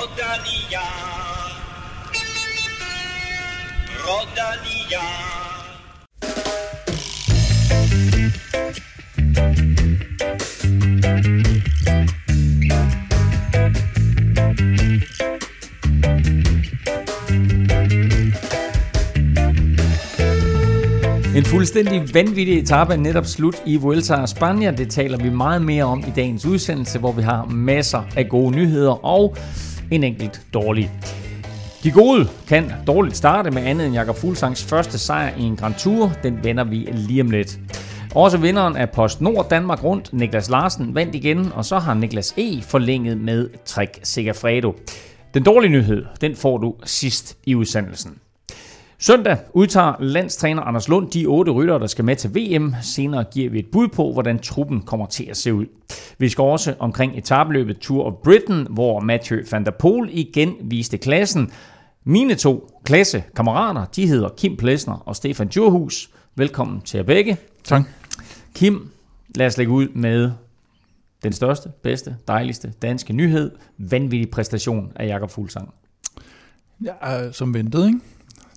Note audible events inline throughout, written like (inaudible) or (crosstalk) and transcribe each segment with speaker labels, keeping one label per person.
Speaker 1: Rodalia. Rodalia.
Speaker 2: En fuldstændig vanvittig etape er netop slut i Vuelta a España. Det taler vi meget mere om i dagens udsendelse, hvor vi har masser af gode nyheder og en enkelt dårlig. De gode kan dårligt starte med andet end Jakob Fuglsangs første sejr i en Grand Tour. Den vender vi lige om lidt. Også vinderen af Post Nord Danmark Rundt, Niklas Larsen, vandt igen, og så har Niklas E. forlænget med Trek Segafredo. Den dårlige nyhed, den får du sidst i udsendelsen. Søndag udtager landstræner Anders Lund de otte ryttere, der skal med til VM. Senere giver vi et bud på, hvordan truppen kommer til at se ud. Vi skal også omkring etabløbet Tour of Britain, hvor Mathieu van der Poel igen viste klassen. Mine to klassekammerater, de hedder Kim Plesner og Stefan Djurhus. Velkommen til jer begge.
Speaker 3: Tak.
Speaker 2: Kim, lad os lægge ud med den største, bedste, dejligste danske nyhed. Vanvittig præstation af Jakob Fuglsang.
Speaker 3: Ja, øh, som ventet, ikke?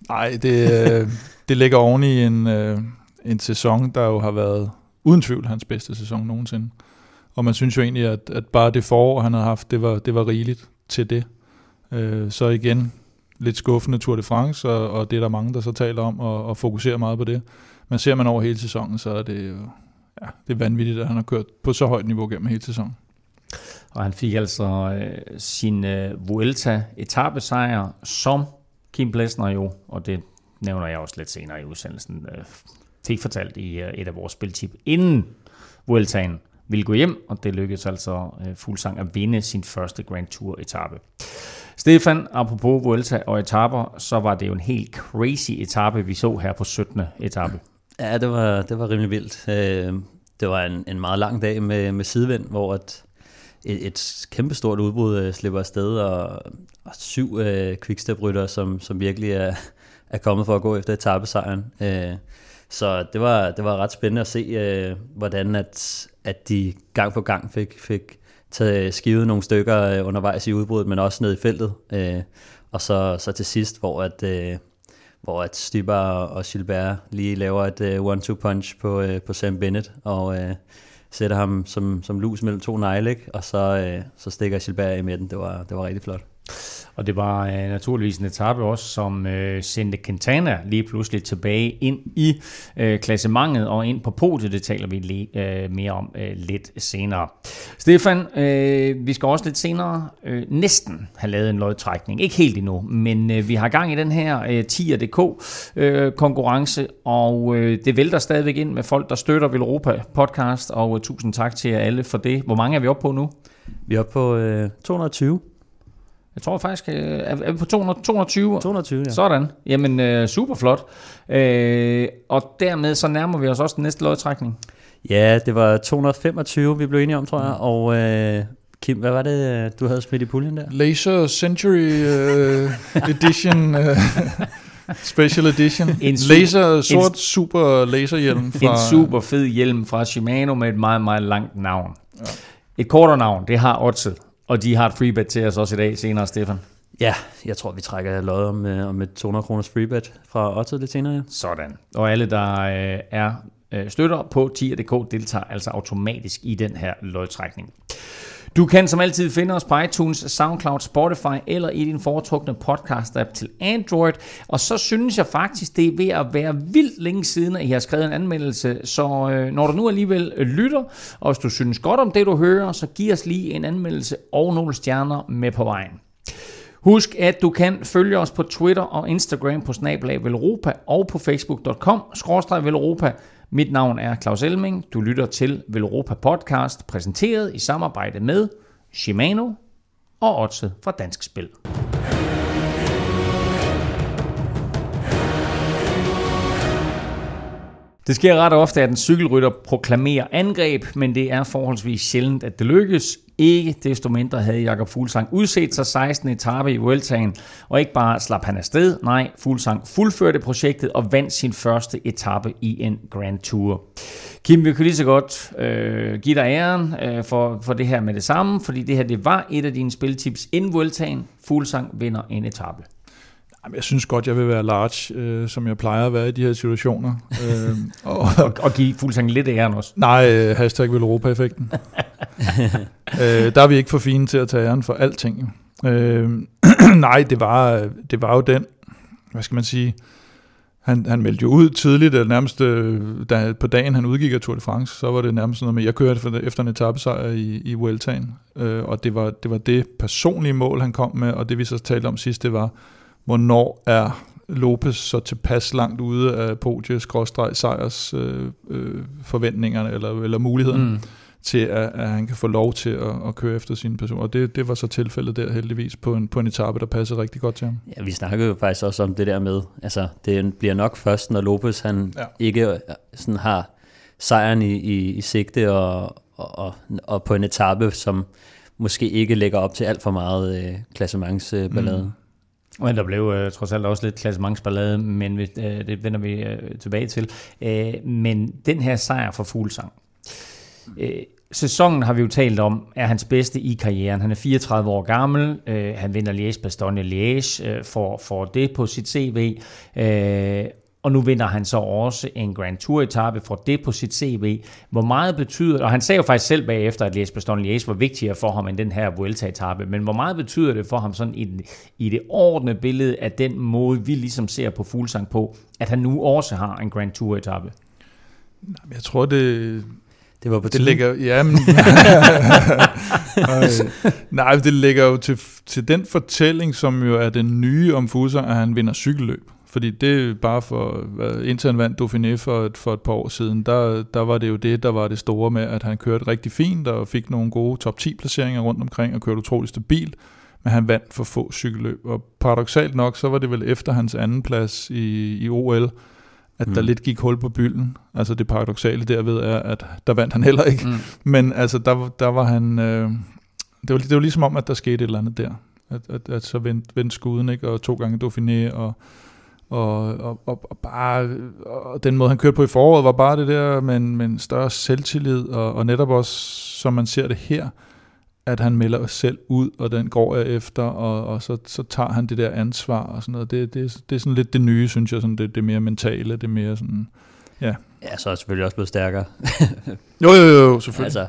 Speaker 3: Nej, det, øh, det ligger oven i en, øh, en sæson, der jo har været uden tvivl hans bedste sæson nogensinde. Og man synes jo egentlig, at, at bare det forår, han havde haft, det var, det var rigeligt til det. Øh, så igen, lidt skuffende Tour de France, og, og det er der mange, der så taler om, og, og fokuserer meget på det. Men ser man over hele sæsonen, så er det jo ja, det er vanvittigt, at han har kørt på så højt niveau gennem hele sæsonen.
Speaker 2: Og han fik altså øh, sin øh, Vuelta etappesejr som Kim Plesner jo, og det nævner jeg også lidt senere i udsendelsen, øh, fik fortalt i øh, et af vores spiltip, inden Vueltaen ville gå hjem, og det lykkedes altså øh, Fuglsang at vinde sin første Grand Tour etape. Stefan, apropos Vuelta og etaper, så var det jo en helt crazy etape, vi så her på 17. etape.
Speaker 4: Ja, det var, det var rimelig vildt. Øh, det var en, en meget lang dag med, med sidevind, hvor at et, et kæmpestort udbrud øh, slipper afsted, og, og syv øh, quickstep-ryttere, som, som virkelig er, er kommet for at gå efter etappesejren. Øh, så det var, det var ret spændende at se, øh, hvordan at, at de gang på gang fik, fik taget øh, skivet nogle stykker øh, undervejs i udbruddet, men også ned i feltet. Øh, og så, så til sidst, hvor at, øh, hvor at Stybar og Gilbert lige laver et øh, one-two punch på, øh, på Sam Bennett, og øh, sætter ham som, som lus mellem to negle, ikke? og så, øh, så stikker Gilbert i midten. Det var, det var rigtig flot.
Speaker 2: Og det var øh, naturligvis en etape også, som øh, sendte Quintana lige pludselig tilbage ind i øh, klassementet og ind på podiet. Det taler vi lige, øh, mere om øh, lidt senere. Stefan, øh, vi skal også lidt senere øh, næsten have lavet en lodtrækning. Ikke helt endnu, men øh, vi har gang i den her øh, 10.dk øh, konkurrence, og øh, det vælter stadigvæk ind med folk, der støtter Europa podcast, og øh, tusind tak til jer alle for det. Hvor mange er vi oppe på nu?
Speaker 4: Vi er oppe på øh, 220.
Speaker 2: Jeg tror faktisk, øh, er vi på 200, 220?
Speaker 4: 220, ja.
Speaker 2: Sådan. Jamen, øh, super flot. Øh, og dermed så nærmer vi os også den næste lodtrækning.
Speaker 4: Ja, det var 225, vi blev enige om, tror jeg. Og øh, Kim, hvad var det, du havde smidt i puljen der?
Speaker 3: Laser Century uh, (laughs) Edition... Uh, Special Edition. En su- laser, sort en, super laserhjelm.
Speaker 2: Fra, en super fed hjelm fra Shimano med et meget, meget langt navn. Ja. Et kortere navn, det har Otze. Og de har et freebet til os også i dag senere, Stefan.
Speaker 4: Ja, jeg tror, vi trækker lod om, øh, om et 200 kroners freebet fra Otto lidt senere. Ja.
Speaker 2: Sådan. Og alle, der øh, er øh, støtter på tier.dk, deltager altså automatisk i den her lodtrækning. Du kan som altid finde os på iTunes, SoundCloud, Spotify eller i din foretrukne podcast-app til Android. Og så synes jeg faktisk, det er ved at være vildt længe siden, at I har skrevet en anmeldelse. Så øh, når du nu alligevel øh, lytter, og hvis du synes godt om det, du hører, så giv os lige en anmeldelse og nogle stjerner med på vejen. Husk, at du kan følge os på Twitter og Instagram på Snablag Velropa og på facebook.com Velropa. Mit navn er Claus Elming. Du lytter til Velropa Podcast, præsenteret i samarbejde med Shimano og Otse fra Dansk Spil. Det sker ret ofte, at en cykelrytter proklamerer angreb, men det er forholdsvis sjældent, at det lykkes. Ikke desto mindre havde Jakob Fuglsang udset sig 16. etape i Vueltaen, og ikke bare slap han afsted, nej, Fuglsang fuldførte projektet og vandt sin første etape i en Grand Tour. Kim, vi kan lige så godt øh, give dig æren øh, for, for det her med det samme, fordi det her det var et af dine spiltips inden Vueltaen. Fuglsang vinder en etape.
Speaker 3: Jamen, jeg synes godt, jeg vil være large, øh, som jeg plejer at være i de her situationer.
Speaker 2: øh, (laughs) og, og, og give fuldstændig lidt æren også.
Speaker 3: Nej, øh, hashtag Europa-effekten. (laughs) øh, der er vi ikke for fine til at tage æren for alting. Øh, (clears throat) nej, det var, det var jo den, hvad skal man sige, han, han meldte jo ud tidligt, eller nærmest øh, da, på dagen han udgik af Tour de France, så var det nærmest noget med, jeg kørte efter en etappesejr i, i Vueltaen, øh, og det var, det var det personlige mål, han kom med, og det vi så talte om sidst, det var, hvornår er Lopez så tilpas langt ude af podiet, sejrs øh, øh, forventningerne eller, eller muligheden mm. til, at, at han kan få lov til at, at køre efter sine personer. Og det, det var så tilfældet der heldigvis på en, på en etape, der passede rigtig godt til ham.
Speaker 4: Ja, vi snakkede jo faktisk også om det der med, altså det bliver nok først, når Lopez han ja. ikke øh, sådan har sejren i, i, i sigte og, og, og på en etape, som måske ikke lægger op til alt for meget øh, klassementsballade. Mm.
Speaker 2: Men der blev øh, trods alt også lidt klassementsballade, men øh, det vender vi øh, tilbage til. Øh, men den her sejr for Fuglsang, øh, sæsonen har vi jo talt om, er hans bedste i karrieren. Han er 34 år gammel, øh, han vinder Liège-Bastogne-Liège, øh, for, for det på sit CV, øh, og nu vinder han så også en Grand Tour etape for det på sit CV. Hvor meget betyder, og han sagde jo faktisk selv bagefter, at Liège Bastogne Liège var vigtigere for ham end den her Vuelta etape, men hvor meget betyder det for ham sådan i, i det ordentlige billede af den måde, vi ligesom ser på Fuglsang på, at han nu også har en Grand Tour etape?
Speaker 3: Jeg tror, det,
Speaker 4: det var på
Speaker 3: det ligger, ja, men, (laughs) nej, det ligger jo til, til den fortælling, som jo er den nye om Fuglsang, at han vinder cykelløb. Fordi det bare for, indtil han vandt Dauphiné for et, for et par år siden, der, der var det jo det, der var det store med, at han kørte rigtig fint og fik nogle gode top 10 placeringer rundt omkring og kørte utrolig stabilt, men han vandt for få cykelløb. Og paradoxalt nok, så var det vel efter hans anden plads i, i OL, at mm. der lidt gik hul på bylden. Altså det paradoxale derved er, at der vandt han heller ikke. Mm. Men altså der, der var han... Øh, det, var, det var ligesom om, at der skete et eller andet der. At, at, at så vendte vend skuden, ikke? og to gange Dauphiné, og og, og, og, og bare og den måde, han kørte på i foråret, var bare det der med en, med en større selvtillid, og, og netop også, som man ser det her, at han melder sig selv ud, og den går jeg efter, og, og så, så tager han det der ansvar og sådan noget. Det, det, det er sådan lidt det nye, synes jeg, sådan det, det mere mentale, det mere sådan, ja.
Speaker 4: Ja, så er selvfølgelig også blevet stærkere.
Speaker 3: jo, jo, jo, selvfølgelig. Altså,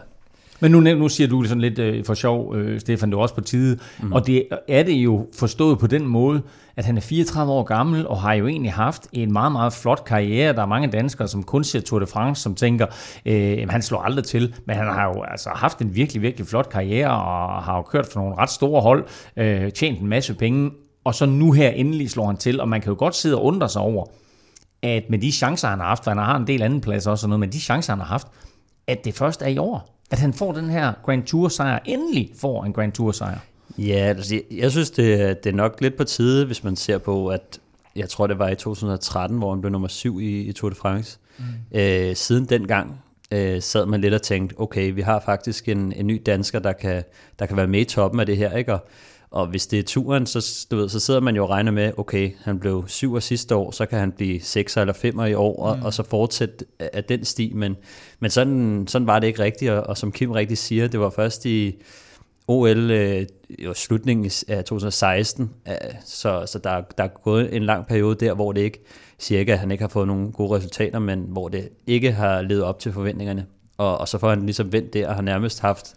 Speaker 2: men nu, nu siger du det sådan lidt øh, for sjov, øh, Stefan, det er også på tide. Mm. Og det er det jo forstået på den måde, at han er 34 år gammel, og har jo egentlig haft en meget, meget flot karriere. Der er mange danskere, som kun ser Tour de France, som tænker, øh, han slår aldrig til. Men han har jo altså haft en virkelig, virkelig flot karriere, og har jo kørt for nogle ret store hold, øh, tjent en masse penge, og så nu her endelig slår han til. Og man kan jo godt sidde og undre sig over, at med de chancer, han har haft, for han har en del anden plads også, og noget, men de chancer, han har haft, at det først er i år at han får den her Grand Tour sejr, endelig får en Grand Tour sejr.
Speaker 4: Ja, altså, jeg synes, det, det er nok lidt på tide, hvis man ser på, at jeg tror, det var i 2013, hvor han blev nummer syv i, i Tour de France. Mm. Øh, siden dengang øh, sad man lidt og tænkte, okay, vi har faktisk en, en ny dansker, der kan, der kan være med i toppen af det her, ikke? Og, og hvis det er turen, så, du ved, så sidder man jo og regner med, okay, han blev syv sidste år, så kan han blive 6 eller 5 i år, og, mm. og så fortsætte af den sti. Men, men sådan, sådan var det ikke rigtigt, og, og som Kim rigtig siger, det var først i OL øh, jo slutningen af 2016, øh, så, så der, der er gået en lang periode der, hvor det ikke cirka, at han ikke har fået nogle gode resultater, men hvor det ikke har levet op til forventningerne. Og, og så får han ligesom vendt det, og har nærmest haft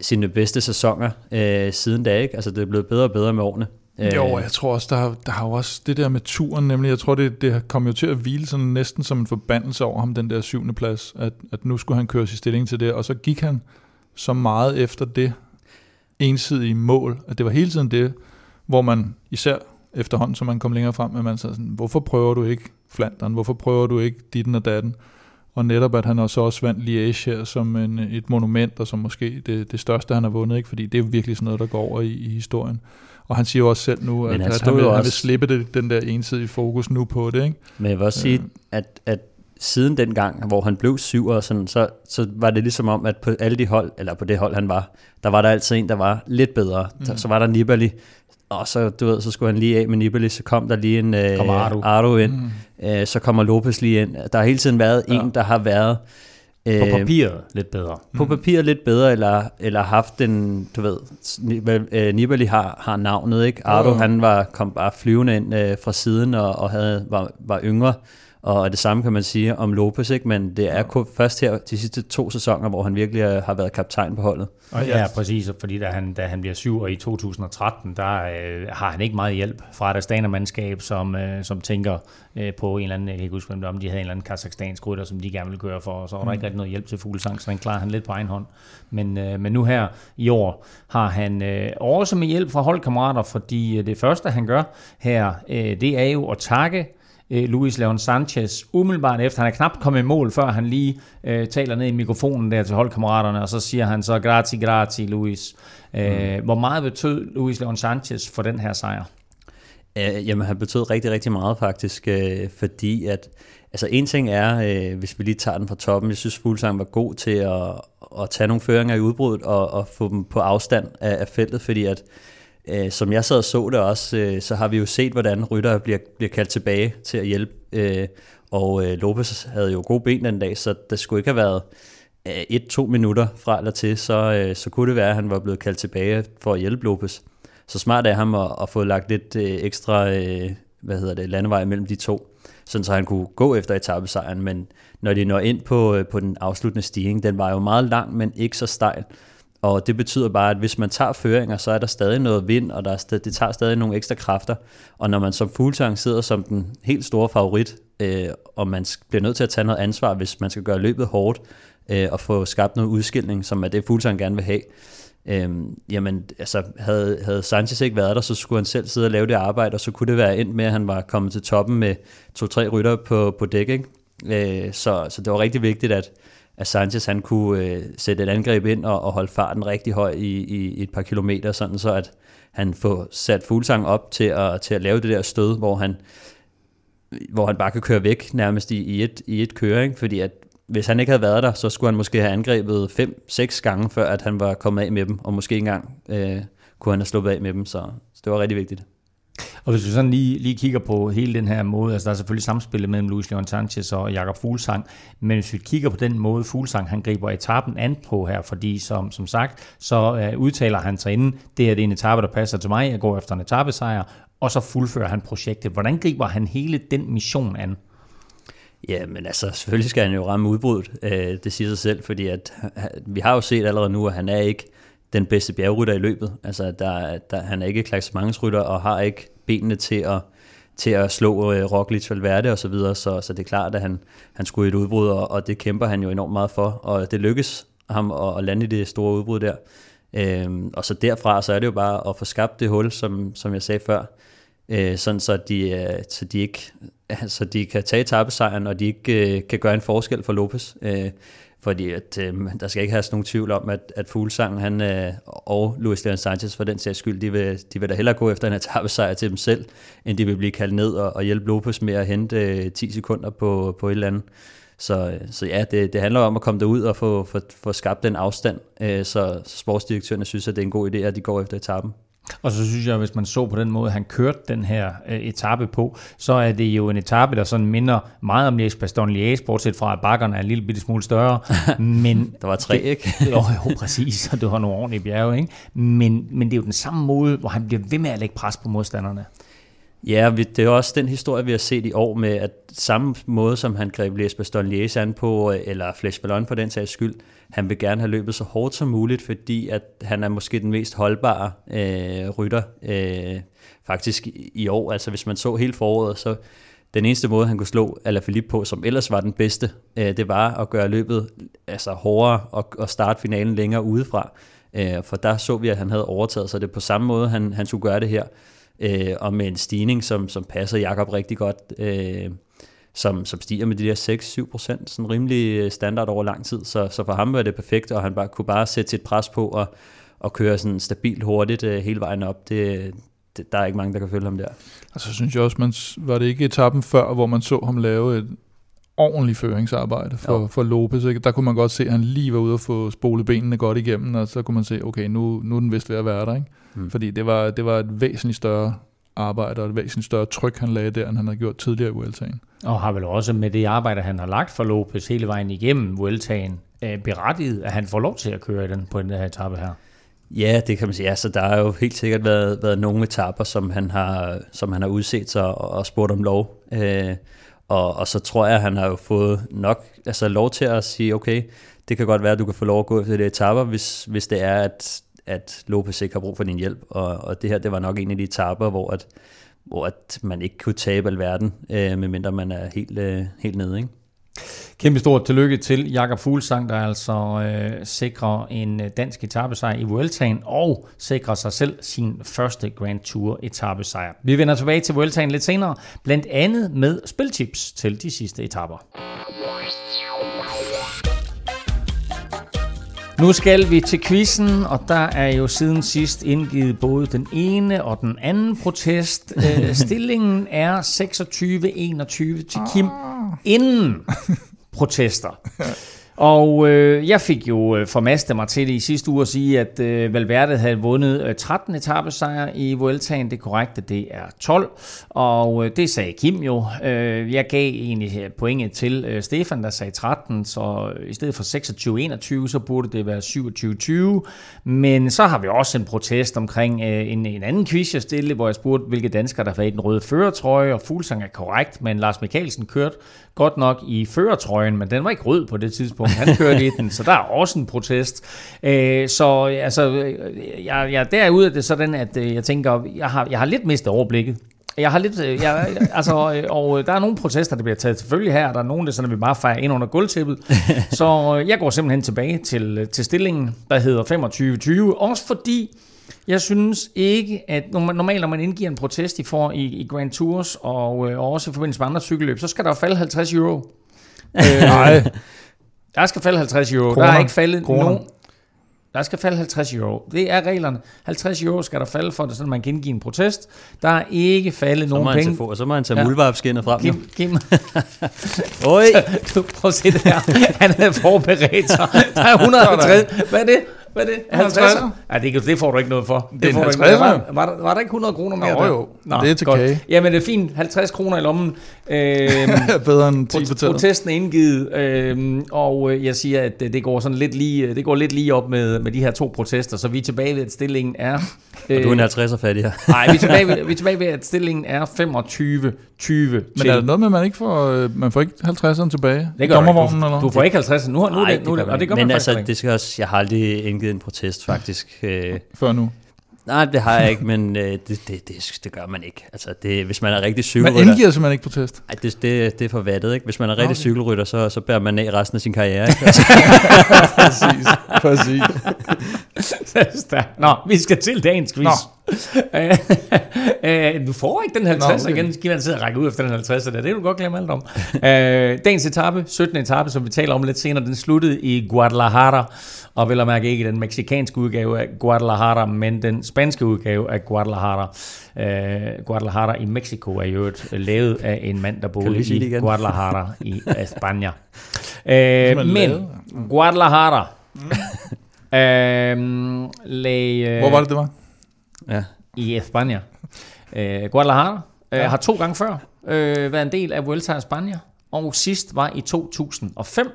Speaker 4: sine bedste sæsoner øh, siden da, ikke? Altså det er blevet bedre og bedre med årene.
Speaker 3: Øh, jo, jeg tror også, der, der har jo også det der med turen, nemlig, jeg tror, det, det kom jo til at hvile sådan næsten som en forbandelse over ham, den der syvende plads, at, at nu skulle han køre sig stilling til det, og så gik han så meget efter det ensidige mål, at det var hele tiden det, hvor man især efterhånden, som man kom længere frem, at man sagde sådan, hvorfor prøver du ikke Flandern, hvorfor prøver du ikke ditten og datten, og netop at han også også vandt Liège her som en, et monument, og som måske det, det største, han har vundet, ikke? fordi det er jo virkelig sådan noget, der går over i, i historien. Og han siger jo også selv nu, at, han, at han, vil, også... han vil slippe det, den der ensidige fokus nu på det. Ikke?
Speaker 4: Men jeg vil også sige, øh. at, at siden den gang, hvor han blev syv og sådan, så, så var det ligesom om, at på alle de hold, eller på det hold han var, der var der altid en, der var lidt bedre. Mm. Så var der Nibali, og så, du ved, så skulle han lige af med Nibali, så kom der lige en
Speaker 2: Kom Ardo.
Speaker 4: Ardo ind, mm. øh, så kommer Lopez lige ind. Der har hele tiden været ja. en, der har været
Speaker 2: På
Speaker 4: øh,
Speaker 2: papiret lidt bedre.
Speaker 4: på papir lidt bedre, eller, eller haft den, du ved, øh, Nibali har, har navnet, ikke? Ardo,
Speaker 3: Jo.
Speaker 4: han var, kom bare flyvende ind øh, fra siden, og, og havde, var, var yngre, og det samme kan man sige om Lopez, ikke? Men det er kun først her de sidste to sæsoner, hvor han virkelig har været kaptajn på holdet.
Speaker 3: Og
Speaker 2: Ja, præcis, fordi da han, da han bliver syv og i 2013, der øh, har han ikke meget hjælp fra et Astana-mandskab, som, øh, som tænker øh, på en eller anden, jeg kan ikke huske, hvem det var, om de havde en eller anden kazakhstansk rytter, som de gerne ville køre for, og så var der ikke rigtig noget hjælp til Fuglsang, så den klarer han lidt på egen hånd. Men, øh, men nu her i år har han øh, også med hjælp fra holdkammerater, fordi øh, det første, han gør her, øh, det er jo at takke øh, Luis Leon Sanchez umiddelbart efter. Han er knap kommet i mål, før han lige øh, taler ned i mikrofonen der til holdkammeraterne, og så siger han så, grati, grati, Luis. Øh, Hvor meget betød Luis Leon Sanchez for den her sejr?
Speaker 4: Øh, jamen, han betød rigtig, rigtig meget faktisk, øh, fordi at, altså en ting er, øh, hvis vi lige tager den fra toppen, jeg synes Fuglsang var god til at, at tage nogle føringer i udbruddet og, og få dem på afstand af, af feltet, fordi at, øh, som jeg sad og så det også, øh, så har vi jo set, hvordan rytter bliver, bliver kaldt tilbage til at hjælpe, øh, og øh, Lopez havde jo gode ben den dag, så det skulle ikke have været øh, et-to minutter fra eller til, så, øh, så kunne det være, at han var blevet kaldt tilbage for at hjælpe Lopez. Så smart af ham at, at få lagt lidt øh, ekstra øh, hvad hedder det, landevej mellem de to, sådan så han kunne gå efter etappesejren, men når de når ind på, øh, på den afsluttende stigning, den var jo meget lang, men ikke så stejl, og det betyder bare, at hvis man tager føringer, så er der stadig noget vind, og der er stadig, det tager stadig nogle ekstra kræfter. Og når man som Fuglsang sidder som den helt store favorit, øh, og man bliver nødt til at tage noget ansvar, hvis man skal gøre løbet hårdt, øh, og få skabt noget udskilning, som er det Fuglsang gerne vil have, øh, jamen, altså, havde, havde Sanchez ikke været der, så skulle han selv sidde og lave det arbejde, og så kunne det være endt med, at han var kommet til toppen med to-tre rytter på, på dæk, ikke? Øh, så, så det var rigtig vigtigt, at, at Sanchez han kunne øh, sætte et angreb ind og, og holde farten rigtig høj i, i, et par kilometer, sådan så at han får sat Fuglsang op til at, til at lave det der stød, hvor han, hvor han bare kan køre væk nærmest i, i, et, i et køring, fordi at hvis han ikke havde været der, så skulle han måske have angrebet 5-6 gange, før at han var kommet af med dem, og måske engang øh, kunne han have sluppet af med dem, så, så det var rigtig vigtigt.
Speaker 2: Og hvis vi sådan lige, lige kigger på hele den her måde, altså der er selvfølgelig samspillet mellem Luis Leon Sanchez og Jakob Fuglsang, men hvis vi kigger på den måde, Fuglsang han griber etappen an på her, fordi som, som sagt, så uh, udtaler han sig inden, det er det en etape, der passer til mig, jeg går efter en etappesejr, og så fuldfører han projektet. Hvordan griber han hele den mission an?
Speaker 4: Ja, men altså, selvfølgelig skal han jo ramme udbruddet. Øh, det siger sig selv, fordi at, øh, vi har jo set allerede nu, at han er ikke den bedste bjergrytter i løbet. Altså, der, der, han er ikke klassementsrytter og har ikke benene til at, til at slå øh, Roglic, Valverde og så videre, så, så det er klart, at han, han skulle i et udbrud, og, og det kæmper han jo enormt meget for, og det lykkes ham at, at lande i det store udbrud der. Øhm, og så derfra, så er det jo bare at få skabt det hul, som, som jeg sagde før, øh, sådan så de, øh, så de ikke (laughs) så de kan tage etappesejren, og de ikke øh, kan gøre en forskel for Lopez. Øh, fordi at, øh, der skal ikke have nogen tvivl om, at, at Fuglsang han, øh, og Luis Leon Sanchez for den sags skyld, de vil, de vil da hellere gå efter en etappesejr til dem selv, end de vil blive kaldt ned og, og hjælpe Lopez med at hente øh, 10 sekunder på, på et eller andet. Så, øh, så ja, det, det handler om at komme derud og få, få, få skabt den afstand, øh, så, så sportsdirektørerne synes, at det er en god idé, at de går efter etappen.
Speaker 2: Og så synes jeg, at hvis man så på den måde, han kørte den her øh, etape på, så er det jo en etape, der sådan minder meget om Liège Bastogne Liège, bortset fra at bakkerne er en lille bitte smule større. (laughs) Men
Speaker 4: Der var tre, ikke? (laughs)
Speaker 2: jo, jo, præcis, og det var nogle ordentlige bjerge, ikke? Men, men det er jo den samme måde, hvor han bliver ved med at lægge pres på modstanderne.
Speaker 4: Ja, det er også den historie, vi har set i år med, at samme måde, som han greb Les Bastogne Liège an på, øh, eller Flesh Ballon for den sags skyld, han vil gerne have løbet så hårdt som muligt, fordi at han er måske den mest holdbare øh, rytter øh, faktisk i- i år. Altså hvis man så hele foråret, så den eneste måde, han kunne slå Alaphilippe på, som ellers var den bedste, øh, det var at gøre løbet altså, hårdere og, og starte finalen længere udefra. Øh, for der så vi, at han havde overtaget, så det på samme måde, han, han skulle gøre det her øh, og med en stigning, som, som passer Jakob rigtig godt, øh, som, som stiger med de der 6-7 procent, sådan rimelig øh, standard over lang tid, så, så for ham var det perfekt, og han bare, kunne bare sætte sit pres på og, og køre sådan stabilt hurtigt øh, hele vejen op. Det, det, der er ikke mange, der kan følge ham der.
Speaker 3: Altså synes jeg også, man, var det ikke etappen før, hvor man så ham lave et ordentlig føringsarbejde for, for Lopez. Ikke? Der kunne man godt se, at han lige var ude og få spolet benene godt igennem, og så kunne man se, okay, nu, nu er den vist ved at være der. Ikke? Mm. Fordi det var, det var et væsentligt større arbejde, og et væsentligt større tryk, han lagde der, end han havde gjort tidligere i Vueltaen.
Speaker 2: Og har vel også med det arbejde, han har lagt for Lopez hele vejen igennem Vueltaen, øh, berettiget, at han får lov til at køre i den på den her etape her.
Speaker 4: Ja, det kan man sige. Altså, der har jo helt sikkert været, været nogle etapper, som han har, som han har udset sig og, og spurgt om lov. Øh, og, og så tror jeg, at han har jo fået nok altså lov til at sige, okay, det kan godt være, at du kan få lov at gå til det etapper, hvis, hvis det er, at, at Lopez ikke har brug for din hjælp. Og, og det her, det var nok en af de etaper, hvor, at, hvor at man ikke kunne tabe alverden, øh, medmindre man er helt, øh, helt nede. Ikke?
Speaker 2: Kæmpe stort tillykke til Jakob Fuglsang, der altså øh, sikrer en øh, dansk etappesejr i Vueltaen og sikrer sig selv sin første Grand Tour etappesejr. Vi vender tilbage til Vueltaen lidt senere, blandt andet med spiltips til de sidste etapper. Nu skal vi til quizzen, og der er jo siden sidst indgivet både den ene og den anden protest. Stillingen (laughs) er 26-21 til Kim inden protester. (laughs) Og øh, jeg fik jo øh, formastet mig til det i sidste uge at sige, at øh, Valverde havde vundet øh, 13 etappesejre i Vueltaen. Det korrekte, det er 12. Og øh, det sagde Kim jo. Øh, jeg gav egentlig øh, pointet til øh, Stefan, der sagde 13. Så øh, i stedet for 26-21, så burde det være 27-20. Men så har vi også en protest omkring øh, en, en anden quiz, jeg stillede, hvor jeg spurgte, hvilke danskere der var i den røde førertrøje, Og Fuglsang er korrekt, men Lars Mikkelsen kørte godt nok i førertrøjen, men den var ikke rød på det tidspunkt. Han kørte i den, så der er også en protest. Øh, så altså, øh, jeg, jeg, derude er det sådan, at øh, jeg tænker, jeg har, jeg har lidt mistet overblikket. Jeg har lidt, øh, jeg, altså, og der er nogle protester, der bliver taget selvfølgelig her, der er nogle, der sådan, at vi bare fejrer ind under gulvtæppet. Så jeg går simpelthen tilbage til, til stillingen, der hedder 25-20, også fordi jeg synes ikke, at normalt når man indgiver en protest i, for, i, i Grand Tours, og, øh, og også i forbindelse med andre cykelløb, så skal der jo falde 50 euro.
Speaker 3: øh, (laughs) Nej.
Speaker 2: Der skal falde 50 euro. Kroner. Der er ikke faldet Kroner. nogen... Der skal falde 50 euro. Det er reglerne. 50 euro skal der falde for, det, så man kan indgive en protest. Der er ikke faldet nogen penge.
Speaker 4: Få, og så må han tage ja. muldvarpskinnet frem.
Speaker 2: Kim, Kim. Oj. du, prøv at se det her. Han havde forberedt sig. Der er 150. Hvad er det? Hvad er det? 50? Ja, det, det får du ikke noget for.
Speaker 3: Det, det får
Speaker 2: 50, ikke var, var, der, var der ikke 100 kroner mere?
Speaker 3: Nå, jo, Nå, det er til godt. kage.
Speaker 2: Jamen, det er fint. 50 kroner i lommen. Øhm, (laughs)
Speaker 3: Bedre end 10 på
Speaker 2: Protesten er indgivet, øhm, og øh, jeg siger, at det går, sådan lidt lige, det går lidt lige op med, med de her to protester, så vi er tilbage ved, at stillingen er...
Speaker 4: Øh, og du er en 50'er fattig her.
Speaker 2: nej, vi er, tilbage ved, vi er tilbage ved, at stillingen er 25 20
Speaker 3: Men til. er der noget med, at man ikke får, øh, man får ikke 50'eren tilbage?
Speaker 2: Det gør du, eller? du får ikke 50'eren nu, nu, Nej, det, nu
Speaker 4: det, og det gør Men man altså, det skal også, jeg har aldrig indgivet en protest faktisk. Øh,
Speaker 3: Før nu?
Speaker 4: Nej, det har jeg ikke, men øh, det, det, det, det gør man ikke. Altså, det, hvis man er rigtig cykelrytter...
Speaker 3: Man indgiver simpelthen ikke protest?
Speaker 4: Nej, det, det, det er for vattet, ikke? Hvis man er rigtig okay. cykelrytter, så, så bærer man af resten af sin karriere, ikke? (laughs)
Speaker 3: præcis, præcis. (laughs)
Speaker 2: Nå, vi skal til dagens quiz. (laughs) øh, du får ikke den 50 Nå, okay. igen. Skal man sidde og række ud efter den 50 der. Det er du godt glemme alt om. øh, dagens etape, 17. etape, som vi taler om lidt senere, den sluttede i Guadalajara. Og vel at mærke ikke den meksikanske udgave af Guadalajara, men den spanske udgave af Guadalajara. Uh, Guadalajara i Mexico er jo et lavet af en mand, der boede i Guadalajara i (laughs) España. Uh, men Guadalajara. Mm. (laughs) uh, le,
Speaker 3: Hvor var det, det var?
Speaker 2: Ja. I España. Uh, Guadalajara uh, ja. har to gange før uh, været en del af Vuelta a España, og sidst var i 2005.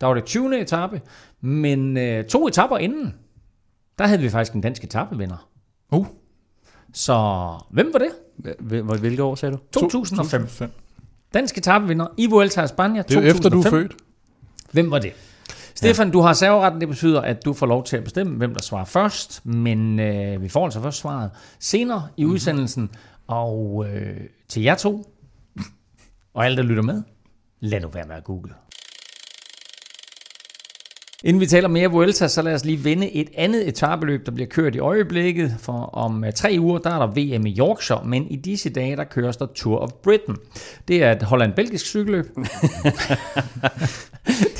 Speaker 2: Der var det 20. etape, men øh, to etapper inden, der havde vi faktisk en dansk etappevinder.
Speaker 3: Uh.
Speaker 2: Så hvem var det?
Speaker 4: Hvilke år sagde du?
Speaker 2: 2005. 2005. Dansk etappevinder i Vuelta a España 2005.
Speaker 3: Det er efter, du er født.
Speaker 2: Hvem var det? Stefan, ja. du har serveretten. Det betyder, at du får lov til at bestemme, hvem der svarer først. Men øh, vi får altså først svaret senere i mm-hmm. udsendelsen. Og øh, til jer to, og alle, der lytter med, lad nu være med at google. Inden vi taler mere Vuelta, så lad os lige vende et andet etabeløb, der bliver kørt i øjeblikket. For om øh, tre uger, der er der VM i Yorkshire, men i disse dage, der køres der Tour of Britain. Det er et holland-belgisk cykelløb. (laughs)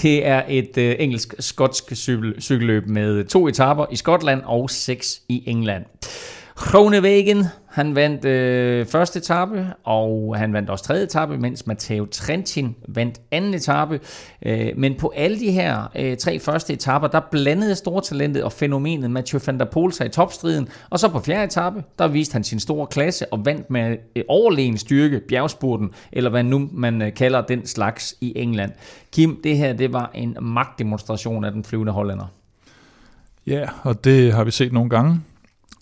Speaker 2: det er et uh, engelsk-skotsk cykel- cykelløb med to etaper i Skotland og seks i England. Groenewegen han vandt øh, første etape, og han vandt også tredje etape, mens Matteo Trentin vandt anden etape. Øh, men på alle de her øh, tre første etaper, der blandede stortalentet og fænomenet Mathieu van der Poel sig i topstriden. Og så på fjerde etape, der viste han sin store klasse og vandt med øh, overlegen styrke bjergspurten, eller hvad nu man øh, kalder den slags i England. Kim, det her det var en magtdemonstration af den flyvende hollænder.
Speaker 3: Ja, og det har vi set nogle gange.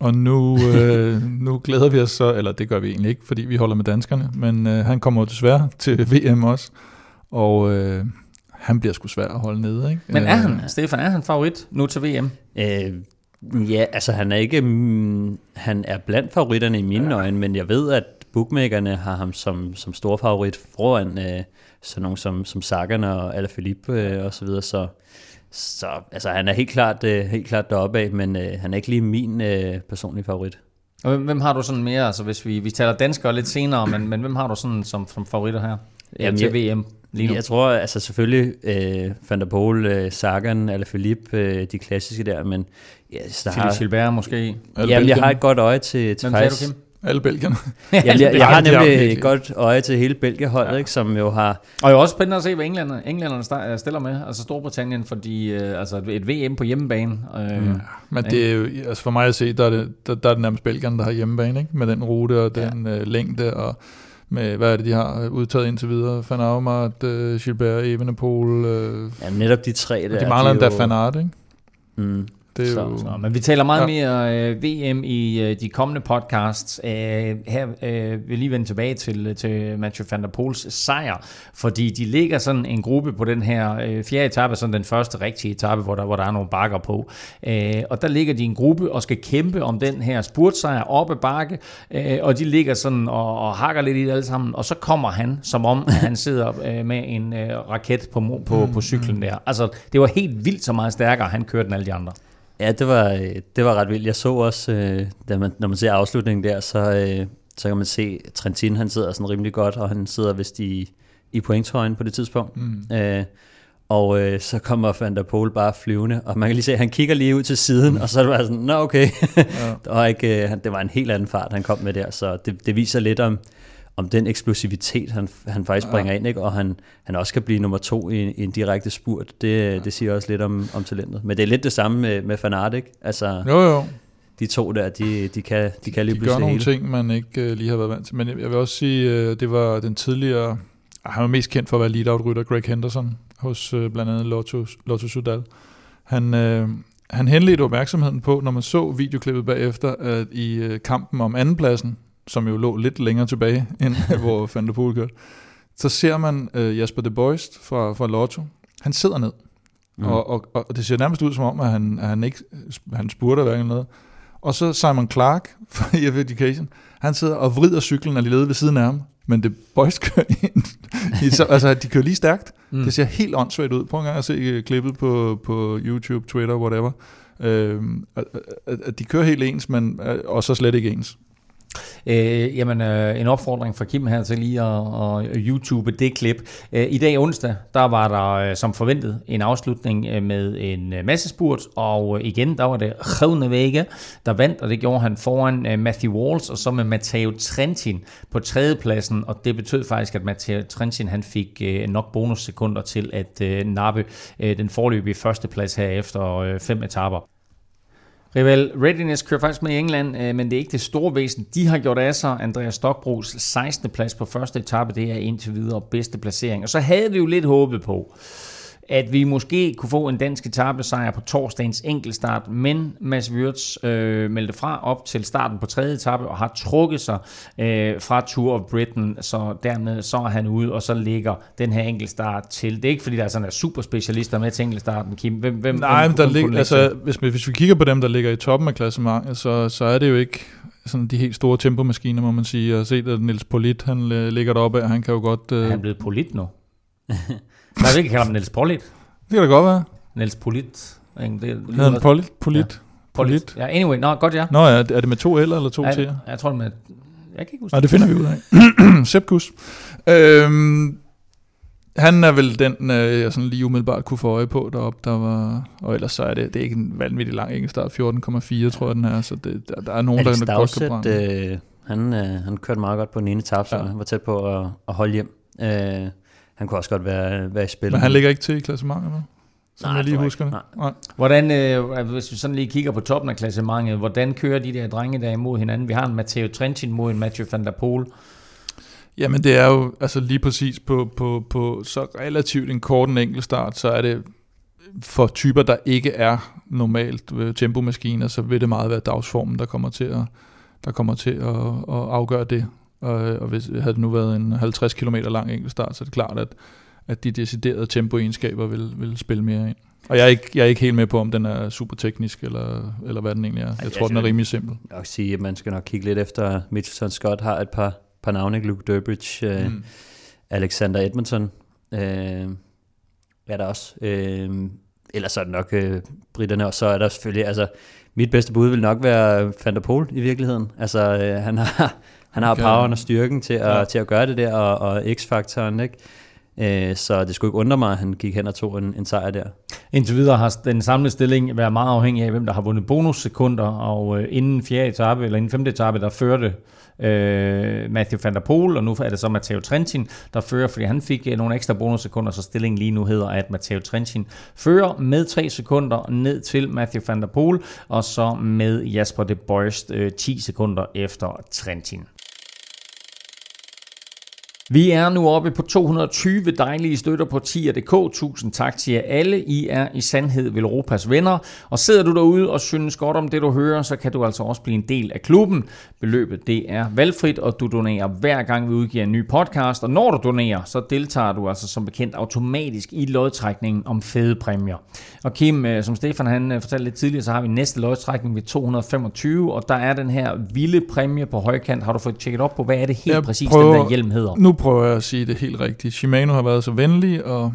Speaker 3: Og nu, øh, nu glæder vi os så, eller det gør vi egentlig ikke, fordi vi holder med danskerne, men øh, han kommer jo desværre til VM også, og øh, han bliver sgu svær at holde nede. Ikke?
Speaker 2: Men er han, Stefan, er han favorit nu til VM?
Speaker 4: Øh, ja, altså han er ikke, mm, han er blandt favoritterne i mine ja. øjne, men jeg ved, at bookmakerne har ham som, som stor favorit foran øh, sådan nogle som, som Sagan og Alaphilippe øh, og så videre, så så altså, han er helt klart, øh, helt klart deroppe af, men øh, han er ikke lige min øh, personlige favorit.
Speaker 2: Og hvem, hvem har du sådan mere, altså hvis vi, vi taler danskere lidt senere, men, men hvem har du sådan som, som favoritter her Jamen, til jeg, VM lige nu?
Speaker 4: Jeg tror altså selvfølgelig øh, Van der Poel, øh, Sagan eller Philippe, øh, de klassiske der, men...
Speaker 2: Ja, der Philippe har, Gilbert måske?
Speaker 4: Jamen, jeg har et godt øje til, til
Speaker 2: Hvem faktisk... Du, Kim?
Speaker 3: Alle Belgierne.
Speaker 4: ja, (laughs) jeg, jeg, jeg har nemlig et godt øje til hele Belgieholdet, ja. ikke, som jo har...
Speaker 2: Og jo også spændende at se, hvad englænderne, englænderne stiller med, altså Storbritannien, fordi øh, altså et VM på hjemmebane. Øh,
Speaker 3: mm. Men det er jo, altså for mig at se, der er det, der, der er det nærmest Belgierne, der har hjemmebane, ikke? med den rute og den ja. øh, længde, og med, hvad er det, de har udtaget indtil videre? Van Aumart, øh, Gilbert, Evenepoel. Øh,
Speaker 4: ja, netop de tre der.
Speaker 3: Og de mangler endda jo... Van Aert, ikke?
Speaker 2: Mm. Det er så, jo... så, men vi taler meget ja. mere øh, VM i øh, de kommende podcasts. Øh, her øh, vil lige vende tilbage til, til Mathieu van der Poels sejr, fordi de ligger sådan en gruppe på den her øh, fjerde etape, sådan den første rigtige etape, hvor der, hvor der er nogle bakker på. Øh, og der ligger de en gruppe og skal kæmpe om den her spurtsejr oppe bakke, øh, og de ligger sådan og, og hakker lidt i det alle sammen, og så kommer han, som om (laughs) han sidder øh, med en øh, raket på, på, på cyklen der. Altså, det var helt vildt så meget stærkere, han kørte end alle de andre.
Speaker 4: Ja, det var, det var ret vildt. Jeg så også, øh, da man, når man ser afslutningen der, så, øh, så kan man se, at Trentin han sidder sådan rimelig godt, og han sidder vist i, i pointhøjen på det tidspunkt. Mm. Øh, og øh, så kommer Van der Pol bare flyvende, og man kan lige se, at han kigger lige ud til siden, og så er det bare sådan, nå okay, ja. (laughs) det, var ikke, øh, det var en helt anden fart, han kom med der, så det, det viser lidt om, om den eksplosivitet, han, han faktisk ja. bringer ind, ikke? og han, han også kan blive nummer to i, i en direkte spurt. Det, ja. det siger også lidt om, om talentet. Men det er lidt det samme med, med Fanart, ikke? Altså,
Speaker 3: jo, jo.
Speaker 4: De to der, de, de, kan, de kan lige
Speaker 3: de
Speaker 4: pludselig
Speaker 3: gør nogle
Speaker 4: hele.
Speaker 3: ting, man ikke uh, lige har været vant til. Men jeg, jeg vil også sige, uh, det var den tidligere... Han var mest kendt for at være lead-out-rytter, Greg Henderson, hos uh, blandt andet Lotto, Lotto Sudal. Han, uh, han henledte opmærksomheden på, når man så videoklippet bagefter, at i uh, kampen om andenpladsen, som jo lå lidt længere tilbage, (laughs) end hvor Van der Poel kørte, så ser man uh, Jasper de Boist fra, fra Lotto. Han sidder ned. Mm. Og, og, og, det ser nærmest ud som om, at han, at han ikke han spurter hverken noget. Og så Simon Clark (laughs) fra EF Education, han sidder og vrider cyklen alligevel ved siden af ham, men det Boys kører ind. Så, altså, de kører lige stærkt. Mm. Det ser helt åndssvagt ud. Prøv en gang at se øh, klippet på, på YouTube, Twitter, whatever. Øh, at, at de kører helt ens, men øh, og så slet ikke ens.
Speaker 2: Øh, jamen, øh, en opfordring fra Kim her til lige at, at YouTube det klip. Øh, I dag onsdag, der var der øh, som forventet en afslutning øh, med en øh, masse spurt, og øh, igen, der var det Vega, der vandt, og det gjorde han foran øh, Matthew Walls, og så med Matteo Trentin på tredjepladsen, og det betød faktisk, at Matteo Trentin han fik øh, nok bonussekunder til at øh, nappe øh, den forløbige førsteplads her efter øh, fem etaper. Rival Readiness kører faktisk med i England, øh, men det er ikke det store væsen. De har gjort af sig Andreas Stokbros 16. plads på første etape. Det er indtil videre bedste placering. Og så havde vi jo lidt håbet på, at vi måske kunne få en dansk etappesejr på torsdagens enkeltstart, men Mads Wirtz øh, meldte fra op til starten på tredje etape og har trukket sig øh, fra Tour of Britain, så dermed så er han ude, og så ligger den her enkeltstart til. Det er ikke fordi, der er sådan en super specialister med til enkeltstarten, Kim. Hvem, hvem,
Speaker 3: Nej, hvem, men der ligger, altså, hvis, hvis vi kigger på dem, der ligger i toppen af klassementet, så, så er det jo ikke sådan de helt store tempomaskiner, må man sige. Jeg har set, at Niels Polit, han ligger deroppe, og han kan jo godt...
Speaker 2: Øh... Er han blevet Polit nu? (laughs) Nej, vi kan kalde ham Niels Polit.
Speaker 3: Det kan da godt være.
Speaker 2: Niels Polit.
Speaker 3: Det, Hedder han Polit? Polit? Ja.
Speaker 2: Polit. Ja, anyway. Nå, godt ja.
Speaker 3: Nå ja, er det med to L eller to T'er?
Speaker 2: Jeg, jeg tror det med... Jeg kan ikke huske
Speaker 3: Nej, det finder vi ud af. (clears throat) Sepkus. Øhm, han er vel den, øh, jeg sådan lige umiddelbart kunne få øje på deroppe, der var, og ellers så er det, det er ikke en vanvittig lang enkeltstart, 14,4 tror jeg den er, så det, der, der er nogen,
Speaker 4: Alex
Speaker 3: der
Speaker 4: Dowsett,
Speaker 3: godt kan brænde.
Speaker 4: Øh, Han, øh, han kørte meget godt på den ene etape, så ja. han var tæt på at, at holde hjem. Øh, han kunne også godt være, være i spil.
Speaker 3: Men han ligger ikke til i klassementet nu? Som
Speaker 4: Nej,
Speaker 3: jeg lige husker det.
Speaker 4: ikke.
Speaker 3: Nej.
Speaker 2: Hvordan, øh, hvis vi sådan lige kigger på toppen af klassementet, hvordan kører de der drenge der imod hinanden? Vi har en Matteo Trentin mod en Mathieu van der Poel.
Speaker 3: Jamen det er jo altså lige præcis på, på, på så relativt en kort en enkelt start, så er det for typer, der ikke er normalt øh, tempomaskiner, så vil det meget være dagsformen, der kommer til at, der kommer til at, at afgøre det. Og, og hvis havde det nu været en 50 km lang enkelt start, så er det klart, at, at de deciderede tempoegenskaber vil, vil spille mere ind. Og jeg er, ikke, jeg er ikke helt med på, om den er super teknisk, eller, eller hvad den egentlig er. Jeg
Speaker 4: jeg
Speaker 3: tror, den er rimelig simpel.
Speaker 4: Jeg vil sige, at man skal nok kigge lidt efter, Mitchelton Scott har et par, par navne, Luke Durbridge, øh, mm. Alexander Edmondson, øh, er der også. Øh, ellers er det nok øh, britterne, og så er der selvfølgelig, altså, mit bedste bud vil nok være Van der Poel i virkeligheden. Altså, øh, han har, han har poweren og styrken til at,
Speaker 3: Ja.
Speaker 4: til at gøre det der, og, og x-faktoren, ikke? Øh, så det skulle ikke undre mig, at han gik hen og tog en, en sejr der.
Speaker 2: Indtil videre har den samlede stilling været meget afhængig af, hvem der har vundet bonussekunder, og øh, inden fjerde etape, eller inden femte etape, der førte øh, Matthew van der Poel, og nu er det så Matteo Trentin, der fører, fordi han fik øh, nogle ekstra bonussekunder, så stillingen lige nu hedder, at Matteo Trentin fører med 3 sekunder ned til Matthew van der Poel, og så med Jasper de Boist øh, 10 sekunder efter Trentin. Vi er nu oppe på 220 dejlige støtter på tier.dk. Tusind tak til jer alle. I er i sandhed Velropas venner. Og sidder du derude og synes godt om det, du hører, så kan du altså også blive en del af klubben. Beløbet det er valgfrit, og du donerer hver gang vi udgiver en ny podcast. Og når du donerer, så deltager du altså som bekendt automatisk i lodtrækningen om fede præmier. Og Kim, øh, som Stefan han øh, fortalte lidt tidligere, så har vi næste lodtrækning ved 225, og der er den her vilde præmie på højkant. Har du fået tjekket op på, hvad er det helt
Speaker 3: Jeg
Speaker 2: præcis,
Speaker 3: prøver-
Speaker 2: den der hjelm hedder?
Speaker 3: Nu prøver jeg at sige det helt rigtigt. Shimano har været så venlig at,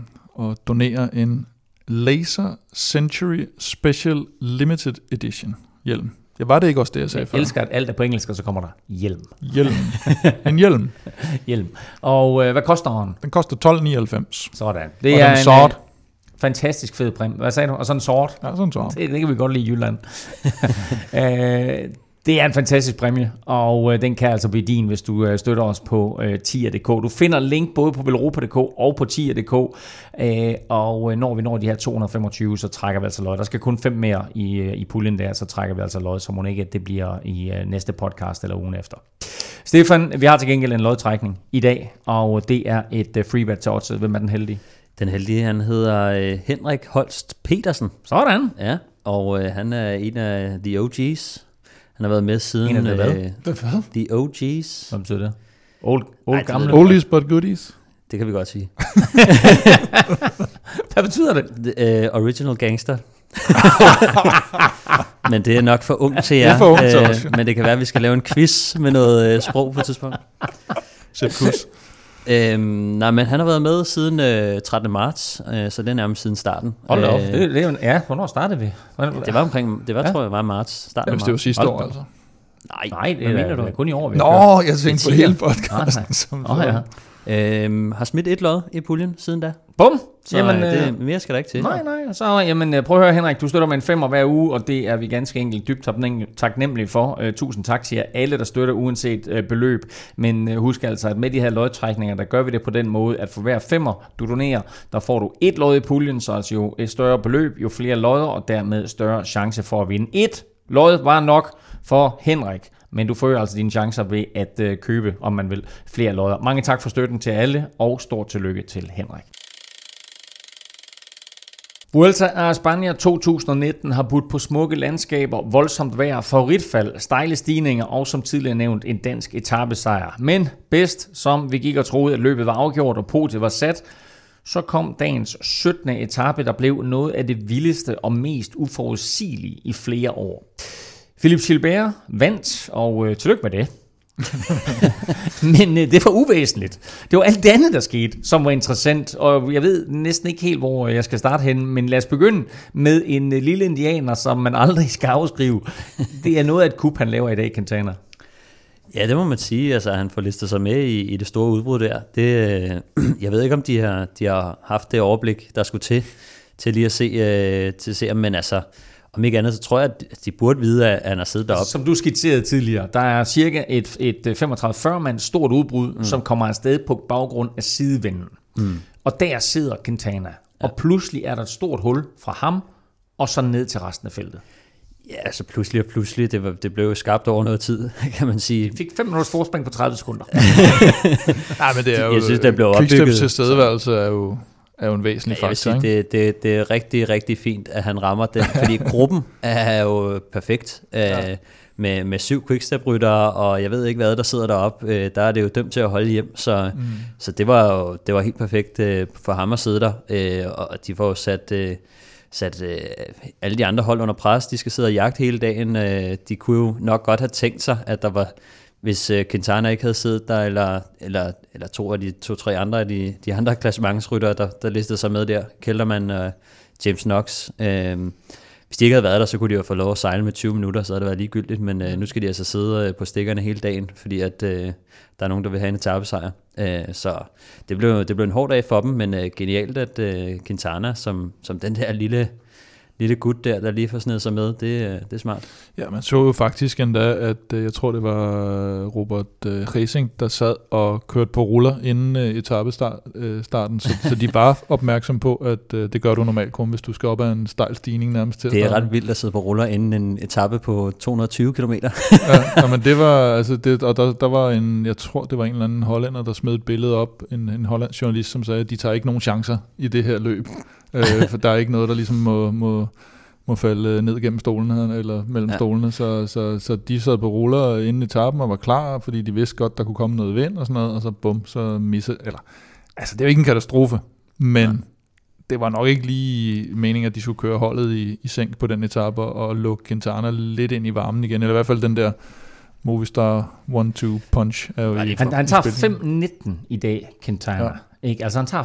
Speaker 3: at donere en Laser Century Special Limited Edition hjelm. Ja, var det ikke også det, jeg sagde
Speaker 2: Jeg
Speaker 3: før?
Speaker 2: elsker, at alt er på engelsk, og så kommer der hjelm.
Speaker 3: Hjelm. (laughs) En hjelm.
Speaker 2: hjelm. Og øh, hvad koster den?
Speaker 3: Den koster 12,99.
Speaker 2: Sådan.
Speaker 3: Og
Speaker 2: Det
Speaker 3: den
Speaker 2: er
Speaker 3: er
Speaker 2: en
Speaker 3: sort.
Speaker 2: øh, fantastisk fed præmie. Hvad sagde du? Og sådan sort.
Speaker 3: Ja, sådan så.
Speaker 2: Det, det kan vi godt lide i Jylland. (laughs) øh, det er en fantastisk præmie, og øh, den kan altså blive din, hvis du øh, støtter os på øh, tier.dk. Du finder link både på velropa.dk og på tier.dk, øh, og øh, når vi når de her 225, så trækker vi altså lod. Der skal kun fem mere i, øh, i puljen der, så trækker vi altså lod, så må ikke, at det bliver i øh, næste podcast eller ugen efter. Stefan, vi har til gengæld en lodtrækning i dag, og det er et øh, free bet til oddset. Hvem er den heldige?
Speaker 4: Den heldige, han hedder øh, Henrik Holst Petersen.
Speaker 2: Sådan.
Speaker 4: Ja, og øh, han er en af The OG's. Han har været med siden...
Speaker 2: En af de hvad?
Speaker 4: øh,
Speaker 3: Hvad?
Speaker 4: The OG's.
Speaker 2: Hvad betyder det? Old, old
Speaker 4: Ej,
Speaker 2: gamle.
Speaker 3: Oldies but goodies.
Speaker 4: Det kan vi godt sige. (laughs)
Speaker 2: Hvad betyder det?
Speaker 4: The, uh, original Gangster. (laughs) men det er nok for ung til jer.
Speaker 3: Det er for ung til
Speaker 4: Øh,
Speaker 3: os.
Speaker 4: Men det kan være, at vi skal lave en quiz med noget øh, sprog på et tidspunkt.
Speaker 3: Sæt kus.
Speaker 4: Øhm, nej, men han har været med siden øh, 13. marts, øh, så det er nærmest siden starten.
Speaker 2: Hold da op.
Speaker 4: Øh,
Speaker 2: Det, det, er jo- ja, hvornår startede vi? Hvornår-
Speaker 4: det var omkring, det var,
Speaker 2: Ja.
Speaker 4: tror jeg, var marts. Starten af
Speaker 3: Jamen, det var sidste
Speaker 2: Hold
Speaker 3: år, altså.
Speaker 4: Nej,
Speaker 2: Nej, det er,
Speaker 4: mener du?
Speaker 2: det er kun i år, vi har kørt.
Speaker 3: Nå, jeg tænkte på hele podcasten.
Speaker 2: nej.
Speaker 3: Som
Speaker 2: Åh, ja.
Speaker 4: Øhm, har smidt et lod i puljen siden da.
Speaker 2: Bum!
Speaker 4: Så
Speaker 2: Jamen,
Speaker 4: jamen, det,
Speaker 2: øh,
Speaker 4: mere skal der ikke til.
Speaker 2: Nej, nej. Så jamen, øh, prøv at høre, Henrik. Du støtter med en femmer hver uge, og det er vi ganske enkelt dybt taknem- taknemmelige for. Uh, tusind tak til jer alle, der støtter uanset uh, beløb. Men uh, husk altså, at med de her lodtrækninger, der gør vi det på den måde, at for hver femmer, du donerer, der får du et lod i puljen, så altså jo et større beløb, jo flere lodder, og dermed større chance for at vinde. Et lod var nok for Henrik. Men du får jo altså dine chancer ved at øh, købe, om man vil, flere lodder. Mange tak for støtten til alle, og stort tillykke til Henrik. Vuelta a España 2019 har budt på smukke landskaber, voldsomt vejr, favoritfald, stejle stigninger og som tidligere nævnt en dansk etappesejr. Men bedst, som vi gik og troede, at løbet var afgjort og podiet var sat, så kom dagens 17. etape, der blev noget af det vildeste og mest uforudsigelige i flere år. Philip Gilbert vandt, og øh, tillykke med det. (laughs) Men øh, det var uvæsentligt. Det var alt det andet, der skete, som var interessant. Og jeg ved næsten ikke helt, hvor jeg skal starte hen. Men lad os begynde med en øh, lille indianer, som man aldrig skal afskrive. Det er noget af et kup, han laver i dag, Quintana.
Speaker 4: Ja, det må man sige. Altså, han får listet sig med i, i det store udbrud der. Det, øh, (clears throat) jeg ved ikke, om de har, de har haft det overblik, der skulle til, til lige at se, øh, til at se men altså, om ikke andet, så tror jeg, at de burde vide, at han har siddet deroppe.
Speaker 2: Som du skitserede tidligere, der er cirka et, et 35-40 mand stort udbrud, mm. som kommer afsted på baggrund af sidevinden. Mm. Og der sidder Quintana. Ja. Og pludselig er der et stort hul fra ham, og så ned til resten af feltet.
Speaker 4: Ja, altså pludselig og pludselig, det, var, det blev jo skabt over noget tid, (laughs) kan man sige.
Speaker 2: Fik 5 minutters forspring på 30 sekunder. (laughs) (laughs)
Speaker 3: Nej, men det er jo...
Speaker 4: Jeg synes, det blev opbygget.
Speaker 3: tilstedeværelse er jo er jo en væsentlig
Speaker 4: ja,
Speaker 3: faktor.
Speaker 4: Sige, det, det, det er rigtig, rigtig fint, at han rammer den, fordi (laughs) gruppen er jo perfekt. Ja. Øh, med, med syv quickstep-ryttere, og jeg ved ikke hvad, der sidder deroppe. Øh, der er det jo dømt til at holde hjem, så, mm. så det var jo det var helt perfekt øh, for ham at sidde der, øh, og de får jo sat... Øh, sat øh, alle de andre hold under pres. De skal sidde og jagte hele dagen. Øh, de kunne jo nok godt have tænkt sig, at der var, hvis øh, Quintana ikke havde siddet der, eller, eller, eller to af de to-tre andre af de, de andre klassementsryttere, der, der listede sig med der, Kelderman og James Knox. Øh, hvis de ikke havde været der, så kunne de jo få lov at sejle med 20 minutter, så havde det været ligegyldigt, men øh, nu skal de altså sidde øh, på stikkerne hele dagen, fordi at øh, der er nogen, der vil have en etappesejr. Øh, så det blev, det blev en hård dag for dem, men øh, genialt, at øh, Quintana, som, som den der lille lille gut der, der lige får snedet sig med, det, øh, det er smart.
Speaker 3: Ja, man så jo faktisk endda, at øh, jeg tror, det var Robert øh, Racing, der sad og kørte på ruller inden etappestarten, så, så de var (laughs) opmærksom på, at det gør du normalt kun, hvis du skal op ad en stejl stigning nærmest til
Speaker 4: Det er ret vildt at sidde på ruller inden en etape på 220 km. ja, (laughs)
Speaker 3: men det var, altså det, og der, der var en, jeg tror, det var en eller anden hollænder, der smed et billede op, en, en hollandsk journalist, som sagde, at de tager ikke nogen chancer i det her løb øh, for der er ikke noget, der ligesom må, må, må falde ned gennem stolene eller mellem ja. stolene, så, så, så de sad på ruller inden i tappen og var klar, fordi de vidste godt, der kunne komme noget vind og sådan noget, og så bum, så misse, eller, altså det er jo ikke en katastrofe, men ja. det var nok ikke lige meningen, at de skulle køre holdet i, i sænk på den etape og lukke Quintana lidt ind i varmen igen, eller i hvert fald den der Movistar 1-2 punch er jo
Speaker 2: ja, i, han, han tager 5-19 i dag, Quintana. Ja. Ikke? Altså han tager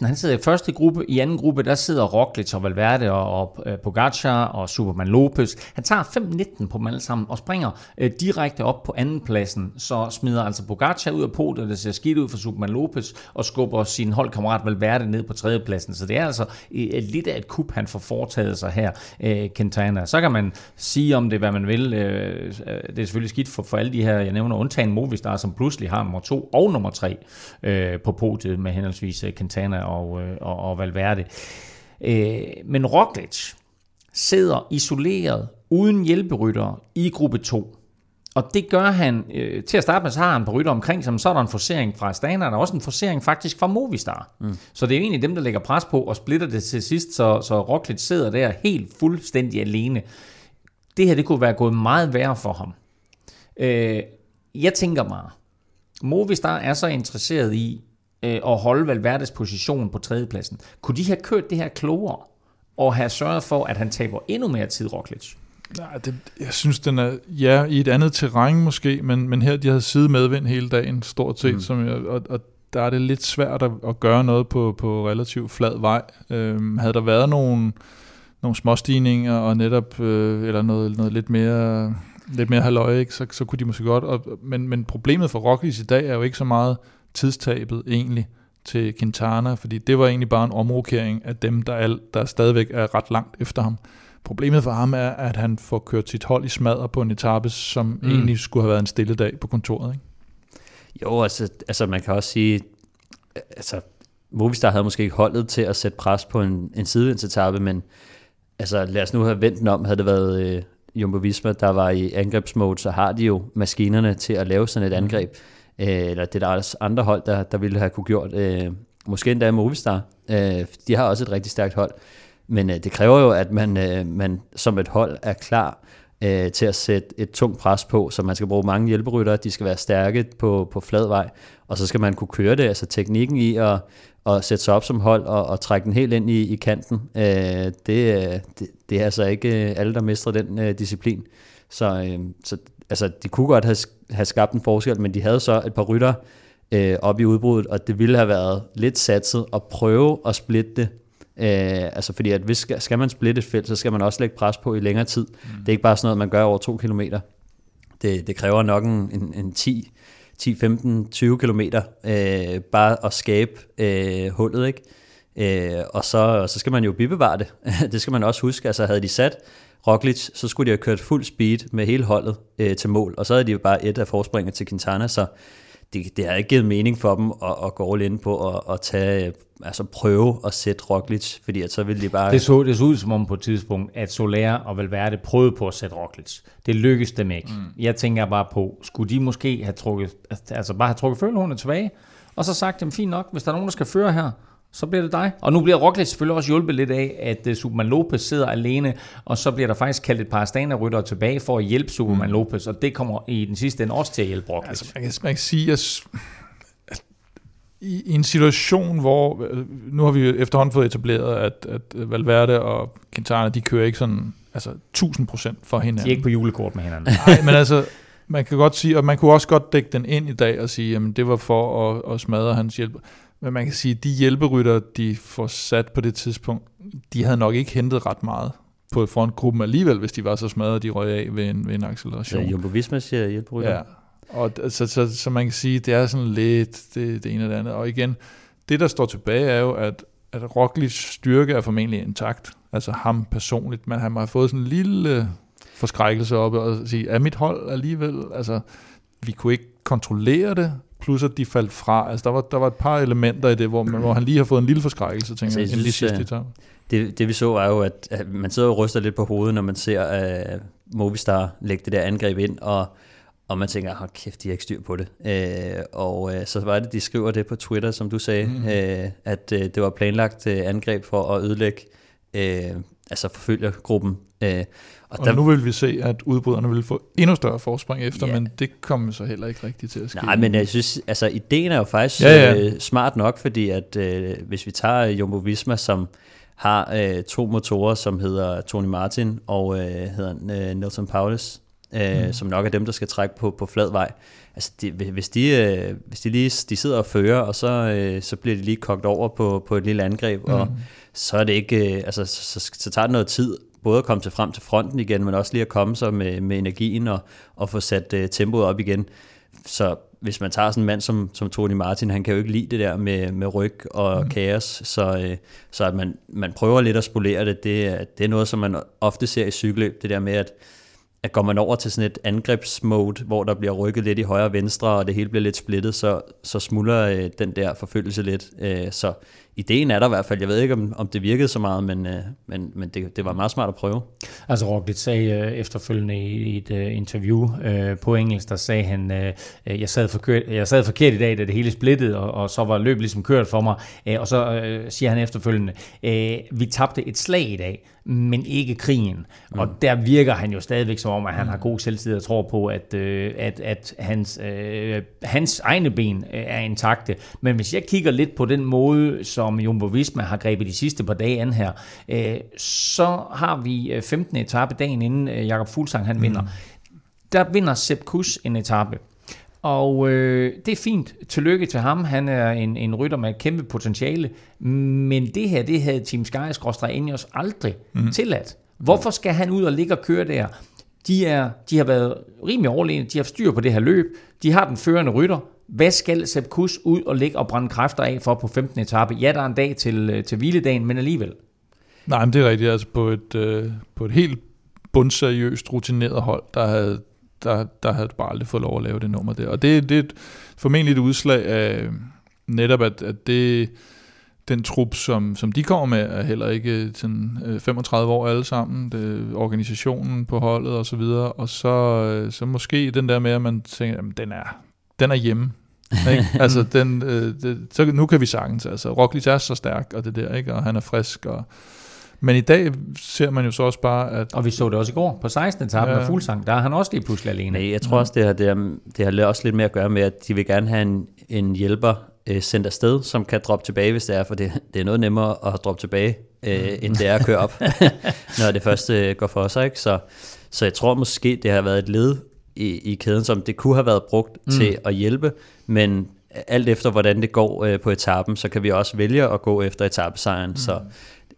Speaker 2: 5-19, han sidder i første gruppe, i anden gruppe, der sidder Roglic og Valverde og, og øh, Pogacar og Superman Lopez. Han tager 5-19 på dem alle sammen og springer øh, direkte op på anden pladsen, så smider altså Pogacar ud af podiet, det ser skidt ud for Superman Lopez, og skubber sin holdkammerat Valverde ned på tredje pladsen. Så det er altså øh, øh, lidt af et kup, han får foretaget sig her, øh, Quintana. Så kan man sige om det, hvad man vil. Øh, øh det er selvfølgelig skidt for, for alle de her, jeg nævner, undtagen Movistar, som pludselig har nummer 2 og nummer 3 øh, på podiet med henholdsvis øh, Quintana og, øh, og, og Valverde. Øh, men Roglic sidder isoleret, uden hjælperytter i gruppe 2. Og det gør han, øh, til at starte med, så har han på rytter omkring sig, så er der en forsering fra Astana, der er også en forsering faktisk fra Movistar. Mm. Så det er egentlig dem, der lægger pres på og splitter det til sidst, så, så Roglic sidder der helt fuldstændig alene. Det her, det kunne være gået meget værre for ham. Øh, jeg tænker mig, Movistar er så interesseret i, øh, at holde Valverdes position på tredjepladsen. Kunne de have kørt det her klogere, og have sørget for, at han taber endnu mere tid, Roglic?
Speaker 3: Nej, det, jeg synes, den er, ja, i et andet terræn måske, men, men her, de havde siddet medvind hele dagen, stort set, mm. som jeg, og, og der er det lidt svært at, at gøre noget på, på relativt flad vej. Øhm, havde der været nogle, nogle småstigninger, og netop, øh, eller noget, noget lidt mere lidt mere halvøje, ikke? Så, så kunne de måske godt, og, men, men problemet for Roglic i dag er jo ikke så meget tidstabet egentlig til Quintana, fordi det var egentlig bare en omrokering af dem, der, er, der stadigvæk er ret langt efter ham. Problemet for ham er, at han får kørt sit hold i smadre på en etape, som mm. egentlig skulle have været en stille dag på kontoret. Ikke?
Speaker 4: Jo, altså, altså man kan også sige, altså Movistar havde måske ikke holdet til at sætte pres på en, en sidevindsetappe, men altså lad os nu have vendt den om, havde det været øh, Jumbo Visma, der var i angrebsmode, så har de jo maskinerne til at lave sådan et mm. angreb. Mm øh, eller det er der også andre hold, der, der ville have kunne gjort. Øh, måske endda Movistar. Øh, de har også et rigtig stærkt hold. Men øh, det kræver jo, at man, øh, man som et hold er klar øh, til at sætte et tungt pres på, så man skal bruge mange hjælperytter, de skal være stærke på, på flad vej, og så skal man kunne køre det, altså teknikken i at, at sætte sig op som hold og, og trække den helt ind i, i kanten, øh, det, øh, det, det er altså ikke øh, alle, der mestrer den øh, disciplin. Så, øh, så altså, de kunne godt have, have skabt en forskel, men de havde så et par rytter øh, op i udbruddet, og det ville have været lidt satset at prøve at splitte det. Øh, altså fordi, at hvis skal, man splitte et felt, så skal man også lægge pres på i længere tid. Mm. Det er ikke bare sådan noget, man gør over to kilometer. Det, det kræver nok en, en, en 10, 10, 15, 20 kilometer øh, bare at skabe øh, hullet, ikke? Øh, og så, så skal man jo bibevare det. (laughs) det skal man også huske. Altså havde de sat Roglic, så skulle de have kørt fuld speed med hele holdet øh, til mål, og så havde de jo bare et af forspringet til Quintana, så det, det har ikke givet mening for dem at, at gå all in på at, at tage, altså prøve at sætte Roglic, fordi at så ville de bare...
Speaker 2: Det så, det så ud som om på et tidspunkt, at Soler og Valverde prøvede på at sætte Roglic. Det lykkedes dem ikke. Mm. Jeg tænker bare på, skulle de måske have trukket, altså bare have trukket følehornet tilbage, og så sagt, dem fint nok, hvis der er nogen, der skal føre her, så bliver det dig. Og nu bliver Roglic selvfølgelig også hjulpet lidt af, at uh, Superman Lopez sidder alene, og så bliver der faktisk kaldt et par Astana-ryttere tilbage for at hjælpe Superman mm. Lopez, og det kommer i den sidste ende også til at hjælpe Roglic.
Speaker 3: Altså, man, kan, man kan sige, at i, en situation, hvor øh, nu har vi efterhånden fået etableret, at, at Valverde og Quintana, de kører ikke sådan altså 1000% for hinanden.
Speaker 2: De er ikke på julekort med hinanden.
Speaker 3: Nej, men altså, man kan godt sige, og man kunne også godt dække den ind i dag og sige, jamen det var for at, at smadre hans hjælp. Men man kan sige, at de hjælperytter, de får sat på det tidspunkt, de havde nok ikke hentet ret meget på frontgruppen alligevel, hvis de var så smadret, de røg af ved en, ved en acceleration.
Speaker 4: Ja, Jumbo Visma siger hjælperytter.
Speaker 3: Ja, og så, så, så man kan sige, det er sådan lidt det, det ene og det andet. Og igen, det der står tilbage er jo, at, at Rocklys styrke er formentlig intakt. Altså ham personligt, men han har fået sådan en lille forskrækkelse op og sige, er mit hold alligevel? Altså, vi kunne ikke kontrollere det, plus at de faldt fra. Altså, der var, der var et par elementer i det, hvor, man, hvor han lige har fået en lille forskrækkelse, tænker altså, jeg, jeg synes, sidste
Speaker 4: uh, det, det vi så er jo, at, at man sidder og ryster lidt på hovedet, når man ser uh, Movistar lægge det der angreb ind, og og man tænker, hold kæft, de har ikke styr på det. Øh, og øh, så var det, de skriver det på Twitter, som du sagde, mm. øh, at øh, det var planlagt øh, angreb for at ødelægge, øh, altså forfølgergruppen. Øh,
Speaker 3: og, og der, nu vil vi se, at udbryderne vil få endnu større forspring efter, ja. men det kommer så heller ikke rigtigt til at ske.
Speaker 4: Nej, men jeg synes, altså ideen er jo faktisk ja, ja. Øh, smart nok, fordi at øh, hvis vi tager Jumbo Visma, som har øh, to motorer, som hedder Tony Martin og øh, hedder øh, Nelson Paulus, øh, mm. som nok er dem, der skal trække på, på flad vej. Altså, de, hvis, de, øh, hvis de lige de sidder og fører, og så, øh, så bliver de lige kogt over på, på et lille angreb, mm. og så er det ikke, øh, altså, så, så, så tager det noget tid, både at komme til frem til fronten igen, men også lige at komme sig med, med energien og, og få sat øh, tempoet op igen. Så hvis man tager sådan en mand som, som Tony Martin, han kan jo ikke lide det der med, med ryg og mm. kaos, så, øh, så at man, man prøver lidt at spolere det, det, det er noget, som man ofte ser i cykelløb, det der med, at at går man over til sådan et angrebsmode, hvor der bliver rykket lidt i højre og venstre, og det hele bliver lidt splittet, så, så smuldrer øh, den der forfølgelse lidt. Øh, så ideen er der i hvert fald. Jeg ved ikke, om, om det virkede så meget, men, øh, men, men det, det var meget smart at prøve.
Speaker 2: Altså Roglic sagde øh, efterfølgende i et øh, interview øh, på engelsk, der sagde han, øh, jeg, sad forkert, jeg sad forkert i dag, da det hele splittede, og, og så var løbet ligesom kørt for mig. Øh, og så øh, siger han efterfølgende, øh, vi tabte et slag i dag, men ikke krigen. Mm. Og der virker han jo stadigvæk som om, at han har god selvtid og tror på, at, øh, at, at hans, øh, hans egne ben øh, er intakte. Men hvis jeg kigger lidt på den måde, som Jumbo Visma har grebet de sidste par dage an her, øh, så har vi 15. Øh, etape dagen inden øh, Jakob Fuglsang han vinder. Mm. Der vinder Sepp Kuss en etape. Og øh, det er fint. Tillykke til ham. Han er en, en rytter med et kæmpe potentiale. Men det her, det havde Team Sky Ineos aldrig mm. tilladt. Hvorfor skal han ud og ligge og køre der? De, er, de har været rimelig overlegne. De har styr på det her løb. De har den førende rytter. Hvad skal Sepp Kuss ud og ligge og brænde kræfter af for på 15. etape? Ja, der er en dag til, øh, til hviledagen, men alligevel.
Speaker 3: Nej, men det er rigtigt. Altså på et, øh, på et helt bundseriøst rutineret hold, der havde, der, der havde du bare aldrig fået lov at lave det nummer der. Og det, det er formentlig et udslag af øh, netop, at, at det, den trup, som, som de kommer med, er heller ikke øh, sådan, øh, 35 år alle sammen. Det, organisationen på holdet og så videre. Og så, øh, så måske den der med, at man tænker, at den er, den er hjemme ikke? (laughs) altså, den, øh, det, så nu kan vi sagtens. Altså, Roglic er så stærk, og det der, ikke? og han er frisk, og men i dag ser man jo så også bare, at...
Speaker 2: Og vi så det også i går på 16. etape ja. med Fuglsang, der er han også lige pludselig alene.
Speaker 4: Nej, jeg tror også, det har, det, har, det har også lidt mere at gøre med, at de vil gerne have en, en hjælper øh, sendt afsted, som kan droppe tilbage, hvis det er, for det, det er noget nemmere at droppe tilbage, øh, mm. end det er at køre op, (laughs) når det første øh, går for sig. Ikke? Så, så jeg tror måske, det har været et led i, i kæden, som det kunne have været brugt mm. til at hjælpe, men alt efter hvordan det går øh, på etappen, så kan vi også vælge at gå efter etappesejren. Mm. Så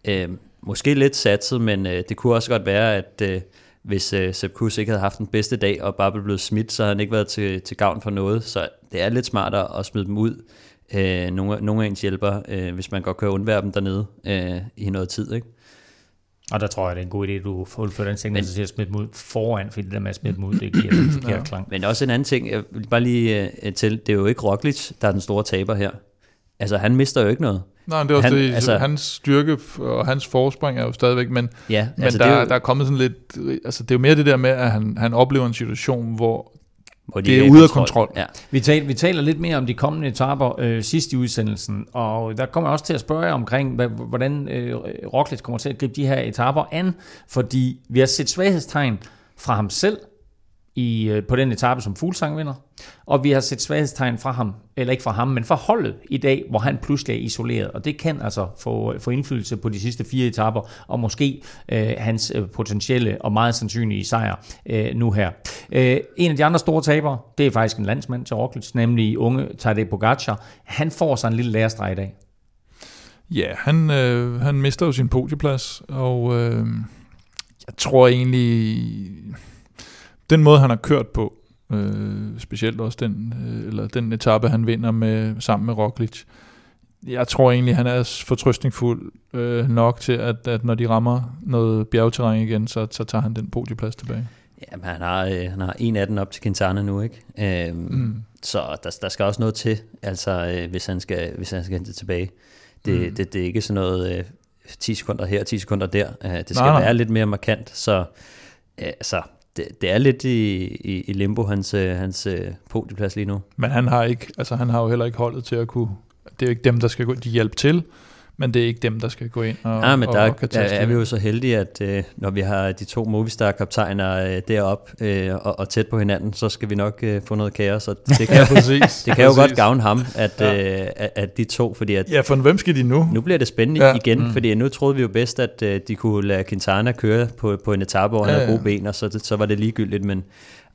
Speaker 4: øh, måske lidt satset, men øh, det kunne også godt være, at øh, hvis øh, Sepp Kuss ikke havde haft den bedste dag og bare blev smidt, så havde han ikke været til, til gavn for noget. Så det er lidt smartere at smide dem ud, øh, nogle, nogle af ens hjælper, øh, hvis man godt kan undvære dem dernede øh, i noget tid. Ikke?
Speaker 2: Og der tror jeg, det er en god idé, at du fuldfører den ting, at smide dem ud foran, fordi det der med at smide dem ud, det giver (clears throat) den forkerte ja. klang.
Speaker 4: Men også en anden ting, jeg vil bare lige uh, til, det er jo ikke Roglic, der er den store taber her. Altså, han mister jo ikke noget.
Speaker 3: Nej, det er også han, det, altså, hans styrke og hans forspring er jo stadigvæk, men,
Speaker 4: ja,
Speaker 3: men
Speaker 4: altså,
Speaker 3: der,
Speaker 4: det er jo,
Speaker 3: der er kommet sådan lidt, altså det er jo mere det der med, at han, han oplever en situation, hvor hvor de det er, er ude af kontrol. Ja.
Speaker 2: Vi, taler, vi taler lidt mere om de kommende etaper øh, sidst i udsendelsen, og der kommer jeg også til at spørge jer omkring, hvordan øh, Roglic kommer til at gribe de her etaper an, fordi vi har set svaghedstegn fra ham selv, i, øh, på den etape som Fuglsang vinder. Og vi har set svaghedstegn fra ham, eller ikke fra ham, men fra holdet i dag, hvor han pludselig er isoleret. Og det kan altså få, få indflydelse på de sidste fire etaper, og måske øh, hans øh, potentielle og meget sandsynlige sejr øh, nu her. Øh, en af de andre store tabere, det er faktisk en landsmand til Roglic, nemlig unge Tadej Pogacar. Han får sig en lille lærestreg i dag.
Speaker 3: Ja, han, øh, han mister jo sin podieplads, og øh, jeg tror egentlig den måde, han har kørt på, øh, specielt også den, øh, eller den etape, han vinder med, sammen med Roglic, jeg tror egentlig, han er fortrøstningsfuld øh, nok til, at, at når de rammer noget bjergterræn igen, så, så tager han den podieplads tilbage.
Speaker 4: Jamen, han har, øh, han har en af den op til Quintana nu, ikke? Øhm, mm. Så der, der skal også noget til, altså, øh, hvis, han skal, hvis han skal hente tilbage. Det, mm. det, det er ikke sådan noget øh, 10 sekunder her, 10 sekunder der. Øh, det skal nej, nej. være lidt mere markant, så øh, altså, det, det er lidt i, i, i limbo, hans, øh, hans øh, podieplads lige nu.
Speaker 3: Men han har, ikke, altså han har jo heller ikke holdet til at kunne... Det er jo ikke dem, der skal gå, de hjælpe til, men det er ikke dem, der skal gå ind og
Speaker 4: Ja, men og, der, og der er vi jo så heldige, at øh, når vi har de to Movistar-kaptajner øh, deroppe øh, og, og tæt på hinanden, så skal vi nok øh, få noget kaos. Og det (laughs) kan, ja, præcis. det kan jo godt gavne ham, at, ja. øh, at, at de to, fordi at...
Speaker 3: Ja, for hvem skal de nu?
Speaker 4: Nu bliver det spændende ja. igen, mm. fordi nu troede vi jo bedst, at øh, de kunne lade Quintana køre på, på en etape, hvor han ja, havde gode ben, og så, så var det ligegyldigt, men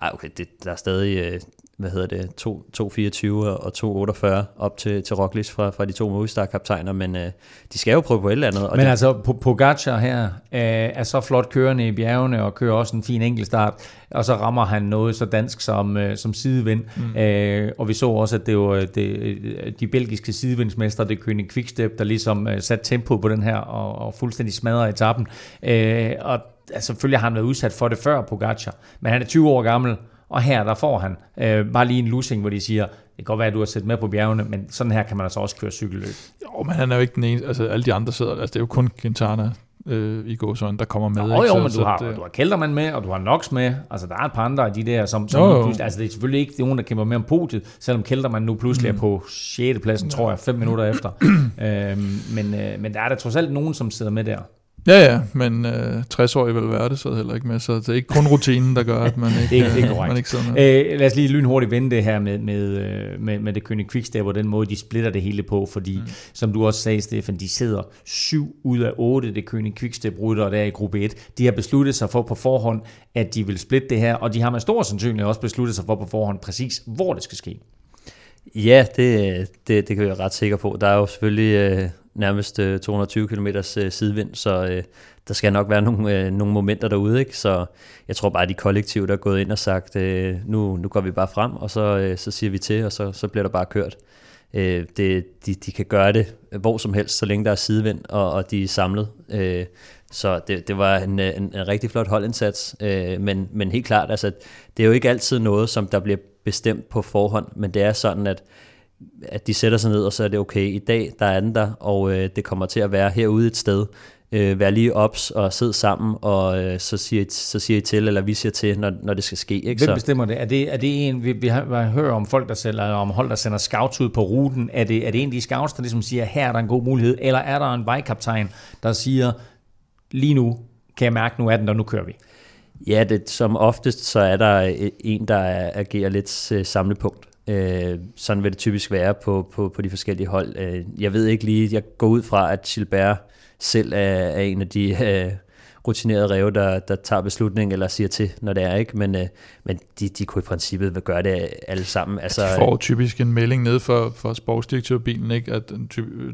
Speaker 4: ej, okay, det, der er stadig øh, hvad hedder det, 2.24 og 2.48 op til, til Roglic fra, fra de to Movistar-kaptajner, men øh, de skal jo prøve på et eller andet.
Speaker 2: Og men det, altså, Pogacar her øh, er så flot kørende i bjergene og kører også en fin enkeltstart, og så rammer han noget så dansk som, øh, som sidevind. Mm. Øh, og vi så også, at det var det, de belgiske sidevindsmestre, det König Quickstep, der ligesom øh, satte tempo på den her og, og fuldstændig smadrede etappen. Øh, og altså, selvfølgelig har han været udsat for det før, Pogacar, men han er 20 år gammel, og her der får han øh, bare lige en losing, hvor de siger, det kan godt være, at du har set med på bjergene, men sådan her kan man altså også køre cykelløb.
Speaker 3: Jo, men han er jo ikke den eneste, altså alle de andre sidder, altså det er jo kun Quintana øh, i gåsøjne, der kommer med.
Speaker 2: Jo, ikke? jo, men så, du, har, det... du har Kelderman med, og du har Nox med, altså der er et par andre af de der, som, som jo, jo. altså det er selvfølgelig ikke nogen, der kæmper mere om podiet, selvom Kelderman nu pludselig mm. er på 6. pladsen, tror jeg, fem minutter efter. (clears throat) øhm, men, øh, men der er der trods alt nogen, som sidder med der.
Speaker 3: Ja, ja, men øh, 60 år i vel være det så heller ikke med, så det er ikke kun rutinen, der gør, at man (laughs) ikke, det er, det er korrekt. Man ikke sidder
Speaker 2: med. Øh, lad os lige lynhurtigt vende det her med, med, øh, med, med det König Quickstep og den måde, de splitter det hele på, fordi mm. som du også sagde, Stefan, de sidder syv ud af otte det König Quickstep rytter der i gruppe 1. De har besluttet sig for på forhånd, at de vil splitte det her, og de har med stor sandsynlighed også besluttet sig for på forhånd præcis, hvor det skal ske.
Speaker 4: Ja, det, det, det kan vi være ret sikre på. Der er jo selvfølgelig øh, nærmest øh, 220 km øh, sidevind, så øh, der skal nok være nogle, øh, nogle momenter derude. Ikke? Så jeg tror bare, at de kollektivt der er gået ind og sagt, øh, nu, nu går vi bare frem, og så, øh, så siger vi til, og så, så bliver der bare kørt. Øh, det, de, de kan gøre det hvor som helst, så længe der er sidevind, og, og de er samlet. Øh, så det, det var en, øh, en, en rigtig flot holdindsats, øh, men, men helt klart, altså, det er jo ikke altid noget, som der bliver bestemt på forhånd, men det er sådan, at at de sætter sig ned, og så er det okay, i dag der er den der, og øh, det kommer til at være herude et sted. Øh, vær lige ops og sidde sammen, og øh, så, siger I, så siger I til, eller vi siger til, når, når det skal ske. Ikke?
Speaker 2: Hvem bestemmer det? Er det, er det en, vi, vi har, vi hørt om folk, der sælger, eller om hold, der sender scouts ud på ruten. Er det, er det en af de scouts, der ligesom siger, her er der en god mulighed, eller er der en vejkaptajn, der siger, lige nu kan jeg mærke, nu er den der, nu kører vi?
Speaker 4: Ja, det, som oftest så er der en, der agerer lidt øh, samlepunkt. Øh, sådan vil det typisk være på, på, på de forskellige hold. Øh, jeg ved ikke lige, jeg går ud fra, at Gilbert selv er, er en af de øh, rutinerede ræve, der, der tager beslutning eller siger til, når det er, ikke? Men, øh, men de, de kunne i princippet gøre det alle sammen.
Speaker 3: Altså, de får typisk en melding ned for, for sportsdirektørbilen, ikke? At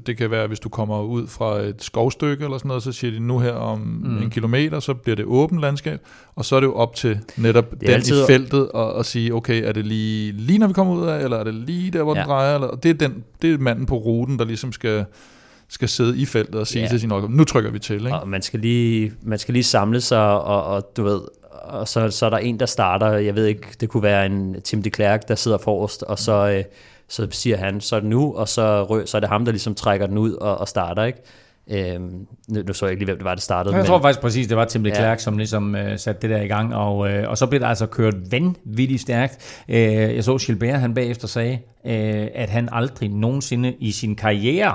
Speaker 3: det kan være, hvis du kommer ud fra et skovstykke eller sådan noget, så siger de nu her om mm. en kilometer, så bliver det åbent landskab, og så er det jo op til netop den altid... i feltet at, at sige, okay, er det lige, lige når vi kommer ud af, eller er det lige der, hvor ja. den drejer? Eller, det, er den, det er manden på ruten, der ligesom skal skal sidde i feltet og sige
Speaker 4: Ja.
Speaker 3: til sin hold, nu trykker vi til. Ikke?
Speaker 4: Og man skal lige, man skal lige samle sig, og, og du ved, og så, så er der en, der starter, jeg ved ikke, det kunne være en Tim de Klerk, der sidder forrest, og så, øh, så siger han, så er det nu, og så, rø, så er det ham, der ligesom trækker den ud og, og starter, ikke? Øhm, nu, nu så jeg ikke lige, hvem det var, der startede.
Speaker 2: Jeg tror faktisk præcis, det var Tim de
Speaker 4: Ja.
Speaker 2: Klerk, som ligesom øh, satte det der i gang, og, øh, og så blev det altså kørt vanvittigt stærkt. Øh, jeg så Gilbert, han bagefter sagde, øh, at han aldrig nogensinde i sin karriere